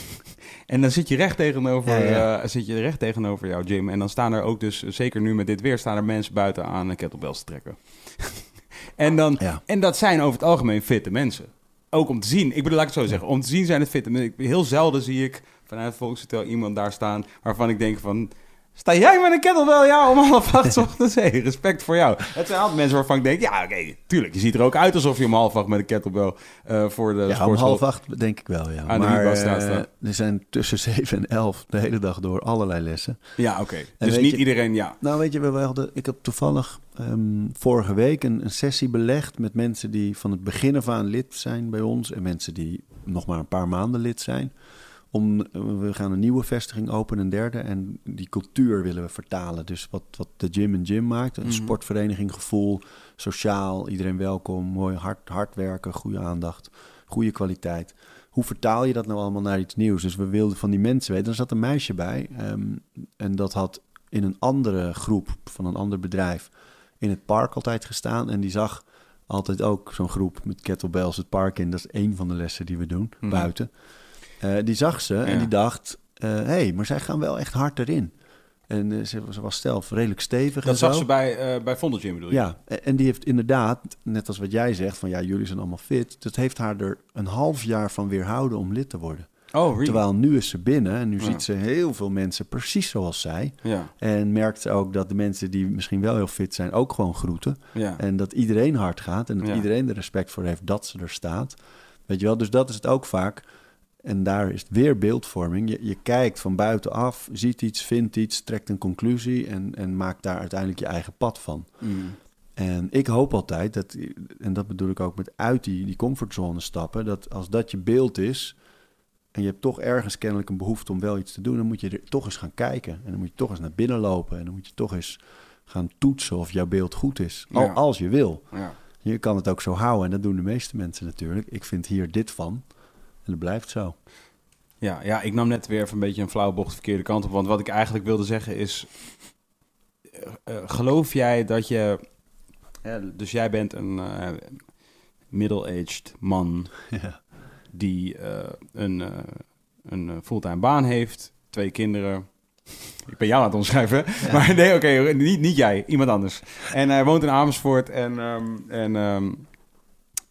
En dan zit je recht tegenover, Ja, ja. zit je recht tegenover jouw gym. En dan staan er ook dus, zeker nu met dit weer, staan er mensen buiten aan kettlebells te trekken. En, dan, Ja. en dat zijn over het algemeen fitte mensen. Ook om te zien. Ik bedoel, laat ik het zo zeggen. Om te zien zijn het fitte mensen. Heel zelden zie ik vanuit het Volkshotel iemand daar staan... waarvan ik denk van... Sta jij met een kettlebell? Ja, om half acht ochtends. Hey, respect voor jou. Het zijn altijd mensen waarvan ik denk... Ja, oké, tuurlijk. Je ziet er ook uit alsof je om half acht met een kettlebell... eh, voor de Ja, om half acht denk ik wel, ja. Aan maar eh, er zijn tussen zeven en elf de hele dag door allerlei lessen. Ja, oké. Dus niet je- iedereen, ja. Nou, weet je, we hadden, ik heb toevallig ehm, vorige week een, een sessie belegd met mensen die van het begin af aan lid zijn bij ons en mensen die nog maar een paar maanden lid zijn. Om, we gaan een nieuwe vestiging openen, een derde, en die cultuur willen we vertalen. Dus wat, wat de gym een gym maakt, een Mhm. sportvereniging, gevoel, sociaal, iedereen welkom, mooi hard, hard werken, goede aandacht, goede kwaliteit. Hoe vertaal je dat nou allemaal naar iets nieuws? Dus we wilden van die mensen weten. Er zat een meisje bij ehm, en dat had in een andere groep van een ander bedrijf in het park altijd gestaan. En die zag altijd ook zo'n groep met kettlebells het park in. Dat is één van de lessen die we doen, Mhm. buiten. Eh, die zag ze en die dacht, hé, hey, maar zij gaan wel echt hard erin. En eh, ze, ze was zelf redelijk stevig en Dat zag zo. ze bij, eh bij Vondel Gym, bedoel je? Ja, en- en die heeft inderdaad, net als wat jij zegt, van ja, jullie zijn allemaal fit. Dat heeft haar er een half jaar van weerhouden om lid te worden. Oh, really? Terwijl nu is ze binnen en nu Ja. ziet ze heel veel mensen precies zoals zij. Ja, En merkt ze ook dat de mensen die misschien wel heel fit zijn ook gewoon groeten. En dat iedereen hard gaat en dat iedereen er respect voor heeft dat ze er staat. Weet je wel, dus dat is het ook vaak. En daar is het weer beeldvorming. Je, je kijkt van buitenaf, ziet iets, vindt iets, trekt een conclusie en, en maakt daar uiteindelijk je eigen pad van. Mm. En ik hoop altijd dat, en dat bedoel ik ook met uit die, die comfortzone stappen, dat als dat je beeld is en je hebt toch ergens kennelijk een behoefte om wel iets te doen, dan moet je er toch eens gaan kijken. En dan moet je toch eens naar binnen lopen en dan moet je toch eens gaan toetsen of jouw beeld goed is. Al, Ja. Als je wil. Ja. Je kan het ook zo houden en dat doen de meeste mensen natuurlijk. Ik vind hier dit van dat blijft zo. Ja, ja, ik nam net weer even een beetje een flauwe bocht de verkeerde kant op. Want wat ik eigenlijk wilde zeggen is... eh, eh, geloof jij dat je... dus jij bent een eh, middle-aged man Ja. die een, een fulltime baan heeft, twee kinderen, Ik ben jou aan het omschrijven. Maar nee, oké, niet, niet jij, iemand anders. En hij woont in Amersfoort en... ehm, en, ehm,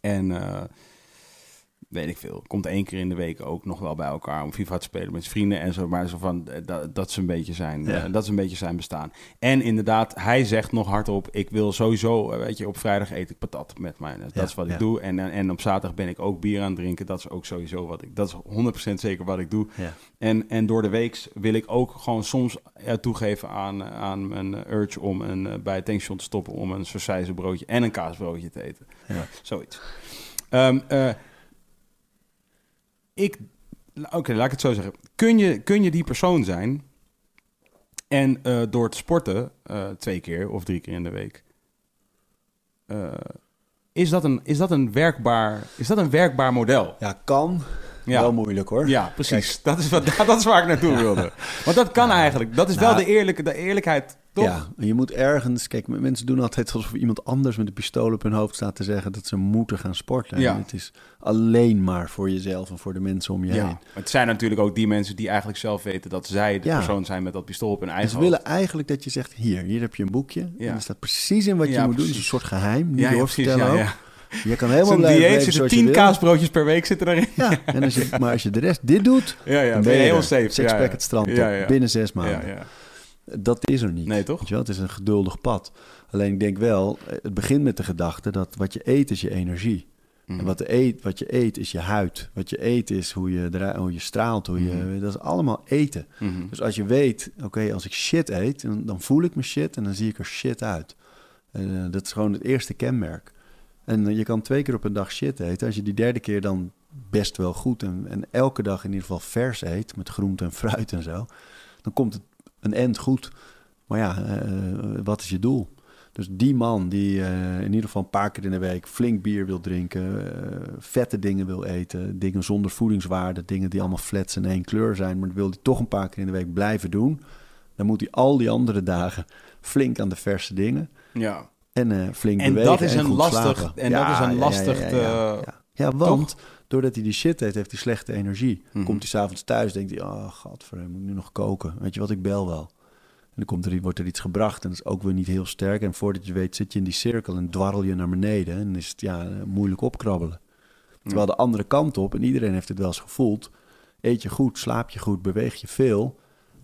en weet ik veel. Komt één keer in de week ook nog wel bij elkaar om FIFA te spelen met zijn vrienden en zo. Maar zo van, eh, dat, dat is een beetje zijn, Ja. eh, dat is een beetje zijn bestaan. En inderdaad, hij zegt nog hardop, ik wil sowieso, eh, weet je, op vrijdag eet ik patat met mij. Dat Ja, is wat ik doe. En, en, en op zaterdag ben ik ook bier aan het drinken. Dat is ook sowieso wat ik, dat is 100% zeker wat ik doe. En, en door de week wil ik ook gewoon soms toegeven aan, aan mijn urge om een, bij het tankstation te stoppen om een broodje en een kaasbroodje te eten. Zoiets. Ehm, eh, ik, oké, laat ik het zo zeggen. Kun je, kun je die persoon zijn en eh, door te sporten eh, twee keer of drie keer in de week, eh, is, dat een, is, dat een werkbaar, is dat een werkbaar model? Ja, kan. Ja. Wel moeilijk hoor. Ja, precies. Dat is, wat, dat is waar ik naartoe wilde. Want dat kan eigenlijk. Dat is wel Nou, de, eerlijke, de eerlijkheid, toch? Ja, en je moet ergens... Kijk, mensen doen altijd alsof iemand anders met een pistool op hun hoofd staat te zeggen dat ze moeten gaan sporten. Ja. En het is alleen maar voor jezelf en voor de mensen om je Ja. heen. Het zijn natuurlijk ook die mensen die eigenlijk zelf weten dat zij de Ja. persoon zijn met dat pistool op hun En eigen ze hoofd. willen eigenlijk dat je zegt, hier, hier heb je een boekje. En er staat precies in wat je moet doen. Het is een soort geheim, niet doorvertellen Ja, ook. Je kan helemaal Zo'n dieet zitten zoals je tien wil. kaasbroodjes per week zitten erin. Ja, en als je, maar als je de rest dit doet, Ja, ja. dan ben je heel safe. Sixpack ja, ja. het strand ja. binnen zes maanden. Dat is er niet. Nee, toch? Weet je wel? Het is een geduldig pad. Alleen ik denk wel, het begint met de gedachte dat wat je eet is je energie. Mhm. En wat, de eet, wat je eet is je huid. Wat je eet is hoe je, hoe je straalt. Hoe je, Mhm. Dat is allemaal eten. Mhm. Dus als je weet, oké, als ik shit eet, dan, dan voel ik me shit en dan zie ik er shit uit. En, eh, dat is gewoon het eerste kenmerk. En eh, je kan twee keer op een dag shit eten. Als je die derde keer dan best wel goed en, en elke dag in ieder geval vers eet, met groente en fruit en zo, dan komt het een end goed. Maar ja, eh, wat is je doel? Dus die man die eh, in ieder geval een paar keer in de week flink bier wil drinken, eh, vette dingen wil eten, dingen zonder voedingswaarde, dingen die allemaal flats en één kleur zijn, maar dat wil hij toch een paar keer in de week blijven doen, dan moet hij al die andere dagen flink aan de verse dingen ja. en eh, flink En bewegen dat is en een goed lastig- en dat is een lastig ja, te- ja. Ja, want doordat hij die shit heeft, heeft hij slechte energie. Mhm. Komt hij s'avonds thuis, denkt hij, oh godverdomme, moet ik nu nog koken? Weet je wat, ik bel wel. En dan komt er, wordt er iets gebracht en dat is ook weer niet heel sterk. En voordat je weet zit je in die cirkel en dwarrel je naar beneden. En is het ja, moeilijk opkrabbelen. Terwijl de andere kant op, en iedereen heeft het wel eens gevoeld... eet je goed, slaap je goed, beweeg je veel...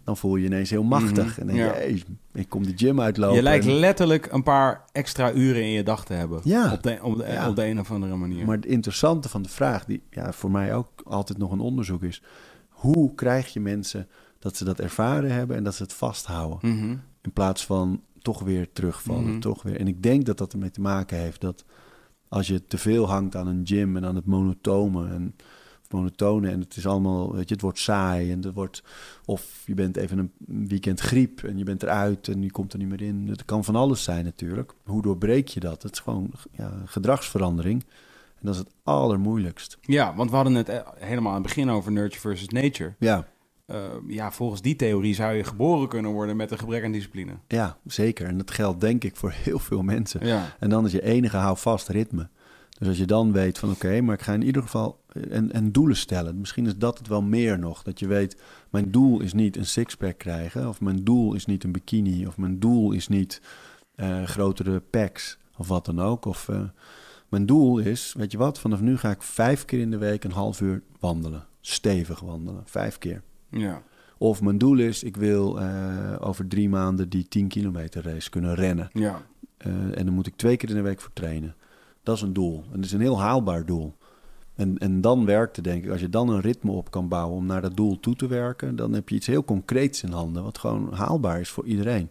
dan voel je je ineens heel machtig. Mhm, En denk je, ja. hey, ik kom de gym uitlopen. Je lijkt letterlijk een paar extra uren in je dag te hebben. Ja. Op de, op de, Ja. op de een of andere manier. Maar het interessante van de vraag, die ja, voor mij ook altijd nog een onderzoek is... hoe krijg je mensen dat ze dat ervaren hebben en dat ze het vasthouden? Mhm. In plaats van toch weer terugvallen, Mhm. toch weer. En ik denk dat dat ermee te maken heeft dat als je te veel hangt aan een gym en aan het monotone en monotone en het is allemaal, weet je, het wordt saai en het wordt of je bent even een weekend griep en je bent eruit en je komt er niet meer in. Het kan van alles zijn natuurlijk. Hoe doorbreek je dat? Het is gewoon ja, gedragsverandering. En dat is het allermoeilijkst. Ja, want we hadden het eh, helemaal aan het begin over nurture versus nature. Ja, Eh, ja, volgens die theorie zou je geboren kunnen worden met een gebrek aan discipline. ja, zeker. En dat geldt denk ik voor heel veel mensen. Ja. En dan is je enige houvast ritme. Dus als je dan weet van oké, maar ik ga in ieder geval en, en doelen stellen. Misschien is dat het wel meer nog. Dat je weet, mijn doel is niet een sixpack krijgen. Of mijn doel is niet een bikini. Of mijn doel is niet eh, grotere packs. Of wat dan ook. Of eh, mijn doel is, weet je wat, vanaf nu ga ik vijf keer in de week een half uur wandelen. Stevig wandelen, vijf keer. Ja. Of mijn doel is, ik wil eh, over drie maanden die 10 kilometer race kunnen rennen. Ja. Eh, en dan moet ik twee keer in de week voor trainen. Dat is een doel. En dat is een heel haalbaar doel. En, en dan werkt het, denk ik. Als je dan een ritme op kan bouwen om naar dat doel toe te werken, dan heb je iets heel concreets in handen, wat gewoon haalbaar is voor iedereen.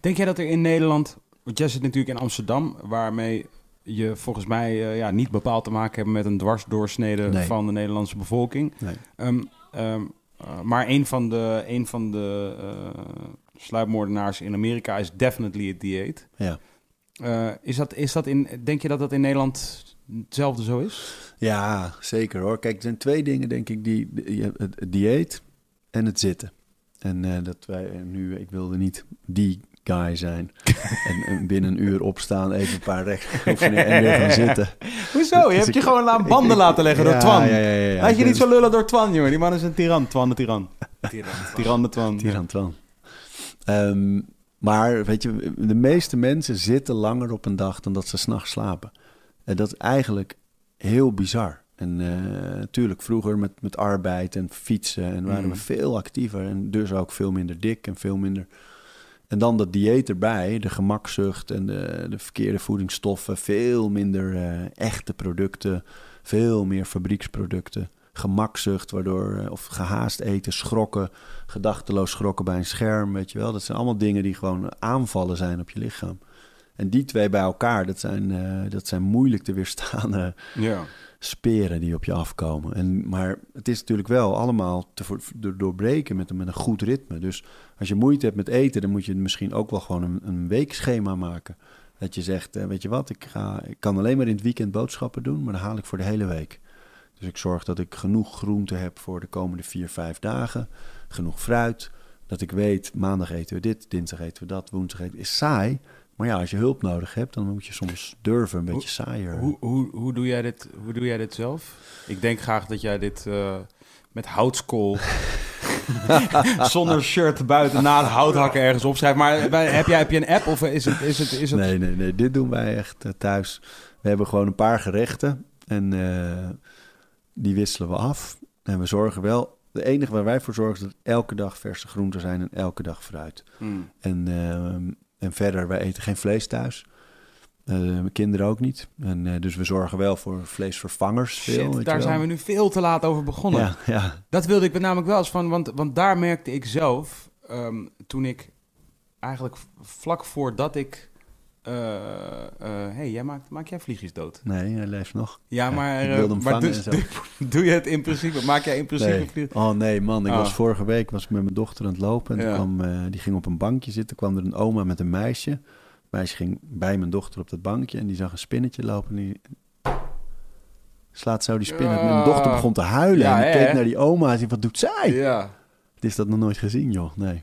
Denk jij dat er in Nederland, want jij zit natuurlijk in Amsterdam, waarmee je volgens mij eh, ja, niet bepaald te maken hebt met een dwarsdoorsnede Nee. van de Nederlandse bevolking. Nee. Ehm, ehm, eh, maar een van de, een van de eh, sluipmoordenaars in Amerika is definitely het dieet. Ja. Eh, is dat, is dat in, denk je dat dat in Nederland hetzelfde zo is? ja, zeker hoor. Kijk, er zijn twee dingen, denk ik, die, het, dieet en het zitten. En eh, dat wij eh, nu, ik wilde niet die guy zijn. en, en binnen een uur opstaan, even een paar rechtsoefeningen en weer gaan zitten. Hoezo? Je Dus hebt ik- je gewoon aan banden ik- laten leggen door ja, Twan. Ja, ja, ja, ja. Laat je niet zo lullen door Twan, jongen. Die man is een tiran. Twan de tiran. Tiran de Twan. Tiran Twan. Ehm, maar weet je, de meeste mensen zitten langer op een dag dan dat ze s'nachts slapen. En dat is eigenlijk heel bizar. En eh, natuurlijk, vroeger met, met arbeid en fietsen en waren Mm. we veel actiever en dus ook veel minder dik en veel minder. En dan dat dieet erbij, de gemakzucht en de, de verkeerde voedingsstoffen, veel minder eh, echte producten, veel meer fabrieksproducten, gemakzucht, waardoor, eh, of gehaast eten, schrokken, gedachteloos schrokken bij een scherm, weet je wel. Dat zijn allemaal dingen die gewoon aanvallen zijn op je lichaam. En die twee bij elkaar, dat zijn, eh, dat zijn moeilijk te weerstaande Ja. speren die op je afkomen. En, maar het is natuurlijk wel allemaal te voor- doorbreken met een, met een goed ritme. Dus als je moeite hebt met eten, dan moet je misschien ook wel gewoon een, een weekschema maken. Dat je zegt, eh, weet je wat, ik, ga, ik kan alleen maar in het weekend boodschappen doen, maar dan haal ik voor de hele week. Dus ik zorg dat ik genoeg groente heb voor de komende vier, vijf dagen. Genoeg fruit. Dat ik weet, maandag eten we dit, dinsdag eten we dat, woensdag eten we... Is saai, maar ja, als je hulp nodig hebt, dan moet je soms durven een beetje saaier. Hoe, hoe, hoe, doe jij dit, hoe doe jij dit zelf? Ik denk graag dat jij dit eh, met houtskool... zonder shirt buiten na het houthakken ergens opschrijft. Maar heb, jij, heb je een app of is het... Is het, is het... Nee, nee, nee. Dit doen wij echt eh, thuis. We hebben gewoon een paar gerechten en eh, die wisselen we af. En we zorgen wel... De enige waar wij voor zorgen is dat elke dag verse groenten zijn en elke dag fruit. Hmm. En, ehm, en verder, wij eten geen vlees thuis. Eh, mijn kinderen ook niet. En, eh, dus we zorgen wel voor vleesvervangers. Shit, daar zijn we nu veel te laat over begonnen. Ja, ja. Dat wilde ik namelijk wel eens van, want, want daar merkte ik zelf, ehm, toen ik eigenlijk vlak voordat ik... eh, eh, hey, jij maakt, maak jij vliegjes dood? Nee, hij leeft nog. Ja, Ja, maar, doe, doe je het in principe? Maak jij in principe Nee. vliegjes? Oh nee, man. Ik Ah. was vorige week was ik met mijn dochter aan het lopen. En Ja. toen kwam, eh, die ging op een bankje zitten. kwam er een oma met een meisje. Het meisje ging bij mijn dochter op dat bankje. En die zag een spinnetje lopen. En die slaat zo die spin. Mijn dochter begon te huilen. En keek naar die oma. En zei, wat doet zij? Ja. Het is dat nog nooit gezien, joh. Nee.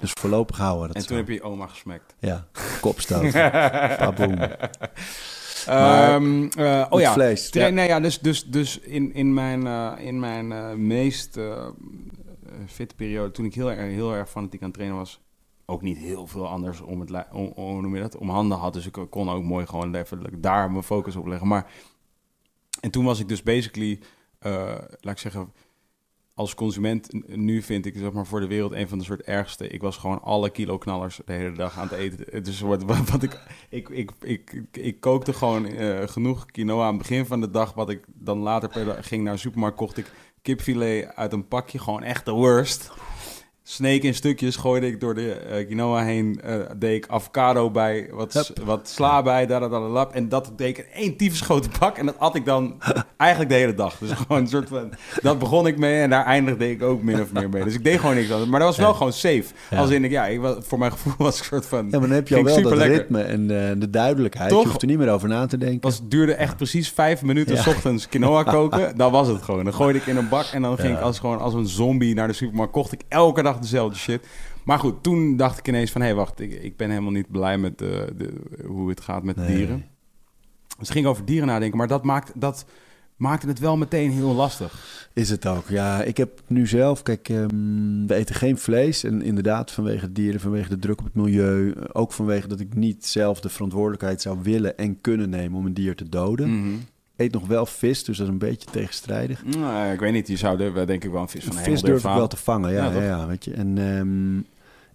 Dus voorlopig houden we dat En toen heb je oma gesmekt. Ja, kopstoot. Paboom. Eh, oh ja, vlees. Ja. nee, ja, dus, dus, dus in, in mijn, eh, in mijn eh, meest eh, fitte periode, toen ik heel erg, heel erg fanatiek aan het trainen was, ook niet heel veel anders om, het, om, om, noem je dat, om handen had. Dus ik kon ook mooi gewoon even daar mijn focus op leggen. Maar, en toen was ik dus basically, laat ik zeggen, als consument nu vind ik zeg maar voor de wereld een van de soort ergste. Ik was gewoon alle kilo knallers de hele dag aan het eten. Het is wat, wat, ik, ik, ik, ik, ik, kookte gewoon eh, genoeg quinoa aan het begin van de dag. Wat ik dan later per ging naar de supermarkt, kocht ik kipfilet uit een pakje. Gewoon echt de worst. Sneek in stukjes, gooide ik door de eh, quinoa heen. eh, deed ik avocado bij, wat, wat sla bij, lap. En dat deed ik in één tyfusgrote bak. En dat at ik dan eigenlijk de hele dag. Dus gewoon een soort van... Dat begon ik mee en daar eindigde ik ook min of meer mee. Dus ik deed gewoon niks anders. Maar dat was wel Ja. gewoon safe. Ja. Als in, ik, ja, ik, voor mijn gevoel was ik een soort van... Ja, maar dan heb je al wel dat ritme en de duidelijkheid. Toch? Je hoeft er niet meer over na te denken. was, het duurde echt precies vijf minuten Ja. s ochtends quinoa koken. Dan was het gewoon. Dan gooide ik in een bak en dan ging ik als, gewoon als een zombie naar de supermarkt. Kocht ik elke dag dezelfde shit. Maar goed, toen dacht ik ineens van... hé, hey, wacht, ik, ik ben helemaal niet blij met de, de, hoe het gaat met Nee. dieren. Dus ik ging over dieren nadenken. Maar dat, maakt, dat maakte het wel meteen heel lastig. Is het ook, ja. Ik heb nu zelf, kijk, ehm, we eten geen vlees. En inderdaad, vanwege dieren, vanwege de druk op het milieu. eh, Ook vanwege dat ik niet zelf de verantwoordelijkheid zou willen en kunnen nemen om een dier te doden. Mhm. Eet nog wel vis, dus dat is een beetje tegenstrijdig. Nou, ik weet niet, je zou er denk ik wel een vis van Een vis durf ik durven wel te vangen, ja, Ja, ja, weet je. En, ehm,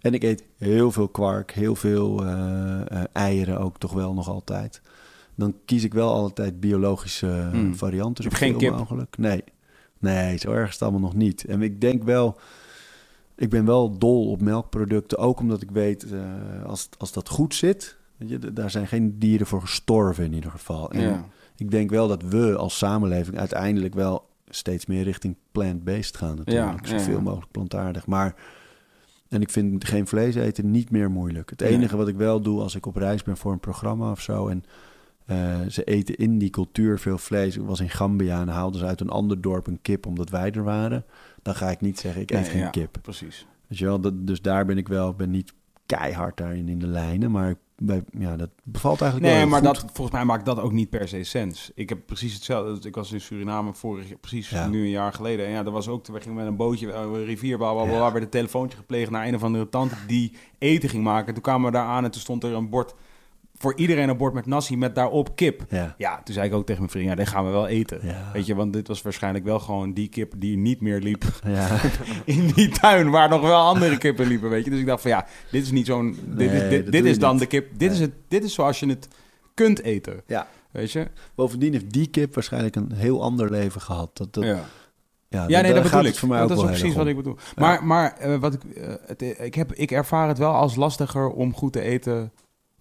en ik eet heel veel kwark, heel veel eh, eh, eieren ook toch wel nog altijd. Dan kies ik wel altijd biologische eh, Hmm. varianten. Hebt geen kip? mogelijk. Nee. nee, zo erg is het allemaal nog niet. En ik denk wel, ik ben wel dol op melkproducten. Ook omdat ik weet, als, als dat goed zit, weet je, daar zijn geen dieren voor gestorven in ieder geval. En Ja. Ik denk wel dat we als samenleving uiteindelijk wel steeds meer richting plant-based gaan natuurlijk. Ja, Zoveel ja. mogelijk plantaardig. Maar, en ik vind geen vlees eten niet meer moeilijk. Het enige wat ik wel doe als ik op reis ben voor een programma of zo... en eh, ze eten in die cultuur veel vlees. Ik was in Gambia en haalden ze uit een ander dorp een kip omdat wij er waren. Dan ga ik niet zeggen, ik eet Nee, geen ja, kip. Precies. Weet je wel? Dat, dus daar ben ik wel, ben niet keihard daarin in de lijnen. Maar bij, ja, dat bevalt eigenlijk Nee, wel maar dat, volgens mij maakt dat ook niet per se sens. Ik heb precies hetzelfde. Ik was in Suriname vorig precies Ja. nu een jaar geleden. En ja, dat was ook, we gingen met een bootje, eh, een rivier, bla, Ja. werd een telefoontje gepleegd naar een of andere tante die eten ging maken. Toen kwamen we daar aan en toen stond er een bord, voor iedereen een bord met nasi met daarop kip. Ja, Ja, toen zei ik ook tegen mijn vriend, ja, dit gaan we wel eten. ja, Weet je, want dit was waarschijnlijk wel gewoon die kip die niet meer liep ja. in die tuin waar nog wel andere kippen liepen, weet je. Dus ik dacht van ja, dit is niet zo'n, dit, Nee, dit, is dan niet. de kip, dit, is het, dit is zoals je het kunt eten, ja. weet je. Bovendien heeft die kip waarschijnlijk een heel ander leven gehad. Dat, dat, ja, ja. ja, nee, dat bedoel ik. voor mij dat is precies erg wat ik bedoel. Ja. Maar, maar eh, wat ik, eh, het, ik, heb, ik ervaar het wel als lastiger om goed te eten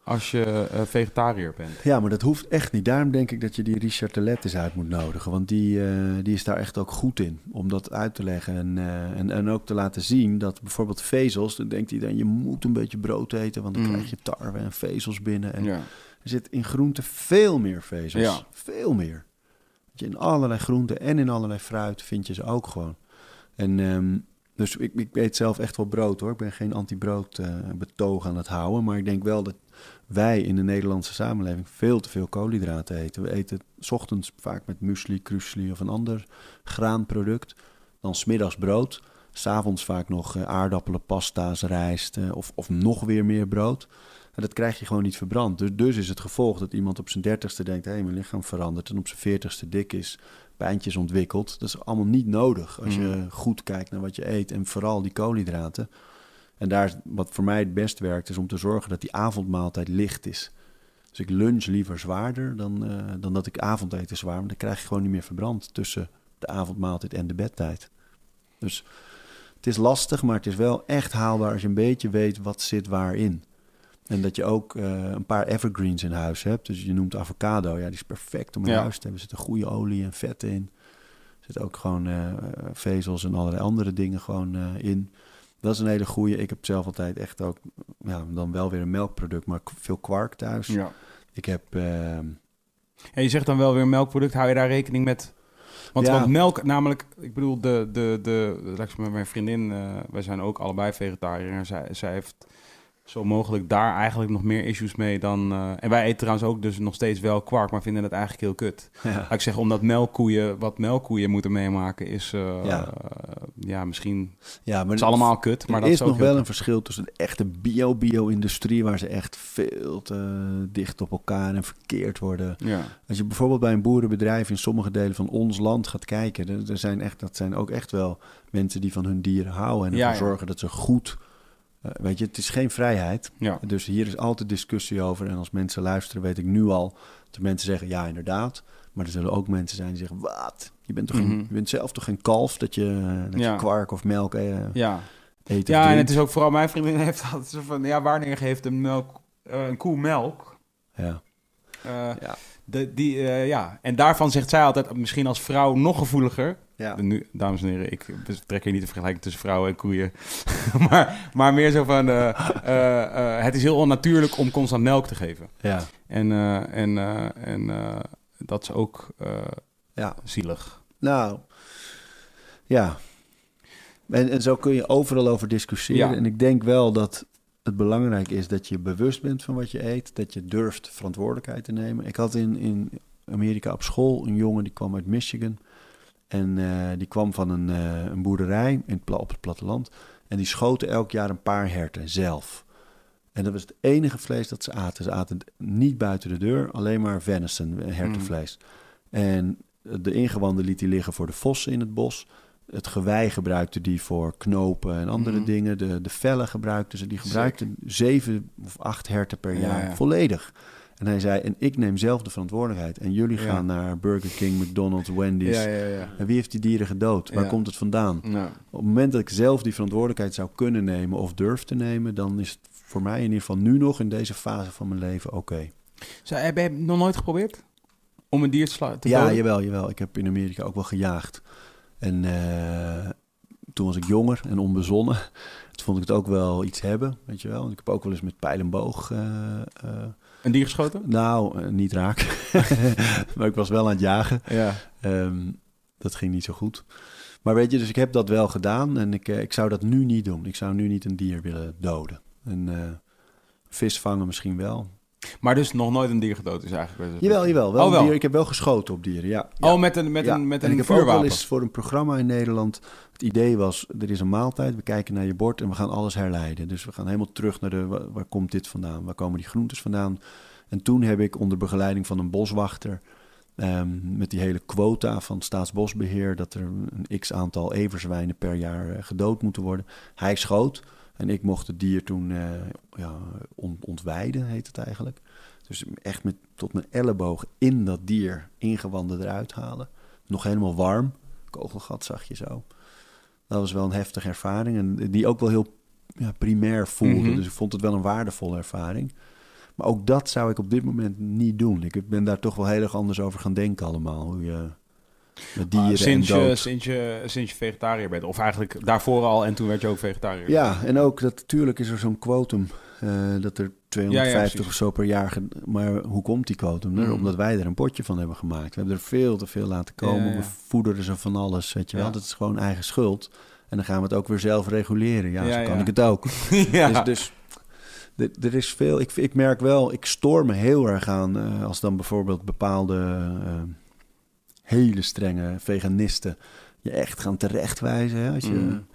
als je eh, vegetariër bent. Ja, maar dat hoeft echt niet. Daarom denk ik dat je die Richard eens uit moet nodigen. Want die, eh, die is daar echt ook goed in. Om dat uit te leggen. En, eh, en, en ook te laten zien dat bijvoorbeeld vezels... Dan denkt iedereen, je moet een beetje brood eten... want dan Mm. krijg je tarwe en vezels binnen. En Ja. er zit in groenten veel meer vezels. Ja. Veel meer. Je, In allerlei groenten en in allerlei fruit vind je ze ook gewoon. En ehm, dus ik, ik eet zelf echt wel brood hoor. Ik ben geen anti-brood eh, betoog aan het houden. Maar ik denk wel dat wij in de Nederlandse samenleving veel te veel koolhydraten eten. We eten 's ochtends vaak met muesli, krusli of een ander graanproduct. Dan smiddags brood. S'avonds vaak nog eh, aardappelen, pasta's, rijst eh, of, of nog weer meer brood. En dat krijg je gewoon niet verbrand. Dus, dus is het gevolg dat iemand op zijn dertigste denkt... hé, hey, mijn lichaam verandert en op zijn veertigste dik is... pijntjes ontwikkelt. Dat is allemaal niet nodig als je Mm. goed kijkt naar wat je eet... en vooral die koolhydraten. En daar wat voor mij het best werkt... is om te zorgen dat die avondmaaltijd licht is. Dus ik lunch liever zwaarder dan, eh, dan dat ik avondeten zwaar... want dan krijg je gewoon niet meer verbrand... tussen de avondmaaltijd en de bedtijd. Dus het is lastig, maar het is wel echt haalbaar... als je een beetje weet wat zit waarin. En dat je ook eh, een paar evergreens in huis hebt. Dus je noemt avocado. Ja, die is perfect om in Ja. huis te hebben. Er zit een goede olie en vetten in. Er zit ook gewoon eh, vezels en allerlei andere dingen gewoon in. Dat is een hele goede. Ik heb zelf altijd echt ook, ja, dan wel weer een melkproduct, maar veel kwark thuis. Ja. Ik heb, eh, En je zegt dan wel weer melkproduct, hou je daar rekening met? Want, Ja. want melk, namelijk, ik bedoel, de, de, de, laat ik zeggen, met mijn vriendin, eh, wij zijn ook allebei vegetariër. En zij, zij heeft zo mogelijk daar eigenlijk nog meer issues mee dan... eh, en wij eten trouwens ook dus nog steeds wel kwark, maar vinden het eigenlijk heel kut. ja, Laat ik zeggen, omdat melkkoeien, wat melkkoeien moeten meemaken, is eh, Ja. ja. misschien, ja, maar het is allemaal kut, maar er dat is is nog wel een verschil tussen de echte bio-bio-industrie, waar ze echt veel te dicht op elkaar en verkeerd worden. Ja, Als je bijvoorbeeld bij een boerenbedrijf in sommige delen van ons land gaat kijken, er, er zijn echt, dat zijn ook echt wel mensen die van hun dieren houden en ervoor zorgen dat ze goed. Eh, weet je, het is geen vrijheid. ja. Dus hier is altijd discussie over. En als mensen luisteren, weet ik nu al dat mensen zeggen ja, inderdaad. Maar er zullen ook mensen zijn die zeggen: wat? Je bent, toch geen- Mhm. je bent zelf toch geen kalf dat je, eh, dat Ja. je kwark of melk eh, ja. eet? Ja, en het is ook vooral mijn vriendin heeft altijd zo van, ja, wanneer geeft een melk, een koe melk? Ja. Ja. de, die, ja. En daarvan zegt zij altijd, misschien als vrouw nog gevoeliger. Ja. Nu, dames en heren, ik trek hier niet de vergelijking tussen vrouwen en koeien. maar, maar meer zo van, eh, eh, eh, het is heel onnatuurlijk om constant melk te geven. Ja. En, en, en dat is ook ja. zielig. Nou, ja. En, en zo kun je overal over discussiëren. Ja. En ik denk wel dat het belangrijk is dat je bewust bent van wat je eet. Dat je durft verantwoordelijkheid te nemen. Ik had in, in Amerika op school een jongen die kwam uit Michigan. En eh, die kwam van een, eh, een boerderij in op het platteland. En die schoten elk jaar een paar herten zelf. En dat was het enige vlees dat ze aten. Ze aten niet buiten de deur, alleen maar venison, eh, hertenvlees. En de ingewanden liet hij liggen voor de vossen in het bos. Het gewei gebruikte die voor knopen en andere Mhm. dingen. De, de vellen gebruikten ze. Die gebruikten zeven of acht herten per Ja, jaar ja. volledig. En hij zei, en ik neem zelf de verantwoordelijkheid. En jullie gaan naar Burger King, McDonald's, Wendy's. En wie heeft die dieren gedood? Waar komt het vandaan? Nou, Op het moment dat ik zelf die verantwoordelijkheid zou kunnen nemen of durf te nemen, dan is het voor mij in ieder geval nu nog in deze fase van mijn leven oké. Zo, heb je nog nooit geprobeerd? Om een dier te slaan? te Ja, doden? jawel, jawel. Ik heb in Amerika ook wel gejaagd. En eh, toen was ik jonger en onbezonnen. Toen vond ik het ook wel iets hebben, weet je wel. Ik heb ook wel eens met pijl en boog... eh, Een dier geschoten? nou, eh, niet raak. maar ik was wel aan het jagen. Ja. Ehm, dat ging niet zo goed. Maar weet je, dus ik heb dat wel gedaan. En ik, eh, ik zou dat nu niet doen. Ik zou nu niet een dier willen doden. En eh, vis vangen misschien wel. Maar dus nog nooit een dier gedood is eigenlijk. Jawel, jawel. Wel Oh, wel. een dier. Ik heb wel geschoten op dieren, ja. ja. Oh, met een, met Ja, een, met en een ik heb ook wel vuurwapen. eens voor een programma in Nederland... Het idee was, er is een maaltijd, we kijken naar je bord en we gaan alles herleiden. Dus we gaan helemaal terug naar de, waar, waar komt dit vandaan? Waar komen die groentes vandaan? En toen heb ik onder begeleiding van een boswachter... ehm, met die hele quota van Staatsbosbeheer... dat er een x-aantal everzwijnen per jaar eh, gedood moeten worden. Hij schoot en ik mocht het dier toen eh, ja, on- ontwijden, heet het eigenlijk. Dus echt met, tot mijn elleboog in dat dier ingewanden eruit halen. Nog helemaal warm. Kogelgat zag je zo. Dat was wel een heftige ervaring. En die ook wel heel ja, primair voelde. Mhm. Dus ik vond het wel een waardevolle ervaring. Maar ook dat zou ik op dit moment niet doen. Ik ben daar toch wel heel erg anders over gaan denken allemaal. Hoe je met dieren sinds, en je, sinds, je, sinds je vegetariër bent. Of eigenlijk daarvoor al en toen werd je ook vegetariër. Ja, en ook dat natuurlijk is er zo'n quotum. eh, dat er 250 precies. of zo per jaar. Maar hoe komt die quotum? Mm. Omdat wij er een potje van hebben gemaakt. We hebben er veel te veel laten komen. Ja. We voederen ze van alles. Weet je wel, dat is gewoon eigen schuld. En dan gaan we het ook weer zelf reguleren. Ja, zo kan ik het ook. ja. Dus, dus er- er is veel. Ik, ik merk wel, ik stoor me heel erg aan eh, als dan bijvoorbeeld bepaalde eh, hele strenge veganisten je echt gaan terechtwijzen. Hè? Als je, Mm.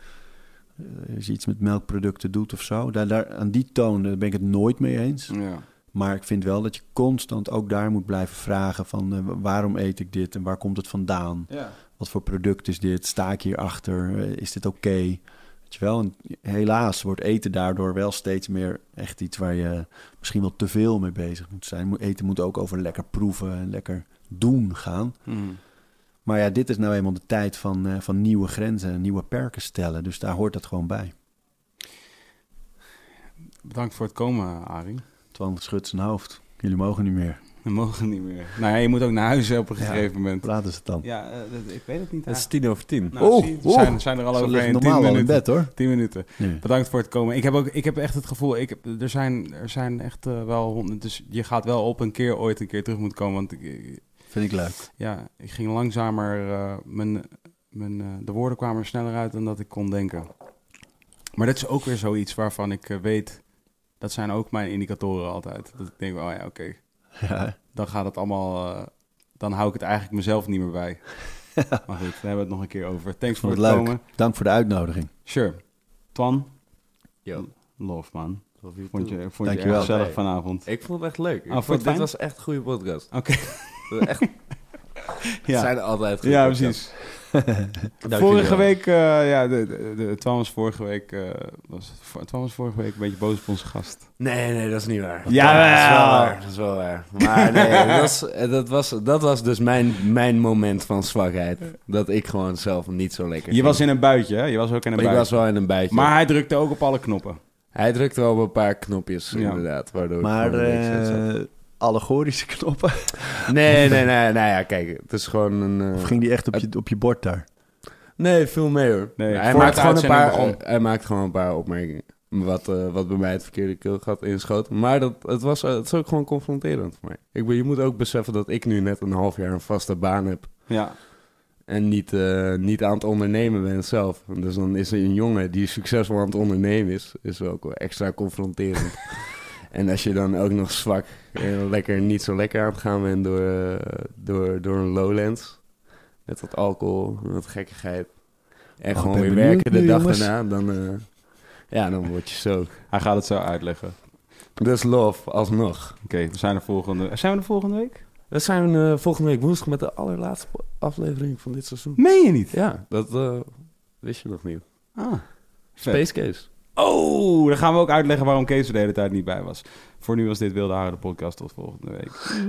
eh, als je iets met melkproducten doet of zo. Daar, daar, aan die toon eh, ben ik het nooit mee eens. ja. Maar ik vind wel dat je constant ook daar moet blijven vragen van eh, waarom eet ik dit en waar komt het vandaan? ja. Wat voor product is dit? Sta ik hierachter? Uh, is dit oké? Weet je wel? En helaas wordt eten daardoor wel steeds meer echt iets waar je misschien wel te veel mee bezig moet zijn. Eten moet ook over lekker proeven en lekker doen gaan. Mm. Maar ja, dit is nou eenmaal de tijd van, eh, van nieuwe grenzen en nieuwe perken stellen. Dus daar hoort dat gewoon bij. Bedankt voor het komen, Arie. Twan schudt zijn hoofd. Jullie mogen niet meer. We mogen niet meer. Nou ja, je moet ook naar huis op een Ja. gegeven moment. Laat is het dan. Ja, eh, dat- ik weet het niet. Het is tien over tien. Nou, Oh, je, oh. zijn, zijn er al over normaal tien al in minuten. bed hoor. 10 minuten. Nee. Bedankt voor het komen. Ik heb, ook, ik heb echt het gevoel, ik heb, er, zijn, er zijn echt eh, wel honderd. Dus je gaat wel op een keer ooit een keer terug moeten komen. Want ik- Vind ik leuk. ja, ik ging langzamer. eh, mijn, mijn, eh, de woorden kwamen er sneller uit dan dat ik kon denken. Maar dat is ook weer zoiets waarvan ik eh, weet. Dat zijn ook mijn indicatoren altijd. Dat ik denk, oh ja, oké. Ja, Dan gaat het allemaal. eh, dan hou ik het eigenlijk mezelf niet meer bij. Maar goed, daar hebben we het nog een keer over. Thanks voor het het leuk. komen. Dank voor de uitnodiging. Sure. Twan, Yo. love man. Love you Vond je, vond je Dankjewel. erg gezellig vanavond? Ik vond het echt leuk. Ik vond het dit fijn? was echt een goede podcast. Oké. Echt, het Ja, zijn altijd ja precies. Vorige week, eh, ja, de, de, de, Twan was vorige week, eh, was, Twan was vorige week een beetje boos op onze gast. Nee, nee, dat is niet waar. Jawel. Dat is wel waar. Dat is wel waar. Maar nee, dat, was, dat, was, dat was dus mijn, mijn moment van zwakheid. Dat ik gewoon zelf niet zo lekker Je ging. was in een buitje, hè? Je was ook in een Ik buitje. was wel in een bijtje. Maar hij drukte ook op alle knoppen. Hij drukte wel op een paar knopjes, Ja. inderdaad. Waardoor Maar ik allegorische knoppen? Nee, nee, nee. Nou ja, kijk. Het is gewoon een... eh, Of ging die echt op je, op je bord daar? Nee, veel mee hoor. Nee, hij, maakt gewoon een paar, begon. hij maakt gewoon een paar opmerkingen. Wat, eh, wat bij mij het verkeerde keelgat inschoot. Maar dat, het, was, eh, het is ook gewoon confronterend voor mij. Ik ben, je moet ook beseffen dat ik nu net een half jaar een vaste baan heb. Ja. En niet, eh, niet aan het ondernemen ben zelf. Dus dan is er een jongen die succesvol aan het ondernemen is. Is ook wel extra confronterend. en als je dan ook nog zwak en lekker niet zo lekker aan het gaan bent door, eh, door, door een Lowlands. Met wat alcohol, met wat gekkigheid. En Oh, gewoon weer werken de dag jongens. daarna. Dan, eh, ja, dan word je zo. Hij gaat het zo uitleggen. Dus love, alsnog. Oké, we zijn er volgende... Zijn we er volgende week? We zijn eh, volgende week woensdag met de allerlaatste aflevering van dit seizoen. Meen je niet? Ja, dat eh, wist je nog niet. Ah. Vet. Space Case. Oh, dan gaan we ook uitleggen waarom Kees er de hele tijd niet bij was. Voor nu was dit Wilde Haren, de podcast. Tot volgende week.